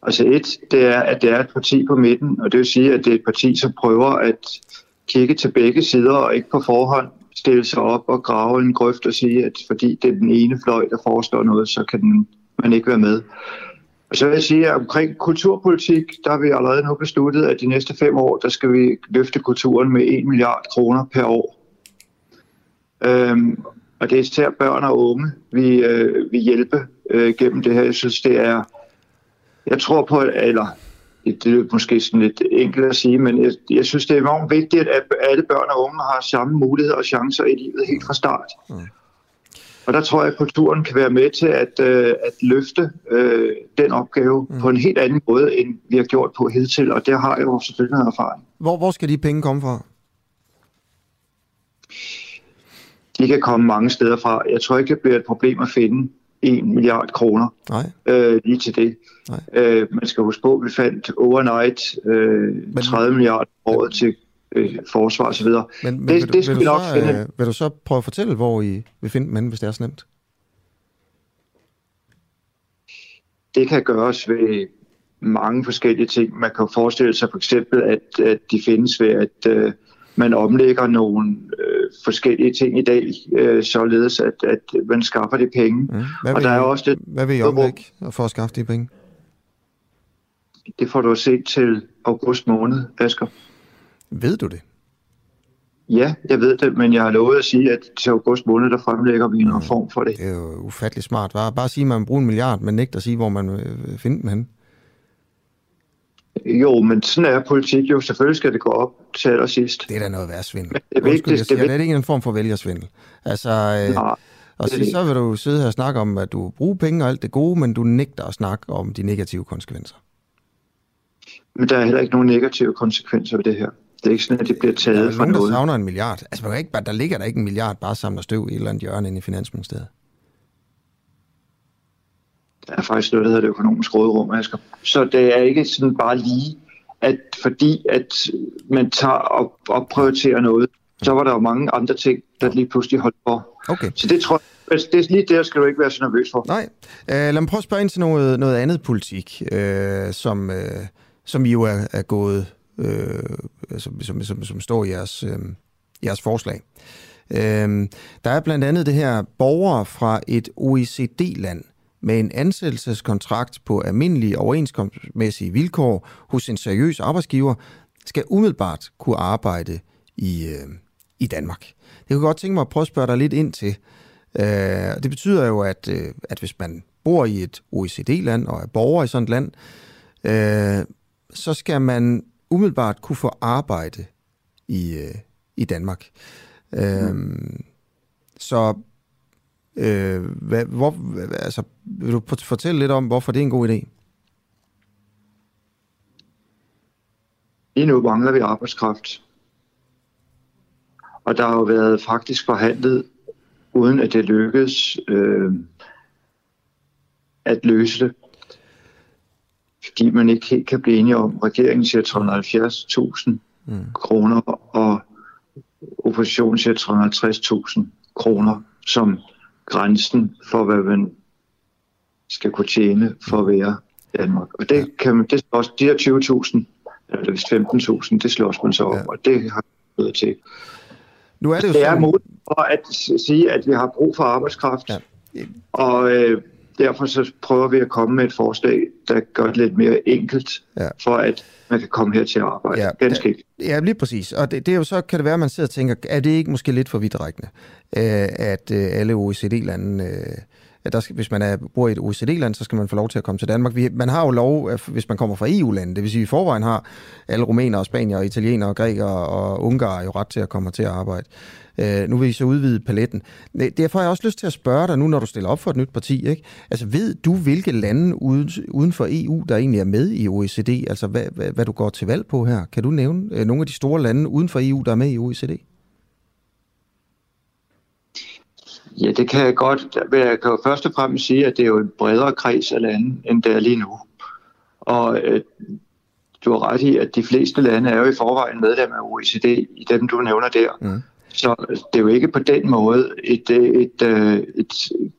altså et, det er, at det er et parti på midten, og det vil sige, at det er et parti, som prøver at kigge til begge sider og ikke på forhånd stille sig op og grave en grøft og sige, at fordi det er den ene fløj, der foreslår noget, så kan den, man ikke være med. Og så vil jeg sige, at omkring kulturpolitik, der har vi allerede nu besluttet, at de næste fem år, der skal vi løfte kulturen med 1 milliard kroner per år. Øhm, og det er især børn og unge, vi, øh, vi hjælpe øh, gennem det her. Jeg synes, det er... Jeg tror på, eller det er måske sådan lidt enkelt at sige, men jeg, jeg synes, det er enormt vigtigt, at alle børn og unge har samme muligheder og chancer i livet helt fra start. Mm. Og der tror jeg, at kulturen kan være med til at, øh, at løfte øh, den opgave mm. på en helt anden måde, end vi har gjort på hidtil, og der har jeg jo selvfølgelig noget erfaring. Hvor, hvor skal de penge komme fra? De kan komme mange steder fra. Jeg tror ikke, det bliver et problem at finde 1 milliard kroner Nej. Øh, lige til det. Nej. Øh, man skal huske på, at vi fandt overnight øh, men, 30 milliarder året til øh, forsvar osv. Men, men det, vil, det skal vil vi nok så, finde. Øh, vil du så prøve at fortælle, hvor I vil finde dem, hvis det er så nemt? Det kan gøres ved mange forskellige ting. Man kan forestille sig for eksempel, at, at de findes ved, at øh, man omlægger nogle øh, forskellige ting i dag, øh, således at, at man skaffer de penge. Ja. Hvad og der I, er også det, hvad vil I omlægge for at skaffe de penge? Det får du at se til august måned, Asger. Ved du det? Ja, jeg ved det, men jeg har lovet at sige, at til august måned, der fremlægger vi en mm. form for det. Det er jo ufattelig smart. Bare, bare sige, at man bruger en milliard, men ikke at sige, hvor man vil finde dem hen. Jo, men sådan er politik jo. Selvfølgelig skal det gå op til allersidst. Det er da noget værd svindel. Men det er vigtigt. Siger, det, er ikke en form for vælgersvindel. Altså, øh, Nej, og så, så vil du sidde her og snakke om, at du bruger penge og alt det gode, men du nægter at snakke om de negative konsekvenser. Men der er heller ikke nogen negative konsekvenser ved det her. Det er ikke sådan, at det bliver taget der er fra nogen, noget. der savner en milliard. Altså, man kan ikke, der ligger der ikke en milliard bare samler støv i et eller andet hjørne inde i Finansministeriet. Der er faktisk noget, der hedder det økonomiske råderum, Asger. Så det er ikke sådan bare lige, at fordi at man tager og, og prioriterer noget, så var der jo mange andre ting, der lige pludselig holdt for. Okay. Så det tror jeg, altså, det er lige der, skal du ikke være så nervøs for. Nej. Uh, lad mig prøve at spørge ind til noget, noget andet politik, uh, som, uh, som I jo er, er gået, uh, som, som, som, som står i jeres, uh, jeres forslag. Uh, der er blandt andet det her borgere fra et OECD-land, med en ansættelseskontrakt på almindelige overenskomstmæssige vilkår hos en seriøs arbejdsgiver, skal umiddelbart kunne arbejde i, øh, i Danmark. Det kunne godt tænke mig at prøve at spørge dig lidt ind til. Øh, det betyder jo, at, øh, at hvis man bor i et OECD-land og er borger i sådan et land, øh, så skal man umiddelbart kunne få arbejde i, øh, i Danmark. Øh, mm. Så Øh, hvad, hvor, altså, vil du fortælle lidt om, hvorfor det er en god idé? Lige nu mangler vi arbejdskraft. Og der har jo været faktisk forhandlet, uden at det lykkedes øh, at løse det. Fordi man ikke helt kan blive enige om, regeringen siger 370.000 mm. kroner, og oppositionen siger 350.000 kroner, som grænsen for, hvad man skal kunne tjene for at være i Danmark. Og det kan man, det også, de her 20.000, eller hvis 15.000, det slås man så om, ja. og det har været til. Nu er det jo det er muligt for at sige, at vi har brug for arbejdskraft, ja. og øh, derfor så prøver vi at komme med et forslag, der gør det lidt mere enkelt, ja. for at man kan komme her til at arbejde. Ja, Ganske ikke. Ja, lige præcis. Og det, det er jo så, kan det være, at man sidder og tænker, er det ikke måske lidt for vidtrækkende, øh, at øh, alle OECD-lande... Øh, at der skal, hvis man er, bor i et OECD-land, så skal man få lov til at komme til Danmark. Vi, man har jo lov, hvis man kommer fra EU-landet, det vil sige, at i forvejen har alle rumænere, spanier, italienere, grækere og ungarer jo ret til at komme til at arbejde. Øh, nu vil I så udvide paletten. Derfor har jeg også lyst til at spørge dig nu, når du stiller op for et nyt parti. Ikke? Altså ved du, hvilke lande uden, uden for EU, der egentlig er med i OECD? Altså hvad, hvad, hvad du går til valg på her? Kan du nævne øh, nogle af de store lande uden for EU, der er med i OECD? Ja, det kan jeg godt. Jeg kan jo først og fremmest sige, at det er jo en bredere kreds af lande, end det er lige nu. Og øh, du har ret i, at de fleste lande er jo i forvejen medlem af OECD, i dem du nævner der. Mm. Så det er jo ikke på den måde et, et, et, øh, et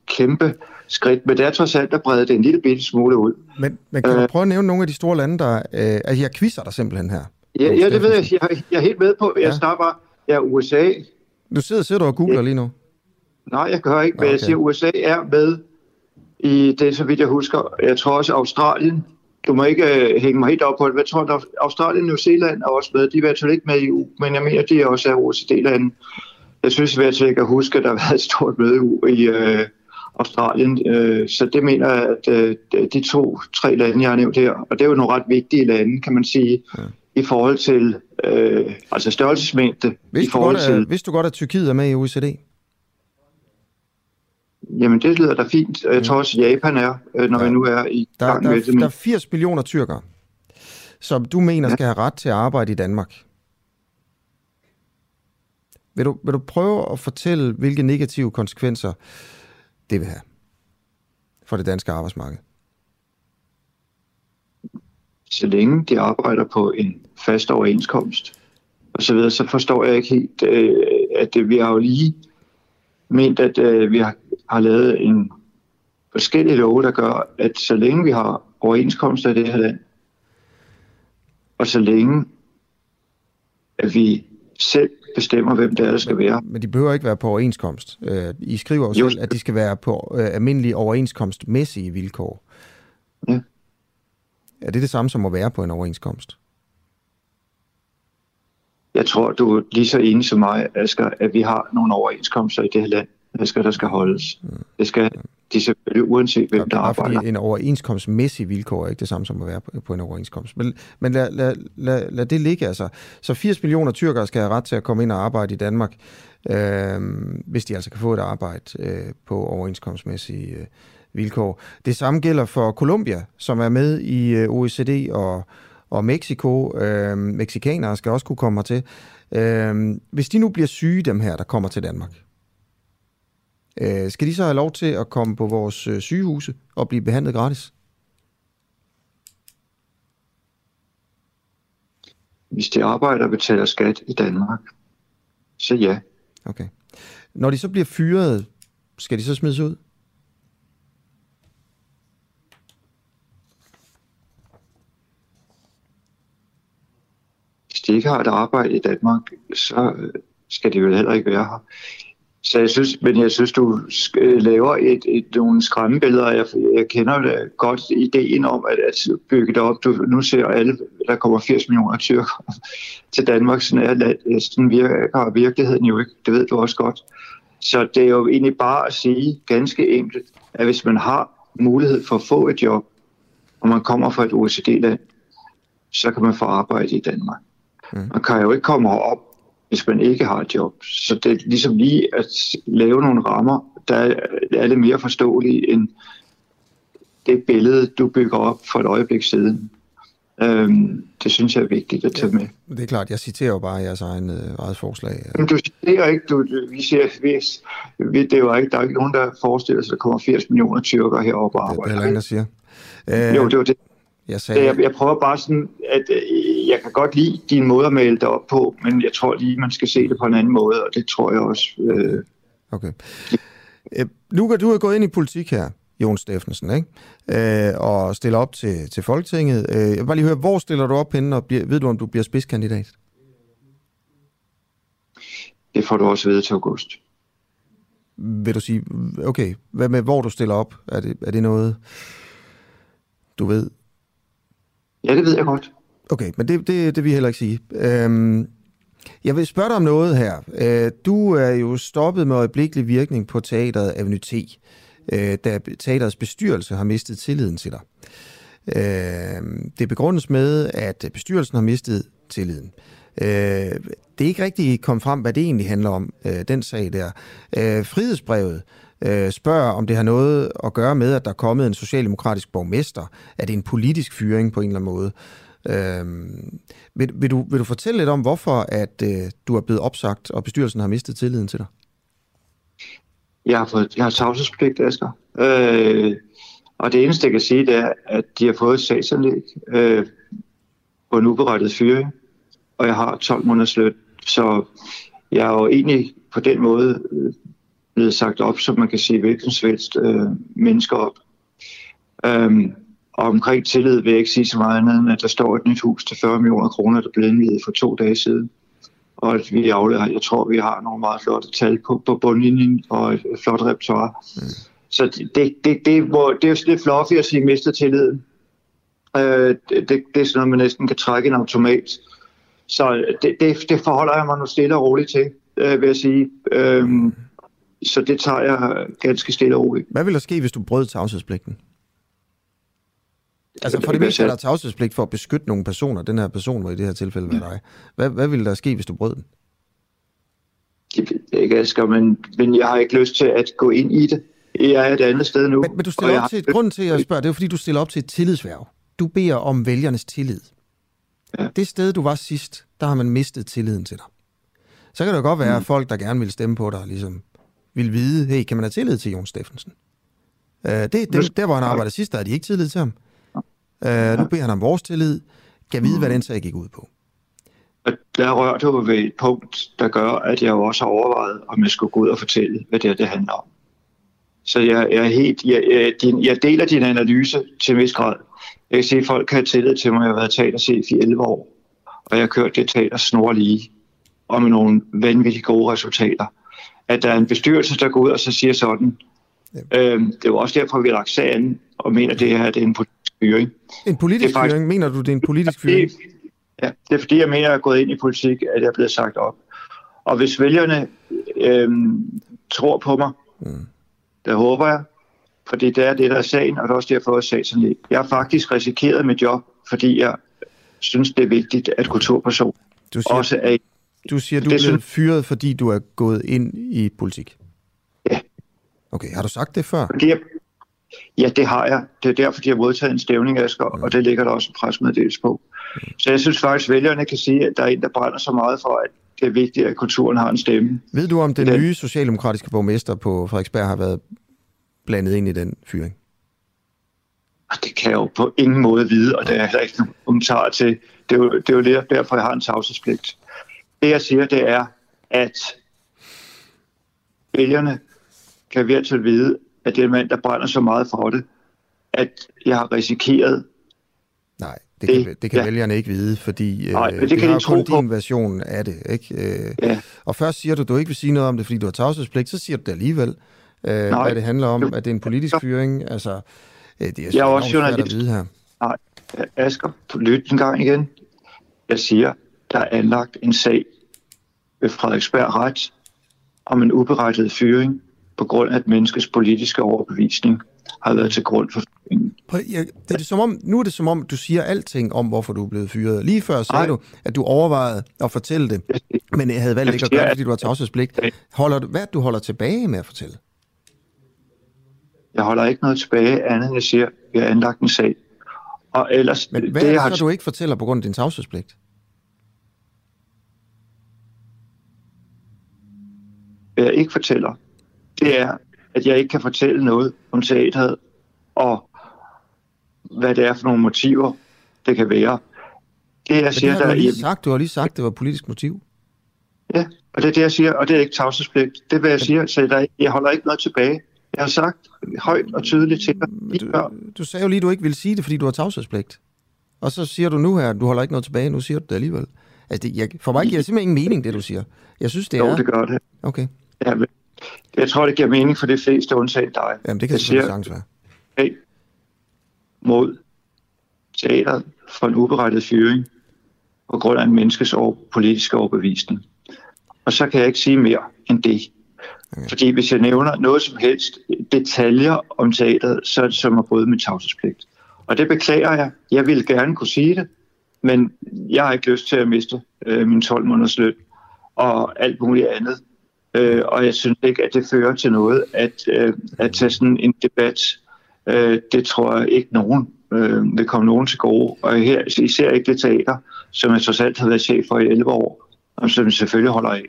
kæmpe skridt, men det er trods alt at brede det en lille bitte smule ud. Men, men kan du øh. prøve at nævne nogle af de store lande, der... Øh, altså, jeg quizzer dig simpelthen her. Ja, ja det ved jeg. jeg. Jeg er helt med på. Jeg ja. starter bare... Ja, USA. Du sidder, sidder du og googler ja. lige nu? Nej, jeg gør ikke, men okay. jeg siger, at USA er med i det, så vidt jeg husker. Jeg tror også, Australien du må ikke uh, hænge mig helt op på det. Jeg tror, at Australien og New Zealand er også med. De er i hvert fald ikke med i EU, men jeg mener, de er også af OECD-lande. Jeg synes i hvert fald, jeg kan huske, at der har været et stort møde i uh, Australien. Uh, så det mener jeg, at uh, de to-tre lande, jeg har nævnt her, og det er jo nogle ret vigtige lande, kan man sige, ja. i forhold til uh, altså størrelsesmængde. Hvis i forhold du, godt, til... Hvis du godt, at Tyrkiet er med i OECD? Jamen, det lyder da fint. Jeg tror også, Japan er, øh, når ja. vi nu er i der, gang der, med det. Der er 80 millioner tyrkere, som du mener ja. skal have ret til at arbejde i Danmark. Vil du, vil du prøve at fortælle, hvilke negative konsekvenser det vil have for det danske arbejdsmarked? Så længe de arbejder på en fast overenskomst, og så videre, så forstår jeg ikke helt, øh, at vi har jo lige ment, at øh, vi har har lavet en forskellige love, der gør, at så længe vi har overenskomster i det her land, og så længe at vi selv bestemmer, hvem det er, der skal være. Men de behøver ikke være på overenskomst. Øh, I skriver jo selv, at de skal være på øh, almindelige overenskomstmæssige vilkår. Ja. Er det det samme som at være på en overenskomst? Jeg tror, du er lige så enig som mig, Asger, at vi har nogle overenskomster i det her land, skal, der skal holdes. Det skal de selvfølgelig, uanset hvem der arbejder. Fordi en overenskomstmæssig vilkår er ikke det samme som at være på en overenskomst. Men, men lad, lad, lad, lad det ligge altså. Så 80 millioner tyrkere skal have ret til at komme ind og arbejde i Danmark, øh, hvis de altså kan få et arbejde øh, på overenskomstmæssige øh, vilkår. Det samme gælder for Colombia, som er med i øh, OECD og, og Mexico. Øh, Mexikanere skal også kunne komme til. Øh, hvis de nu bliver syge, dem her, der kommer til Danmark, Øh, skal de så have lov til at komme på vores øh, sygehuse og blive behandlet gratis? hvis de arbejder og betaler skat i Danmark, så ja. Okay. Når de så bliver fyret, skal de så smides ud? Hvis de ikke har et arbejde i Danmark, så skal de vel heller ikke være her. Så jeg synes, men jeg synes, du laver et, et, nogle skræmmebilleder. Jeg, jeg kender det godt ideen om at, at bygge det op. Du, nu ser alle, der kommer 80 millioner tyrker til Danmark. Sådan, er, sådan virker virkeligheden jo ikke. Det ved du også godt. Så det er jo egentlig bare at sige ganske enkelt, at hvis man har mulighed for at få et job, og man kommer fra et OECD-land, så kan man få arbejde i Danmark. Mm. Man kan jo ikke komme herop hvis man ikke har et job. Så det er ligesom lige at lave nogle rammer, der er lidt mere forståelige end det billede, du bygger op for et øjeblik siden. Øhm, det synes jeg er vigtigt at tage med. Ja, det er klart, jeg citerer jo bare jeres egen, øh, eget forslag. Men du citerer ikke, du, vi siger, vi, vi, det jo ikke, der er ikke nogen, der forestiller sig, at der kommer 80 millioner tyrker heroppe og arbejder. Det er heller ingen, der siger. Øh, jo, det var det. Jeg, sagde... jeg, jeg prøver bare sådan, at øh, jeg kan godt lide din måde at male det op på, men jeg tror lige, man skal se det på en anden måde, og det tror jeg også. Øh... Okay. Øh, nu kan du have gået ind i politik her, Jon Steffensen, ikke? Øh, og stiller op til, til Folketinget. Øh, jeg vil bare lige høre, hvor stiller du op henne, og bliver, ved du, om du bliver spidskandidat? Det får du også ved til august. Vil du sige, okay, hvad med, hvor du stiller op? Er det, er det noget, du ved? Ja, det ved jeg godt. Okay, men det, det, det vil jeg heller ikke sige. Øhm, jeg vil spørge dig om noget her. Øh, du er jo stoppet med øjeblikkelig virkning på teateret Avenue T, øh, da teaterets bestyrelse har mistet tilliden til dig. Øh, det begrundes med, at bestyrelsen har mistet tilliden. Øh, det er ikke rigtig kommet frem, hvad det egentlig handler om, øh, den sag der. Øh, frihedsbrevet øh, spørger, om det har noget at gøre med, at der er kommet en socialdemokratisk borgmester. Er det en politisk fyring på en eller anden måde? Øh, vil, vil, du, vil du fortælle lidt om, hvorfor at øh, du er blevet opsagt, og bestyrelsen har mistet tilliden til dig? Jeg har, fået, jeg har tavshedspligt, Asger. Øh, og det eneste, jeg kan sige, det er, at de har fået et sagsanlæg øh, på en uberettet fyring, og jeg har 12 måneders løn. Så jeg er jo egentlig på den måde øh, blevet sagt op, så man kan sige hvilken svensk øh, mennesker op. Øhm, og omkring tillid vil jeg ikke sige så meget andet, end at der står et nyt hus til 40 millioner kroner, der blev indvidet for to dage siden. Og at vi aflever, jeg tror, vi har nogle meget flotte tal på, på bundlinjen og et flot repertoire. Mm. Så det, det, det, det, hvor, det er jo lidt fluffy at sige, mister tilliden. Øh, det, det, det er sådan noget, man næsten kan trække en automat. Så det, det, det forholder jeg mig nu stille og roligt til, øh, vil jeg sige. Øh, så det tager jeg ganske stille og roligt. Hvad vil der ske, hvis du brød tavshedspligten? Altså for det meste er der tavshedspligt for at beskytte nogle personer. Den her person var i det her tilfælde med dig. Hvad, hvad ville der ske, hvis du brød den? Det ved jeg ikke, Asger, men, men jeg har ikke lyst til at gå ind i det. Jeg er et andet sted nu. Men, men du stiller op til, har... grunden til, at jeg spørger, det er fordi, du stiller op til et tillidsværv. Du beder om vælgernes tillid. Ja. Det sted, du var sidst, der har man mistet tilliden til dig. Så kan det godt være, mm. at folk, der gerne vil stemme på dig, ligesom vil vide, hey, kan man have tillid til Jon Steffensen? Uh, det, dem, der, hvor han arbejdede sidst, der havde de ikke tillid til ham. Uh, nu beder han om vores tillid. Kan vide, hvad den sag gik ud på. Der rørte du ved et punkt, der gør, at jeg også har overvejet, om jeg skulle gå ud og fortælle, hvad det, det handler om. Så jeg, jeg, er helt, jeg, jeg, din, jeg deler din analyse til en vis grad. Jeg kan se, at folk kan have tillid til mig. Jeg har været teaterchef i 11 år, og jeg har kørt det teater snorlige og med nogle vanvittigt gode resultater at der er en bestyrelse, der går ud og så siger sådan. Ja. Øhm, det er jo også derfor, vi har lagt sagen og mener, at det her det er en politisk fyring. En politisk faktisk, fyring? Mener du, det er en politisk fyring? Ja, det er fordi, jeg mener, at jeg er gået ind i politik, at jeg er blevet sagt op. Og hvis vælgerne øhm, tror på mig, mm. det håber jeg, fordi det er det, der er sagen, og det er også derfor, at lidt. Jeg har faktisk risikeret mit job, fordi jeg synes, det er vigtigt, at kulturpersoner du siger, også er du siger, du er blevet fyret, fordi du er gået ind i politik? Ja. Okay, har du sagt det før? Fordi jeg, ja, det har jeg. Det er derfor, de har modtaget en stævning, Asger, mm. og det ligger der også en presmeddelelse på. Mm. Så jeg synes faktisk, at vælgerne kan sige, at der er en, der brænder så meget for, at det er vigtigt, at kulturen har en stemme. Ved du, om den, den nye socialdemokratiske borgmester på Frederiksberg har været blandet ind i den fyring? Det kan jeg jo på ingen måde vide, og der er heller ikke nogen kommentar til. Det er jo, det er jo derfor, jeg har en tavshedspligt. Det jeg siger, det er, at vælgerne kan virkelig vide, at det er en mand, der brænder så meget for det, at jeg har risikeret Nej, det kan, det, det kan ja. vælgerne ikke vide, fordi Nej, øh, det, det kan har de kun tro din version af det. Ikke? Øh, Ja. Og først siger du, at du ikke vil sige noget om det, fordi du har tavshedspligt, så siger du det alligevel, øh, Nej. hvad det handler om, at det er en politisk fyring. Altså, øh, det er, Jeg er også journalist. At vide her. Nej, Asger, lyt en gang igen. Jeg siger, der er anlagt en sag ved Frederiksberg Ret om en uberettiget fyring på grund af et menneskes politiske overbevisning har været til grund for fyringen. Jeg, det er det som om, nu er det som om, du siger alting om, hvorfor du er blevet fyret. Lige før sagde Nej. du, at du overvejede at fortælle det, men jeg havde valgt Jeg ikke at gøre det, at- fordi du har tavshedspligt. Holder du, hvad du holder tilbage med at fortælle? Jeg holder ikke noget tilbage, andet end jeg siger, at vi har anlagt en sag. Og ellers, Men hvad det, er jeg det har så, du ikke fortæller på grund af din tavshedspligt? Hvad jeg ikke fortæller, det er, at jeg ikke kan fortælle noget om teateret, og hvad det er for nogle motiver, det kan være. Det, jeg siger, det har der du lige sagt. Du har lige sagt, det var politisk motiv. ja, og det er det, jeg siger, og det er ikke tavshedspligt. Det er, hvad jeg siger, så der, jeg holder ikke noget tilbage. Jeg har sagt højt og tydeligt til dig lige før. Du sagde jo lige, at du ikke ville sige det, fordi du har tavshedspligt. Og så siger du nu her, at du holder ikke noget tilbage. Nu siger du det alligevel. Altså, det, jeg, for mig giver det simpelthen ingen mening, det du siger. Jeg synes, det Jo, er... det gør det. Okay. Ja, men jeg tror, det giver mening for de fleste, undtagen dig. Jamen, det kan jeg siger, sagtens være. hey, mod teateret for en uberettiget fyring på grund af en menneskes over, politiske overbevisning. Og så kan jeg ikke sige mere end det. Okay. Fordi hvis jeg nævner noget som helst detaljer om teateret, så er det som at bryde min tavshedspligt. Og det beklager jeg. Jeg ville gerne kunne sige det, men jeg har ikke lyst til at miste øh, min 12 måneders løn og alt muligt andet. Øh, og jeg synes ikke, at det fører til noget at, øh, at tage sådan en debat. Øh, det tror jeg ikke nogen øh, vil komme nogen til gode. Og her især ikke det teater, som jeg trods alt har været chef for i 11 år, og som jeg selvfølgelig holder af.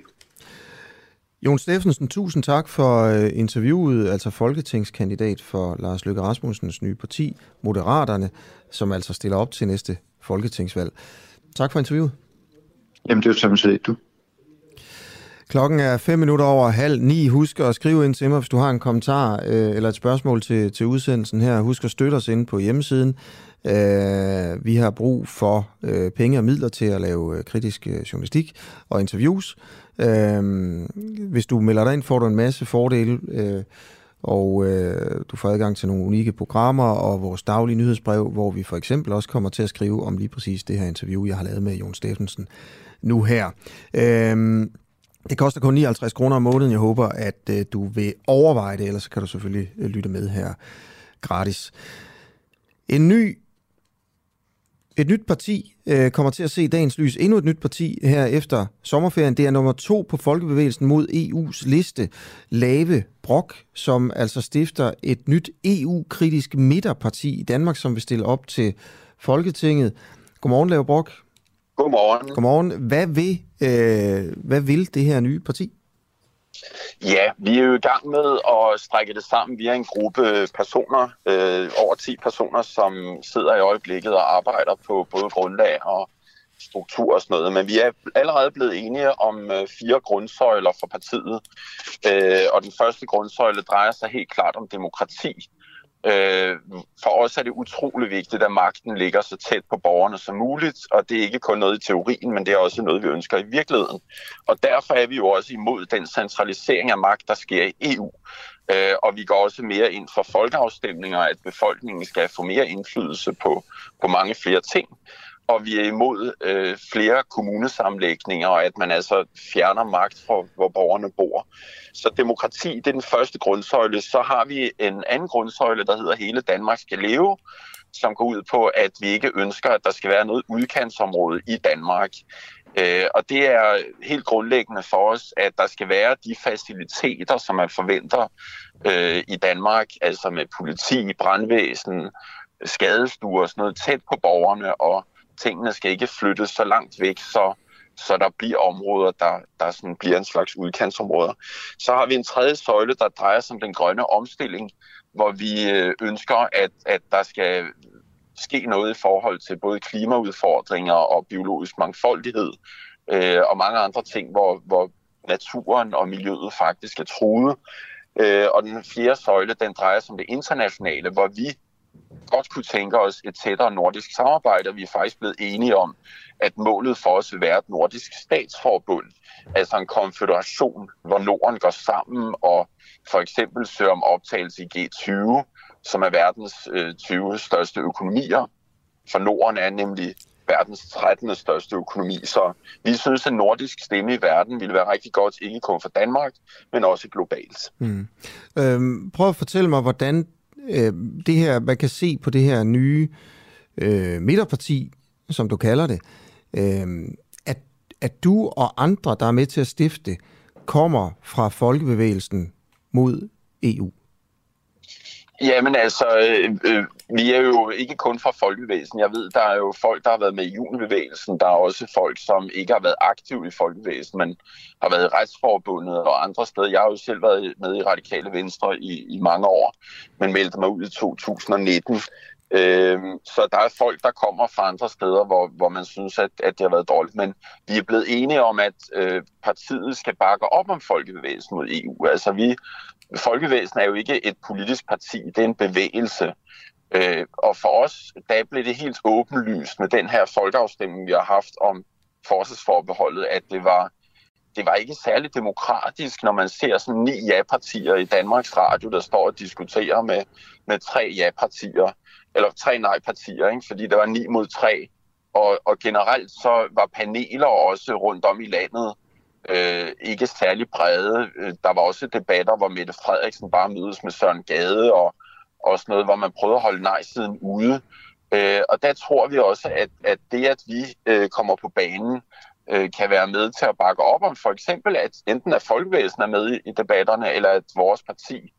Jon Steffensen, tusind tak for øh, interviewet, altså folketingskandidat for Lars Løkke Rasmussens nye parti, Moderaterne, som altså stiller op til næste folketingsvalg. Tak for interviewet. Jamen, det er jo sådan set du. Klokken er 5 minutter over halv ni. Husk at skrive ind til mig, hvis du har en kommentar øh, eller et spørgsmål til, til udsendelsen her. Husk at støtte os ind på hjemmesiden. Øh, vi har brug for øh, penge og midler til at lave øh, kritisk øh, journalistik og interviews. Øh, hvis du melder dig ind, får du en masse fordele, øh, og øh, du får adgang til nogle unikke programmer og vores daglige nyhedsbrev, hvor vi for eksempel også kommer til at skrive om lige præcis det her interview, jeg har lavet med Jon Steffensen nu her. Øh, det koster kun 59 kroner om måneden. Jeg håber, at øh, du vil overveje det, ellers kan du selvfølgelig øh, lytte med her gratis. En ny, et nyt parti øh, kommer til at se dagens lys. Endnu et nyt parti her efter sommerferien. Det er nummer to på Folkebevægelsen mod EU's liste. Lave Brok, som altså stifter et nyt EU-kritisk midterparti i Danmark, som vil stille op til Folketinget. Godmorgen, Lave Brok. Godmorgen. Godmorgen. Hvad vil, øh, hvad vil det her nye parti? Ja, vi er jo i gang med at strække det sammen via en gruppe personer, øh, over 10 personer, som sidder i øjeblikket og arbejder på både grundlag og struktur og sådan noget. Men vi er allerede blevet enige om øh, fire grundsøjler for partiet. Øh, og den første grundsøjle drejer sig helt klart om demokrati. Øh, for os er det utrolig vigtigt, at magten ligger så tæt på borgerne som muligt, og det er ikke kun noget i teorien, men det er også noget, vi ønsker i virkeligheden. Og derfor er vi jo også imod den centralisering af magt, der sker i EU. Øh, og vi går også mere ind for folkeafstemninger, at befolkningen skal få mere indflydelse på, på mange flere ting. Og vi er imod øh, flere kommunesamlægninger, og at man altså fjerner magt fra, hvor borgerne bor. Så demokrati, det er den første grundsøjle. Så har vi en anden grundsøjle, der hedder Hele Danmark skal leve, som går ud på, at vi ikke ønsker, at der skal være noget udkantsområde i Danmark. Øh, og det er helt grundlæggende for os, at der skal være de faciliteter, som man forventer øh, i Danmark, altså med politi, brandvæsen, skadestuer og sådan noget tæt på borgerne, og tingene skal ikke flyttes så langt væk, så, så der bliver områder, der, der sådan bliver en slags udkantsområder. Så har vi en tredje søjle, der drejer sig om den grønne omstilling, hvor vi øh, ønsker, at, at der skal ske noget i forhold til både klimaudfordringer og biologisk mangfoldighed øh, og mange andre ting, hvor, hvor naturen og miljøet faktisk er truet. Øh, og den fjerde søjle, den drejer sig om det internationale, hvor vi godt kunne tænke os et tættere nordisk samarbejde, og vi er faktisk blevet enige om, at målet for os vil være et nordisk statsforbund, altså en konfederation, hvor Norden går sammen og for eksempel søger om optagelse i G20, som er verdens øh, 20 største økonomier. For Norden er nemlig verdens 13. største økonomi, så vi synes, at nordisk stemme i verden ville være rigtig godt, ikke kun for Danmark, men også globalt. Mm. Øhm, prøv at fortælle mig, hvordan øh, det her, man kan se på det her nye øh, midterparti, som du kalder det, øh, at, at du og andre, der er med til at stifte, kommer fra folkebevægelsen mod EU? Jamen altså, øh, øh, vi er jo ikke kun fra folkebevægelsen. Jeg ved, der er jo folk, der har været med i junibevægelsen. Der er også folk, som ikke har været aktive i folkebevægelsen, men har været i retsforbundet og andre steder. Jeg har jo selv været med i Radikale Venstre i, i mange år, men meldte mig ud i 2019. Øh, så der er folk, der kommer fra andre steder, hvor, hvor man synes, at, at det har været dårligt. Men vi er blevet enige om, at øh, partiet skal bakke op om folkebevægelsen mod EU. Altså vi, Folkevæsen er jo ikke et politisk parti, det er en bevægelse. Øh, og for os, der blev det helt åbenlyst med den her folkeafstemning, vi har haft om forsvarsforbeholdet, at det var det var ikke særlig demokratisk, når man ser sådan ni ja-partier i Danmarks Radio, der står og diskuterer med, med tre ja-partier eller tre nej-partier, ikke? fordi der var ni mod tre. Og, og generelt så var paneler også rundt om i landet øh, ikke særlig brede. Øh, der var også debatter, hvor Mette Frederiksen bare mødes med Søren Gade, og også noget, hvor man prøvede at holde nej-siden ude. Øh, og der tror vi også, at, at det, at vi øh, kommer på banen, øh, kan være med til at bakke op om for eksempel, at enten at folkevæsen er med i, i debatterne, eller at vores parti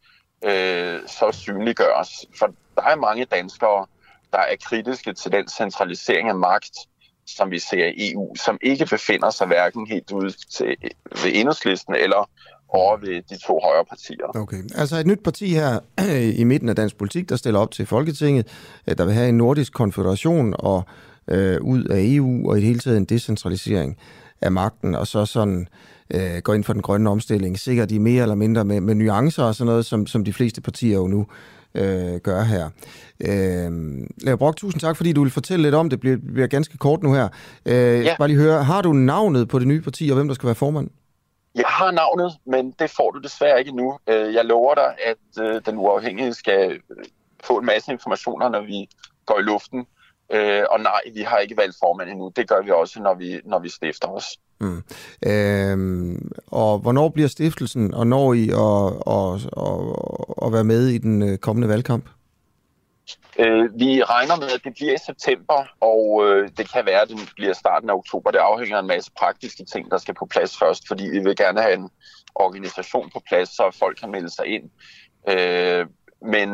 øh, så synliggøres. For der er mange danskere, der er kritiske til den centralisering af magt, som vi ser i EU, som ikke befinder sig hverken helt ude til, ved enhedslisten eller over ved de to højre partier. Okay, altså et nyt parti her i midten af dansk politik, der stiller op til Folketinget, øh, der vil have en nordisk konfederation og øh, ud af EU og i det hele taget en decentralisering af magten, og så sådan øh, går ind for den grønne omstilling, sikkert i mere eller mindre med, med nuancer og sådan noget, som, som de fleste partier jo nu øh, gør her. Øh, Lea Brock, tusind tak, fordi du vil fortælle lidt om det. Det bliver, bliver ganske kort nu her. Øh, ja. Bare lige høre, har du navnet på det nye parti, og hvem der skal være formand? Jeg har navnet, men det får du desværre ikke nu. Øh, jeg lover dig, at øh, den uafhængige skal få en masse informationer, når vi går i luften. Øh, og nej, vi har ikke valgt formand endnu. Det gør vi også, når vi, når vi stifter os. Mm. Øhm, og hvornår bliver stiftelsen, og når I at, at, at, at være med i den øh, kommende valgkamp? Øh, vi regner med, at det bliver i september, og øh, det kan være, at det bliver starten af oktober. Det afhænger af en masse praktiske ting, der skal på plads først, fordi vi vil gerne have en organisation på plads, så folk kan melde sig ind. Øh, men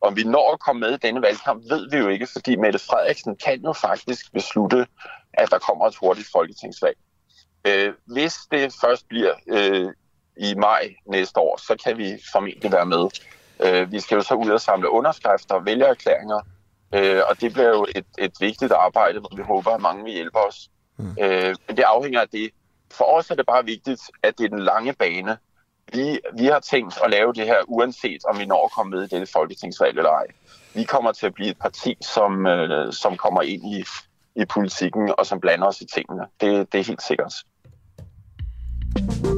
om vi når at komme med i denne valgkamp, ved vi jo ikke, fordi Mette Frederiksen kan jo faktisk beslutte, at der kommer et hurtigt folketingsvalg. Øh, hvis det først bliver øh, i maj næste år, så kan vi formentlig være med. Øh, vi skal jo så ud og samle underskrifter og vælgererklæringer, øh, og det bliver jo et, et vigtigt arbejde, hvor vi håber, at mange vil hjælpe os. Mm. Øh, men det afhænger af det. For os er det bare vigtigt, at det er den lange bane. Vi, vi har tænkt at lave det her, uanset om vi når at komme med i dette folketingsvalg eller ej. Vi kommer til at blive et parti, som, øh, som kommer ind i, i politikken og som blander os i tingene. Det, det er helt sikkert. Det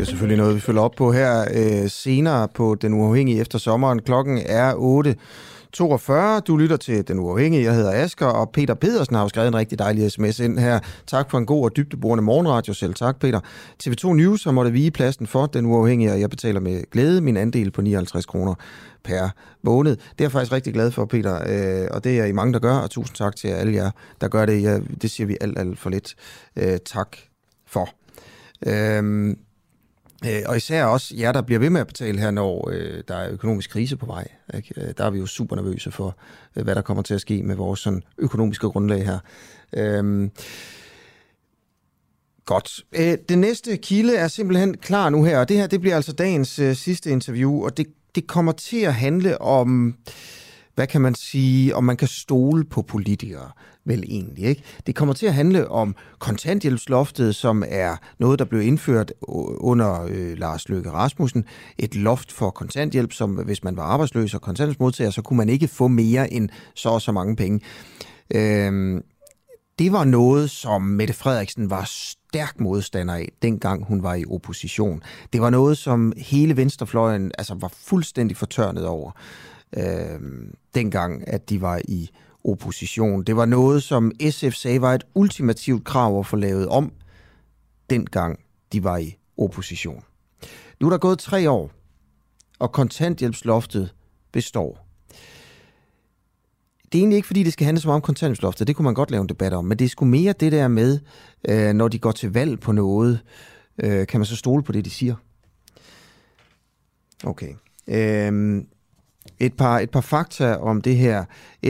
er selvfølgelig noget, vi følger op på her øh, senere på Den Uafhængige efter sommeren. Klokken er 8. 42. Du lytter til Den Uafhængige. Jeg hedder Asker, og Peter Pedersen har jo skrevet en rigtig dejlig sms ind her. Tak for en god og dybdeborende morgenradio. Selv tak, Peter. TV2 News har måttet vige pladsen for Den Uafhængige, og jeg betaler med glæde min andel på 59 kroner per måned. Det er jeg faktisk rigtig glad for, Peter, øh, og det er I mange, der gør, og tusind tak til alle jer, der gør det. Ja, det siger vi alt, alt for lidt. Øh, tak for. Øhm, øh, og især også jer, der bliver ved med at betale her, når øh, der er økonomisk krise på vej. Ikke? Øh, der er vi jo super nervøse for, øh, hvad der kommer til at ske med vores sådan, økonomiske grundlag her. Øhm, Godt. Øh, det næste kilde er simpelthen klar nu her, og det her det bliver altså dagens øh, sidste interview, og det det kommer til at handle om, hvad kan man sige, om man kan stole på politikere vel egentlig. Ikke? Det kommer til at handle om kontanthjælpsloftet, som er noget, der blev indført under øh, Lars Løkke Rasmussen. Et loft for kontanthjælp, som hvis man var arbejdsløs og kontanthjælpsmodtager, så kunne man ikke få mere end så og så mange penge. Øh, det var noget, som Mette Frederiksen var stærk modstander af, dengang hun var i opposition. Det var noget, som hele venstrefløjen altså, var fuldstændig fortørnet over, øh, dengang at de var i opposition. Det var noget, som SF sagde var et ultimativt krav at få lavet om, dengang de var i opposition. Nu er der gået tre år, og kontanthjælpsloftet består. Det er egentlig ikke, fordi det skal handle så meget om kontanthjælpsloftet. Det kunne man godt lave en debat om. Men det er sgu mere det der med, øh, når de går til valg på noget, øh, kan man så stole på det, de siger? Okay. Øh, et par, et par fakta om det her.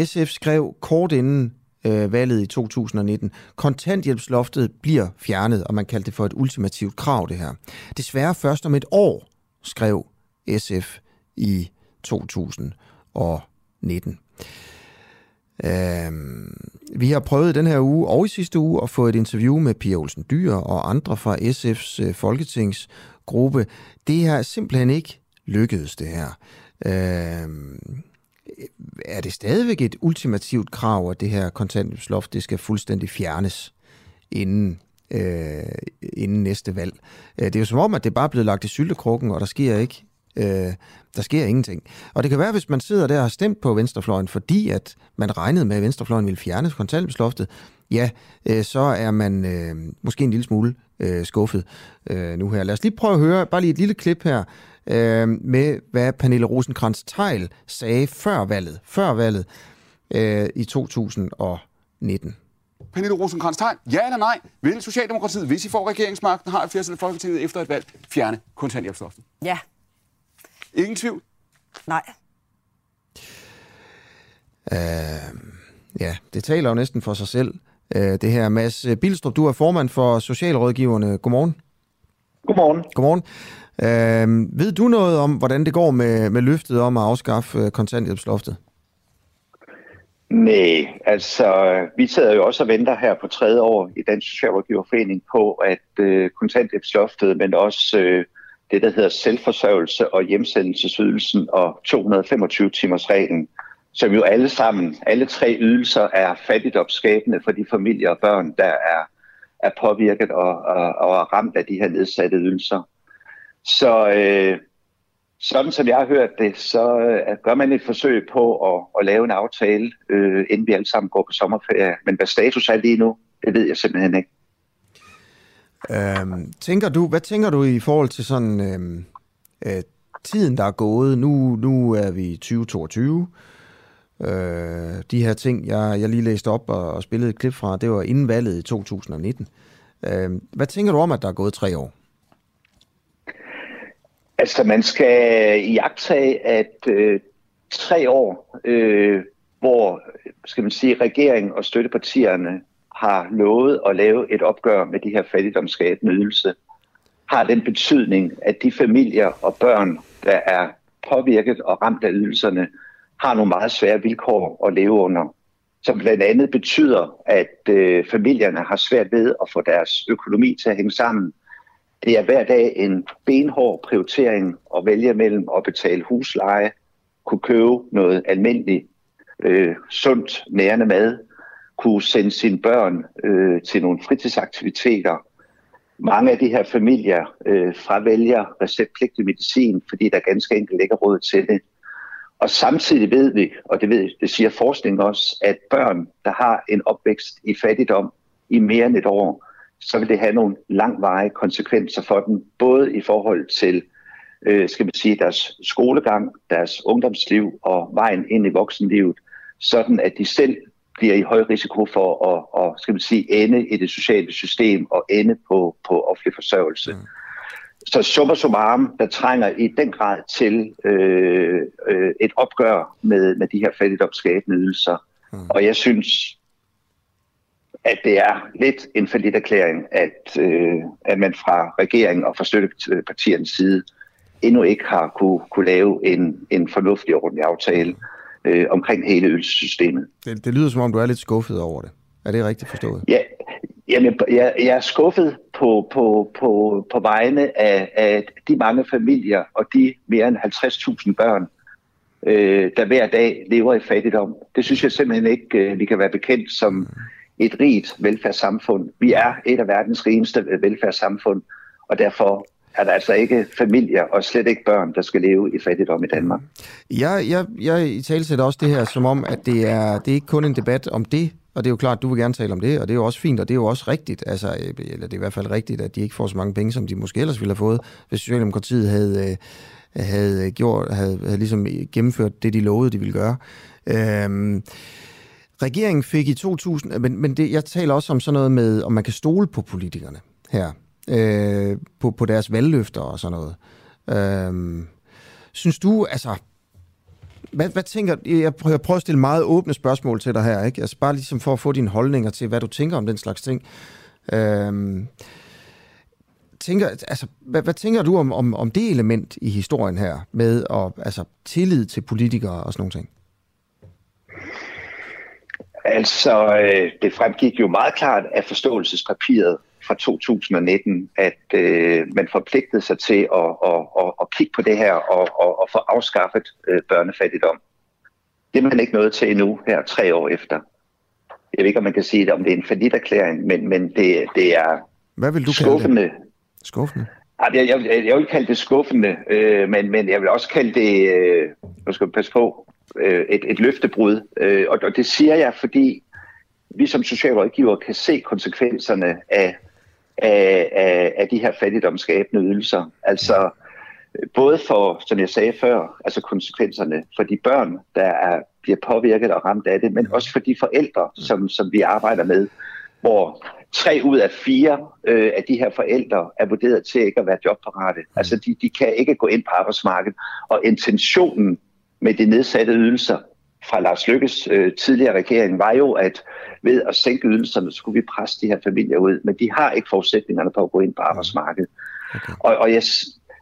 SF skrev kort inden øh, valget i 2019, kontanthjælpsloftet bliver fjernet, og man kaldte det for et ultimativt krav, det her. Desværre først om et år, skrev SF i 2019. Øh, vi har prøvet den her uge og i sidste uge at få et interview med Pia Olsen Dyr og andre fra SF's øh, folketingsgruppe. Det er simpelthen ikke lykkedes, det her. Øh, er det stadigvæk et ultimativt krav, at det her kontanthjælpsloft det skal fuldstændig fjernes inden, øh, inden næste valg? Øh, det er jo som om, at det bare er blevet lagt i syltekrukken, og der sker ikke Øh, der sker ingenting. Og det kan være, hvis man sidder der og har stemt på venstrefløjen, fordi at man regnede med, at venstrefløjen ville fjerne kontanthjælpsloftet, ja, øh, så er man øh, måske en lille smule øh, skuffet øh, nu her. Lad os lige prøve at høre bare lige et lille klip her øh, med, hvad Pernille rosenkrantz teil sagde før valget, før valget øh, i 2019. Pernille rosenkrantz teil ja eller nej, vil Socialdemokratiet, hvis I får regeringsmagten, har et flertal i Folketinget efter et valg, fjerne kontanthjælpsloftet? Ja. Ingen tvivl? Nej. Uh, ja, det taler jo næsten for sig selv. Uh, det her, Mads Bilstrup, du er formand for Socialrådgiverne. Godmorgen. Godmorgen. Godmorgen. Øh, ved du noget om, hvordan det går med, med løftet om at afskaffe øh, kontanthjælpsloftet? Nej, altså vi sidder jo også og venter her på tredje år i Dansk Socialrådgiverforening på, at øh, kontanthjælpsloftet, men også øh, det, der hedder selvforsørgelse og hjemsendelsesydelsen og 225-timers reglen, som jo alle sammen, alle tre ydelser er fattigdomsskabende for de familier og børn, der er, er påvirket og, og, og er ramt af de her nedsatte ydelser. Så øh, sådan som jeg har hørt det, så øh, gør man et forsøg på at, at lave en aftale, øh, inden vi alle sammen går på sommerferie. Men hvad status er lige nu, det ved jeg simpelthen ikke. Øhm, tænker du, hvad tænker du i forhold til sådan øhm, øh, tiden, der er gået? Nu, nu er vi 2022. Øh, de her ting, jeg, jeg lige læste op og, og spillede et klip fra, det var inden valget i 2019. Øh, hvad tænker du om, at der er gået tre år? Altså, man skal iagtage, at øh, tre år, øh, hvor skal man sige, regeringen og støttepartierne har lovet at lave et opgør med de her fattigdomsskabende ydelse, har den betydning, at de familier og børn, der er påvirket og ramt af ydelserne, har nogle meget svære vilkår at leve under. Som blandt andet betyder, at øh, familierne har svært ved at få deres økonomi til at hænge sammen. Det er hver dag en benhård prioritering at vælge mellem at betale husleje, kunne købe noget almindeligt, øh, sundt, nærende mad, kunne sende sine børn øh, til nogle fritidsaktiviteter. Mange af de her familier øh, fravælger receptpligtig medicin, fordi der ganske enkelt ikke er råd til det. Og samtidig ved vi, og det, ved, det siger forskning også, at børn, der har en opvækst i fattigdom i mere end et år, så vil det have nogle langvarige konsekvenser for dem, både i forhold til øh, skal man sige, deres skolegang, deres ungdomsliv og vejen ind i voksenlivet, sådan at de selv bliver i høj risiko for at, at skal man sige, ende i det sociale system og ende på, på offentlig forsørgelse. Mm. Så summa summarum, der trænger i den grad til øh, øh, et opgør med, med de her fattigdomsskabende ydelser. Mm. Og jeg synes, at det er lidt en forlidt erklæring, at, øh, at man fra regeringen og fra støttepartiernes side endnu ikke har kunne, kunne lave en, en fornuftig ordentlig aftale øh, omkring hele ydelsessystemet. Det, det lyder som om, du er lidt skuffet over det. Er det rigtigt forstået? Ja, jamen, jeg, jeg er skuffet på, på, på, på vegne af, af de mange familier og de mere end 50.000 børn, øh, der hver dag lever i fattigdom. Det synes jeg simpelthen ikke, øh, vi kan være bekendt som et rigt velfærdssamfund. Vi er et af verdens rigeste velfærdssamfund, og derfor er der altså ikke familier og slet ikke børn, der skal leve i fattigdom i Danmark. Jeg, jeg, jeg i tale sætter også det her som om, at det er, det er ikke kun en debat om det, og det er jo klart, at du vil gerne tale om det, og det er jo også fint, og det er jo også rigtigt, altså, øh, eller det er i hvert fald rigtigt, at de ikke får så mange penge, som de måske ellers ville have fået, hvis Socialdemokratiet havde, øh, havde, gjort, havde, havde ligesom gennemført det, de lovede, de ville gøre. Øhm, regeringen fik i 2000, men, men det, jeg taler også om sådan noget med, om man kan stole på politikerne her øh, på, på deres valgløfter og sådan noget. Øh, synes du, altså, hvad, hvad tænker, jeg prøver, jeg prøver at stille meget åbne spørgsmål til dig her, ikke? Altså bare ligesom for at få dine holdninger til, hvad du tænker om den slags ting. Øh, tænker, altså, hvad, hvad tænker du om, om, om det element i historien her, med at, altså, tillid til politikere og sådan nogle ting? Altså, øh, det fremgik jo meget klart af forståelsespapiret, fra 2019, at øh, man forpligtede sig til at, at, at, at kigge på det her og, og, og få afskaffet øh, børnefattigdom. Det er man ikke nået til endnu her tre år efter. Jeg ved ikke, om man kan sige det, om det er en fornidt men, men det, det er Hvad vil du skuffende. Kalde det? Skuffende? Jeg, jeg, jeg, jeg vil kalde det skuffende, øh, men, men jeg vil også kalde det, øh, nu skal passe på, øh, et, et løftebrud. Øh, og, og det siger jeg, fordi vi som socialrådgiver kan se konsekvenserne af af, af, af de her fattigdomsskabende ydelser. Altså både for, som jeg sagde før, altså konsekvenserne for de børn, der er, bliver påvirket og ramt af det, men også for de forældre, som, som vi arbejder med, hvor tre ud af fire øh, af de her forældre er vurderet til ikke at være jobparate. Altså de, de kan ikke gå ind på arbejdsmarkedet, og intentionen med de nedsatte ydelser fra Lars Lykkes øh, tidligere regering var jo, at ved at sænke ydelserne, skulle vi presse de her familier ud. Men de har ikke forudsætningerne på at gå ind på arbejdsmarkedet. Okay. Og, og, jeg,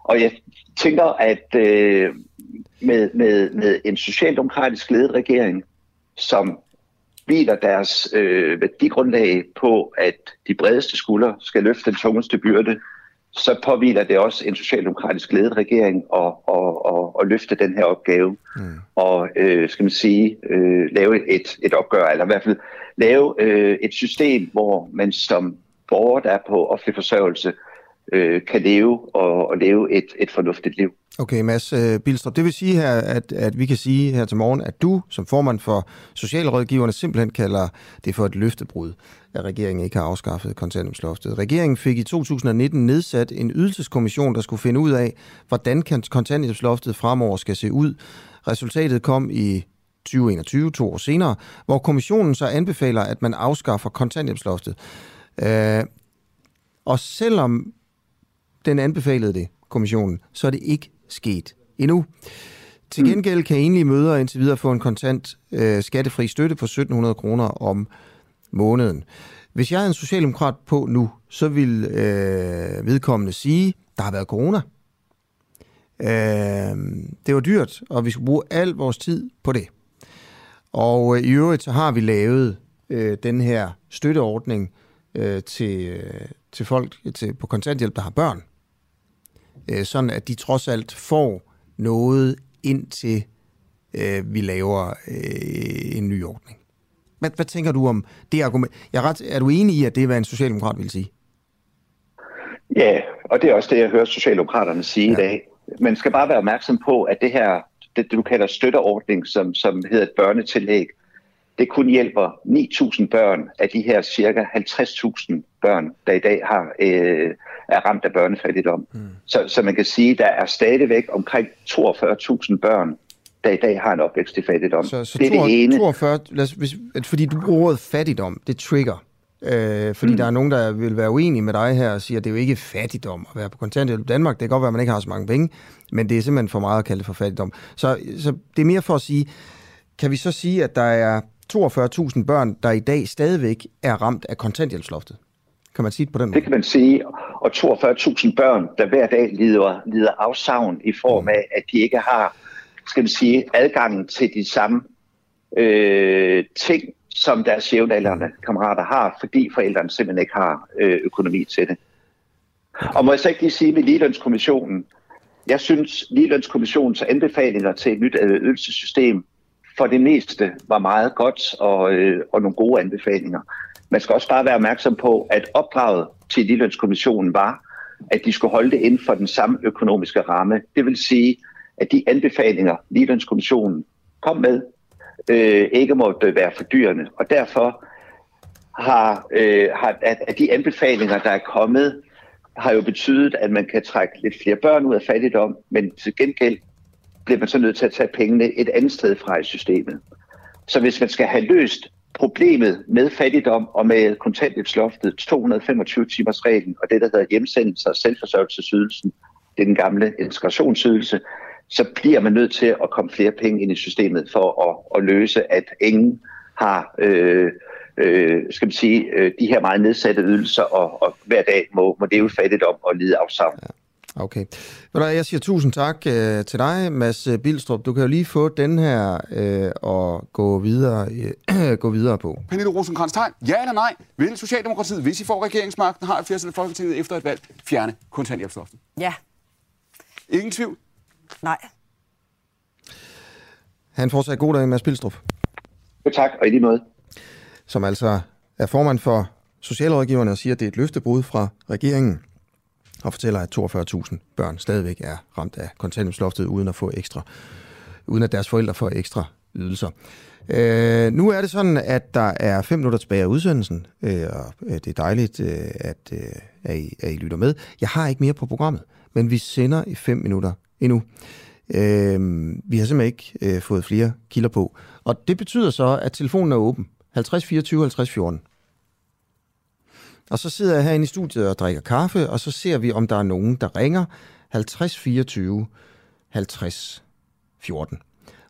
og jeg tænker, at øh, med, med, med en socialdemokratisk ledet regering, som hviler deres øh, værdigrundlag på, at de bredeste skuldre skal løfte den tungeste byrde, så påviler det også en socialdemokratisk ledet regering at, at, at, at løfte den her opgave mm. og øh, skal man sige øh, lave et, et opgør, eller i hvert fald lave øh, et system, hvor man som borger, der er på offentlig forsørgelse, øh, kan leve og, og leve et, et fornuftigt liv. Okay, Mads øh, Bilstrup, det vil sige her, at, at vi kan sige her til morgen, at du som formand for Socialrådgiverne simpelthen kalder det for et løftebrud, at regeringen ikke har afskaffet kontanthjælpsloftet. Regeringen fik i 2019 nedsat en ydelseskommission, der skulle finde ud af, hvordan kontanthjælpsloftet fremover skal se ud. Resultatet kom i 2021, to år senere, hvor kommissionen så anbefaler, at man afskaffer kontanthjælpsloftet. Øh, og selvom den anbefalede det, kommissionen, så er det ikke sket endnu. Til gengæld kan enlige mødre indtil videre få en kontant øh, skattefri støtte på 1700 kroner om måneden. Hvis jeg er en socialdemokrat på nu, så vil øh, vedkommende sige, der har været corona. Øh, det var dyrt, og vi skulle bruge al vores tid på det. Og øh, i øvrigt så har vi lavet øh, den her støtteordning øh, til, øh, til folk til, på kontanthjælp, der har børn øh, sådan at de trods alt får noget indtil øh, vi laver øh, en ny ordning. Hvad, hvad tænker du om det argument? Jeg er, ret, er du enig i, at det er, hvad en socialdemokrat vil sige? Ja, og det er også det, jeg hører Socialdemokraterne sige ja. i dag. Man skal bare være opmærksom på, at det her, det, det du kalder støtteordning, som, som hedder et børnetillæg, det kun hjælper 9.000 børn af de her cirka 50.000 børn, der i dag har øh, er ramt af børnefattigdom. Mm. Så, så man kan sige, at der er stadigvæk omkring 42.000 børn, der i dag har en opvækst i fattigdom. Så, så det er 42, det ene. 42, lad os, hvis, fordi du bruger ordet fattigdom, det trigger. Øh, fordi mm. der er nogen, der vil være uenige med dig her og siger, at det er jo ikke fattigdom at være på kontanthjælp i Danmark. Det kan godt være, at man ikke har så mange penge, men det er simpelthen for meget at kalde det for fattigdom. Så, så det er mere for at sige, kan vi så sige, at der er 42.000 børn, der i dag stadigvæk er ramt af kontanthjælpsloftet? Kan man sige det på den måde? Det kan man sige. Og 42.000 børn, der hver dag lider, lider afsavn i form af, at de ikke har skal vi sige, adgangen til de samme øh, ting, som deres jævnaldrende kammerater har, fordi forældrene simpelthen ikke har øh, økonomi til det. Og må jeg så ikke lige sige med Ligelønskommissionen, jeg synes, Ligelønskommissionens anbefalinger til et nyt ydelsessystem for det meste var meget godt og, øh, og nogle gode anbefalinger. Man skal også bare være opmærksom på, at opdraget til Ligelønskommissionen var, at de skulle holde det inden for den samme økonomiske ramme. Det vil sige, at de anbefalinger, Ligelønskommissionen kom med, øh, ikke måtte være fordyrende. Og derfor har, øh, har at, at de anbefalinger, der er kommet, har jo betydet, at man kan trække lidt flere børn ud af fattigdom, men til gengæld bliver man så nødt til at tage pengene et andet sted fra i systemet. Så hvis man skal have løst problemet med fattigdom og med kontanthjælpsloftet, 225 timers reglen og det, der hedder hjemsendelse og selvforsørgelsesydelsen, det er den gamle integrationsydelse, så bliver man nødt til at komme flere penge ind i systemet for at, at løse, at ingen har øh, øh, skal man sige, øh, de her meget nedsatte ydelser, og, og hver dag må, må det jo fattigdom og lide afsavn. Ja. Okay. Jeg siger tusind tak øh, til dig, Mads Bilstrup. Du kan jo lige få den her øh, og gå videre, øh, gå videre på. Pernille rosenkrantz -Tegn. Ja eller nej? Vil Socialdemokratiet, hvis I får regeringsmagten, har et flertal i Folketinget efter et valg, fjerne kontanthjælpsloftet? Ja. Ingen tvivl? Nej. Han fortsat god dag, Mads Bilstrup. Ja, tak, og i lige måde. Som altså er formand for Socialrådgiverne og siger, at det er et løftebrud fra regeringen og fortæller, at 42.000 børn stadigvæk er ramt af kontanthjælpsloftet uden at få ekstra, uden at deres forældre får ekstra ydelser. Øh, nu er det sådan, at der er fem minutter tilbage af udsendelsen, øh, og øh, det er dejligt, øh, at, øh, at, I, at I lytter med. Jeg har ikke mere på programmet, men vi sender i fem minutter endnu. Øh, vi har simpelthen ikke øh, fået flere kilder på. Og det betyder så, at telefonen er åben. 50 24 50 14. Og så sidder jeg herinde i studiet og drikker kaffe, og så ser vi, om der er nogen, der ringer 50 24 50 14.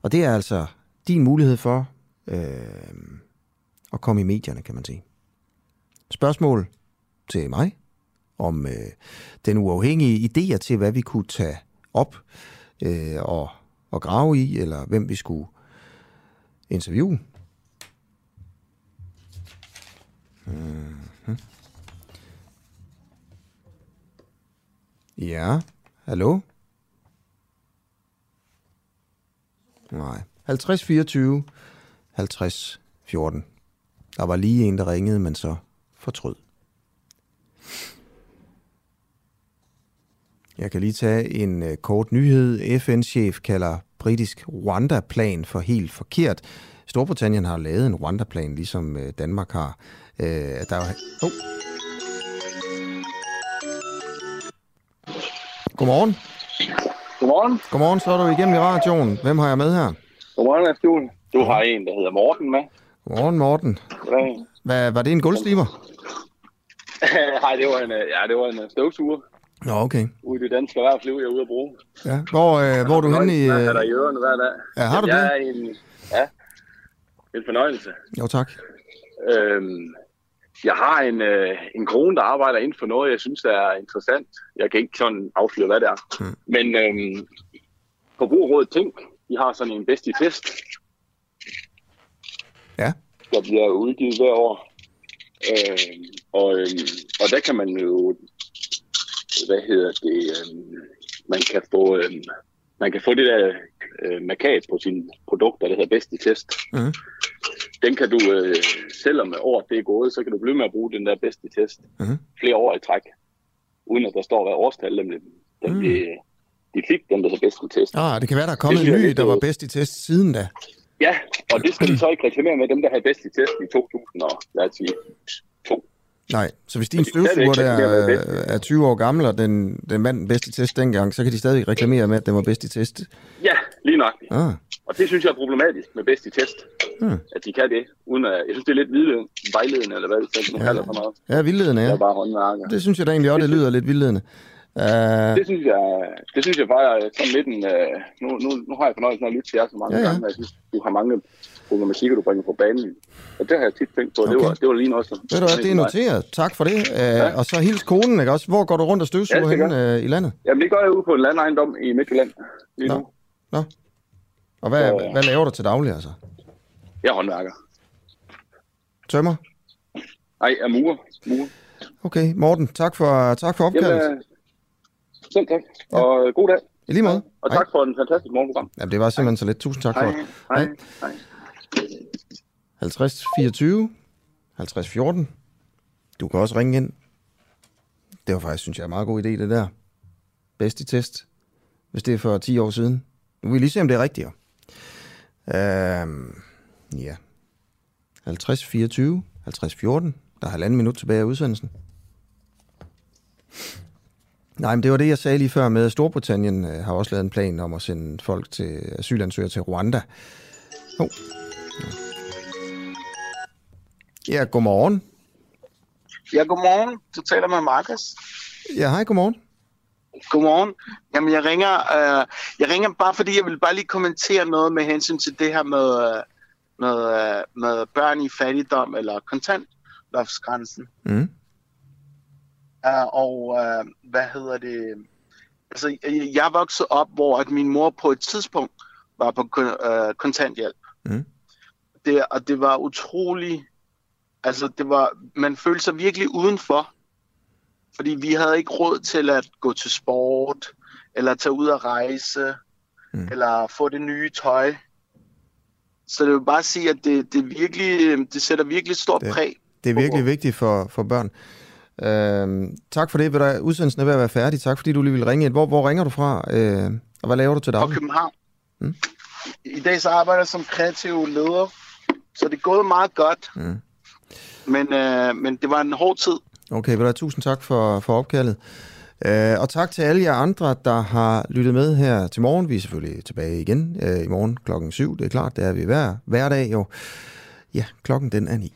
Og det er altså din mulighed for øh, at komme i medierne, kan man sige. Spørgsmål til mig om øh, den uafhængige idéer til, hvad vi kunne tage op øh, og, og grave i, eller hvem vi skulle interviewe. Mm-hmm. Ja, hallo? Nej. 50 24 50 14. Der var lige en, der ringede, men så fortrød. Jeg kan lige tage en øh, kort nyhed. FN-chef kalder britisk Rwanda-plan for helt forkert. Storbritannien har lavet en Rwanda-plan, ligesom øh, Danmark har. Øh, der er... oh. Godmorgen. Godmorgen. Godmorgen, så er du igennem i radioen. Hvem har jeg med her? Godmorgen, Astuen. Du har en, der hedder Morten med. Godmorgen, Morten. Godmorgen. Hvad, var det en guldsliber? Nej, det var en, øh, ja, det var en øh, støvsuger. Nå, okay. Ude i det danske erhvervsliv, jeg er ude at bruge. Ja. Hvor, øh, hvor er du henne i... Jeg er der i ørerne hver dag. Ja, har du jeg det? Er en, ja, en fornøjelse. Jo, tak. Øhm, jeg har en, øh, en kone, der arbejder inden for noget, jeg synes er interessant. Jeg kan ikke sådan afsløre, hvad det er. Hmm. Men øhm, Forbrugerrådet Tænk, de har sådan en bedst i test. Ja. Der bliver udgivet hver år. Øhm, og, øhm, og der kan man jo, hvad hedder det, øhm, man kan få, øhm, man kan få det der øh, markat på sine produkter, der hedder bedst i test. Mm. Den kan du, øh, selvom året det er gået, så kan du blive med at bruge den der bedste test mm. flere år i træk, uden at der står, hvad årstal dem, dem Mm. de, de fik, dem der så bedst i test. Ah, det kan være, der er kommet Det en ny, der var bedst i test siden da. Ja, og det skal de så ikke reklamere med, dem der havde bedst i test i 2000 og lad os sige, Nej, så hvis din de støvsuger der er, er 20 år gammel, og den, den vandt den bedste test dengang, så kan de stadig reklamere med, at den var bedst i test. Ja, lige nok. Ah. Og det synes jeg er problematisk med bedst i test, Hmm. at de kan det, uden at, jeg synes det er lidt vildledende, vejledende, eller hvad det er, man kalder for noget. Ja, vildledende, Det ja. er bare håndværker. Det synes jeg da egentlig også, det lyder lidt vildledende. Uh, Det synes jeg, det synes jeg bare er sådan lidt en, øh, nu, nu, nu har jeg fornøjelsen af at lytte til jer så mange Ja, ja, gange, og jeg synes, du har mange problematikker, du bringer på banen. Og det har jeg tit tænkt på. Okay. Det, var, det var lige også. Ved du hvad, det er noteret. Tak for det. Ja. Og så hils konen, ikke også? Hvor går du rundt og støvsuger ja, henne øh, i landet? Jamen, det gør jeg ude på en landejendom i Midtjylland lige Nå. nu. Nå. Og hvad, og... hvad laver du til daglig, altså? Jeg er håndværker. Tømmer? Nej, jeg er murer. murer. Okay, Morten, tak for, tak for opkaldet. Jamen, selv tak. Og ja. god dag. I lige måde. Og tak Hej. for en fantastisk morgenprogram. Jamen, det var simpelthen så lidt. Tusind tak Hej. for det. Hej. Hej. 50 24 50 14. Du kan også ringe ind. Det var faktisk, synes jeg, en meget god idé, det der. Bedst i test. Hvis det er for 10 år siden. Nu vil vi lige se, om det er rigtigt. Øhm, ja. 50 24 50 14. Der er halvanden minut tilbage af udsendelsen. Nej, men det var det, jeg sagde lige før med, at Storbritannien øh, har også lavet en plan om at sende folk til asylansøgere til Rwanda. Oh. Ja, godmorgen. Ja, godmorgen. Du taler med Markus. Ja, hej, godmorgen. Godmorgen. Jamen, jeg ringer, øh, jeg ringer bare, fordi jeg vil bare lige kommentere noget med hensyn til det her med, øh, med, øh, med børn i fattigdom eller kontantloftsgrænsen. Mm. Uh, og uh, hvad hedder det? Altså, jeg, jeg voksede op, hvor at min mor på et tidspunkt var på uh, kontanthjælp. Mm. Det, og det var utrolig... Altså, det var, man følte sig virkelig udenfor. Fordi vi havde ikke råd til at gå til sport, eller tage ud og rejse, mm. eller få det nye tøj. Så det vil bare sige, at det, det, virkelig, det sætter virkelig stort det, præg. Det er virkelig vigtigt for, for børn. Øh, tak for det. Der, udsendelsen er ved at være færdig. Tak fordi du lige vil ringe ind. Hvor, hvor ringer du fra, øh, og hvad laver du til daglig? Fra København. Mm. I dag så arbejder jeg som kreativ leder, så det er gået meget godt. Mm. Men, øh, men det var en hård tid. Okay, der, tusind tak for, for opkaldet. Øh, og tak til alle jer andre, der har lyttet med her til morgen. Vi er selvfølgelig tilbage igen øh, i morgen klokken 7. Det er klart, det er vi hver, hver dag jo. Ja, klokken den er 9.